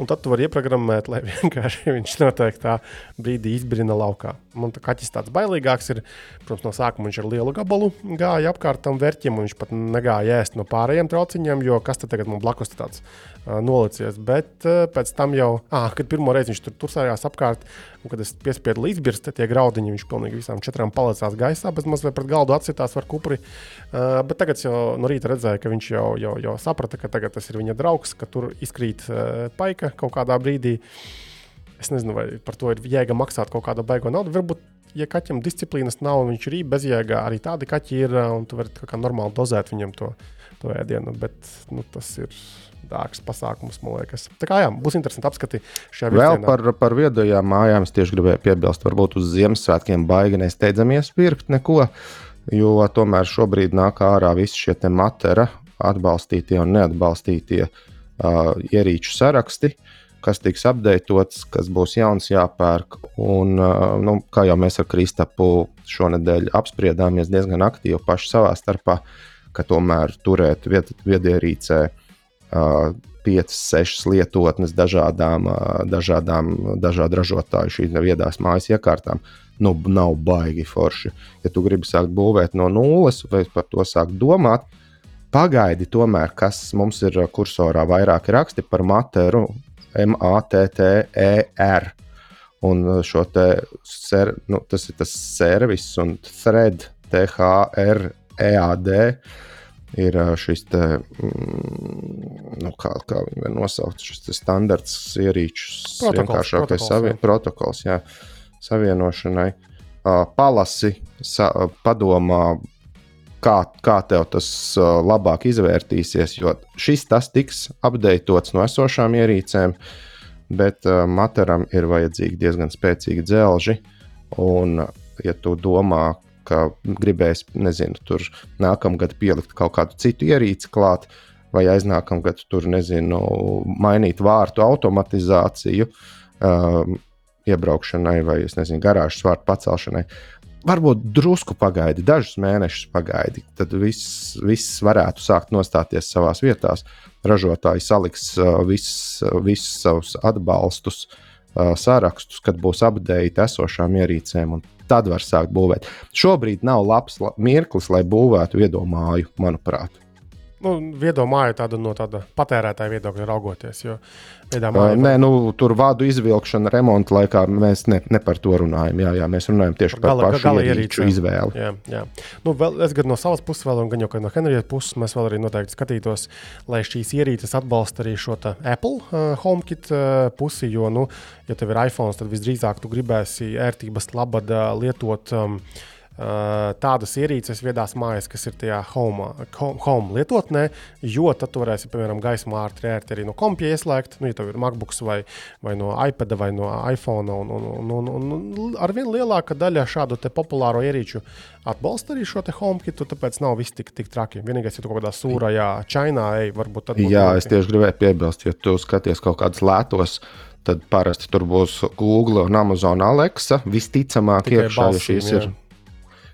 Un tad tu vari ieprogrammēt, lai vienkārši viņš noteiktā brīdī izbrina laukā. Man tā kaķis tāds bailīgāks ir. Protams, no sākuma viņš ar lielu gabalu gāja apkārt tam vērķim, un viņš pat negāja ēst no pārējiem trauciņiem, jo kas te tagad man blakus tāds uh, nolicies. Bet uh, pēc tam jau, ah, kad pirmo reizi viņš tur tursējās apkārt, Un, kad es piespiedu līdzbirst, tie graudiņi viņš pilnīgi visām četrām palicās gaisā, bez mazliet pret galdu atsitās ar kupri. Uh, bet tagad jau no rīta redzēju, ka viņš jau, jau, jau saprata, ka tas ir viņa draugs, ka tur izkrīt uh, paika kaut kādā brīdī. Es nezinu, vai par to ir jēga maksāt kaut kādu baigo naudu. Varbūt, ja kaķam disciplīnas nav, viņš ir bezjēgā, arī tādi kaķi ir, un tu vari kā normāli dozēt viņam to, to ēdienu. Bet nu, tas ir dārgs pasākums, man liekas. Tā kā jā, būs interesanti apskatīt šajā virzienā. Vēl par, par viedajām mājām es tieši gribēju piebilst, varbūt uz Ziemassvētkiem baigi nesteidzamies pirkt neko, jo tomēr šobrīd nāk ārā visi šie matera atbalstītie un neatbalstītie uh, ierīču saraksti. kas tiks apdeitots, kas būs jauns jāpērk. Un, uh, nu, kā jau mēs ar Kristapu šonadēļ apspriedāmies diezgan aktīvi paši savā starpā, ka tomēr turēt viet, viedierīcē uh, 5, 6 lietotnes dažādām, uh, dažādām dažādu ražotāju šīm viedās mājas iekārtām. Nu, nav baigi forši. Ja tu gribi sākt būvēt no nulles vai par to sākt domāt, pagaidi tomēr, kas mums ir kursorā vairāki raksti par materu, M-A-T-T-E-R. Un šo te ser, nu, tas ir tas servis un thread, T-H-R-E-A-D. Ir šis te, mm, nu, kā, kā viņi var nosaukt, šis standarts ierīču vienkāršākais savien, protokols, jā, savienošanai. Palasi, sa, padomā, kā, kā tev tas labāk izvērtīsies, jo šis tas tiks apdeitots no esošām ierīcēm, bet materam ir vajadzīgi diezgan spēcīgi dzelži. Un, ja tu domā, ka gribēs, nezinu, tur nākamgad pielikt kaut kādu citu ierīci klāt, vai aiznākamgad tur, nezinu, mainīt vārtu automatizāciju, um, iebraukšanai vai, es nezinu, garāžas vārtu pacelšanai, varbūt drusku pagaidi, dažus mēnešus pagaidi, tad viss, viss varētu sākt nostāties savā vietā. Ražotāji saliks uh, visus vis savus atbalstus, uh, sārakstus, kad būs apgādēti esošām ierīcēm, un tad var sākt būvēt. Šobrīd nav labs mirklis, lai būvētu viedomāju, manuprāt nu, viedo māju tādu no tāda patērētāja viedokļa raugoties. Jo māja, Nē, nu, tur vādu izvilkšana remonta laikā mēs ne, ne par to runājam. Jā, jā, mēs runājam tieši par gala, pašu gala ierīču izvēli. Jā, jā. Nu, vēl, es gan no savas puses, vēl, un gan jau no Henrijas puses, mēs vēl arī noteikti skatītos, lai šīs ierīces atbalsta arī šo Apple uh, HomeKit uh, pusi. Jo, nu, ja tev ir iPhone, tad visdrīzāk tu gribēsi ērtības labad uh, lietot. Um, tādas ierīces viedās mājas, kas ir tajā home, home lietotnē, jo tad tu varēsi, piemēram, gaismu ātri arī no kompija ieslēgt. Nu, ja tev ir MacBook vai, vai no iPad vai no iPhone, un, un, un, un, un ar vien lielāka daļa šādu populāro ierīču atbalsta arī šo HomeKitu, tāpēc nav viss tik, tik traki. Vienīgais, ja tu kaut kādā sūrajā Čainā ej, varbūt tad. Jā, es tieši gribēju piebilst, ja tu skaties kaut kādus lētos tad parasti tur būs Google un Amazon Alexa. Visticamāk, iekšā šīs jā. ir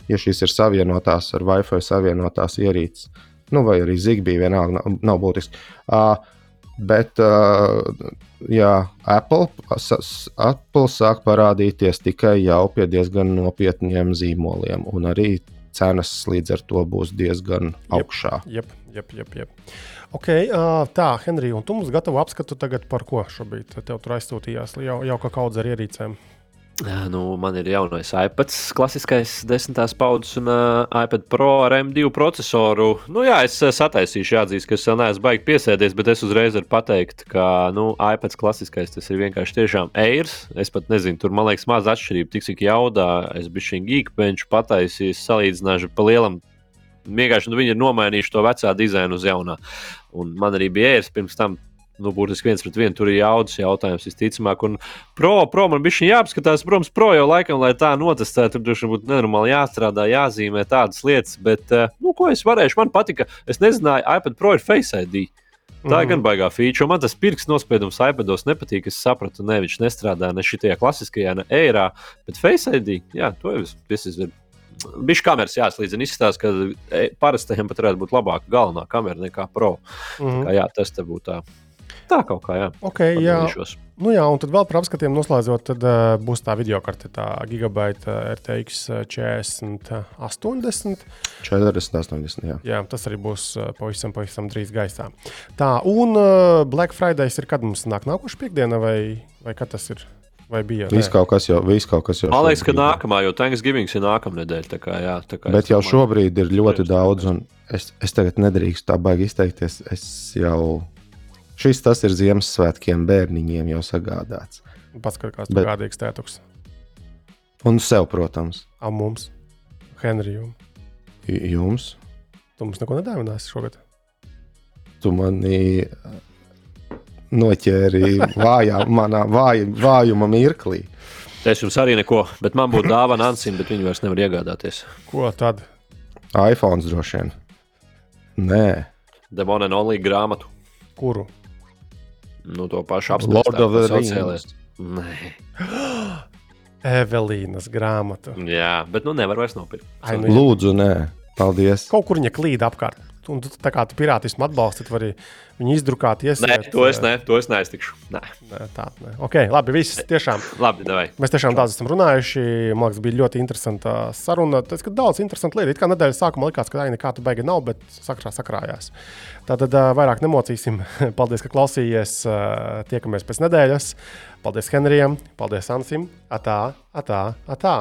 ja šīs ir savienotās ar Wi-Fi savienotās ierīces. Nu, vai arī Zigbee vienalga nav, nav būtiski. Uh, bet, uh, jā, Apple, Apple sāk parādīties tikai jau pie diezgan nopietniem zīmoliem, un arī cenas līdz ar to būs diezgan augšā. Jep, jep, jep, jep. Okay, uh, tā, Henrij, un tu mums gatavo apskatu tagad par ko šobrīd? Tev tur aizsūtījās jau, jau kā kaudz ar ierīcēm. Nu, man ir jaunais iPad, klasiskais desmitās paudzes un uh, iPad Pro ar M2 procesoru. Nu, jā, es sataisīšu, jāatzīst, ka es vēl neesmu baigi piesēdies, bet es uzreiz varu pateikt, ka nu, iPad klasiskais tas ir vienkārši tiešām eirs. Es pat nezinu, tur man liekas, maz atšķirība, tik cik jaudā. Es biju šī geekbench pataisījis, salīdzināšu pa lielam. Vienkārši nu, viņi ir nomainījuši to vecā dizainu uz jaunā. Un man arī bija ērs pirms tam nu, burtiski viens pret vienu. Tur ir jaudas jautājums, visticamāk. Un pro, pro man bija jāapskatās, protams, pro jau laikam, lai tā notestētu. Tur droši vien būtu nenormāli jāstrādā, jāzīmē tādas lietas. Bet, eh, nu, ko es varēšu, man patika. Es nezināju, iPad Pro ir Face ID. Tā ir mm. gan baigā feature. Man tas pirksts nospiedums iPados nepatīk. Es sapratu, ne viņš nestrādā ne šajā klasiskajā, ne eirā, bet Face ID, jā, to jau es izdarīju. Viņš kameras jāslīdzina. Izskatās, ka e, parastajam pat varētu būt labāka galvenā kamera nekā pro. Mm -hmm. Kā, jā, tas te būtu tā Tā kaut kā, jā. Okay, jā. Nu jā, un tad vēl par apskatiem noslēdzot, tad uh, būs tā video karte, tā gigabaita RTX 40, 80. 40, 80, jā. Jā, tas arī būs uh, pavisam, pavisam drīz gaisā. Tā, un uh, Black Friday ir kad mums nāk nākošais piekdiena, vai, vai kad tas ir? Vai bija? Viss kaut kas jau, viss kaut kas jau. Man liekas, ka nākamā, jo Thanksgiving ir nākamā nedēļa. Tā kā, jā, tā kā Bet jau šobrīd ir ļoti daudz, un es, es tagad nedrīkstu tā baigi izteikties. Es jau Šis tas ir Ziemassvētkiem bērniņiem jau sagādāts. Pats kā kāds Bet... gādīgs tētuks. Un sev, protams. A mums, Henrijam. Jums? Tu mums neko nedāvinās šogad. Tu mani uh, noķēri vājā, manā vāj, vājuma mirklī. Es jums arī neko, bet man būtu dāvana Ansim, bet viņi vairs nevar iegādāties. Ko tad? iPhone droši vien. Nē. Demona Nolī grāmatu. Kuru? Nu, to pašu Lord of the apspriest. Rings. Nē, Evelīnas grāmatu. jā, bet nu nevar vairs nopirkt. Ai, nu, Lūdzu, nē, paldies. Kaut kur viņa klīd apkārt. Un tu tā kā tu pirātismu atbalsti, tad vari viņu izdrukāt, Nē, iesiet. to es, ne, to es neiztikšu. Nē. Nē, tā, nē. Ok, labi, viss tiešām. Labi, davai. Mēs tiešām daudz esam runājuši. Man liekas, bija ļoti interesanta saruna. Tas ir daudz interesantu lietu. It kā nedēļas sākumā likās, ka tā nekā tu beigi nav, bet sakrā sakrājās. Tātad ā, vairāk nemocīsim. Paldies, ka klausījies. Ā, Tiekamies pēc nedēļas. Paldies Henrijam, paldies Ansim. Atā, atā, atā.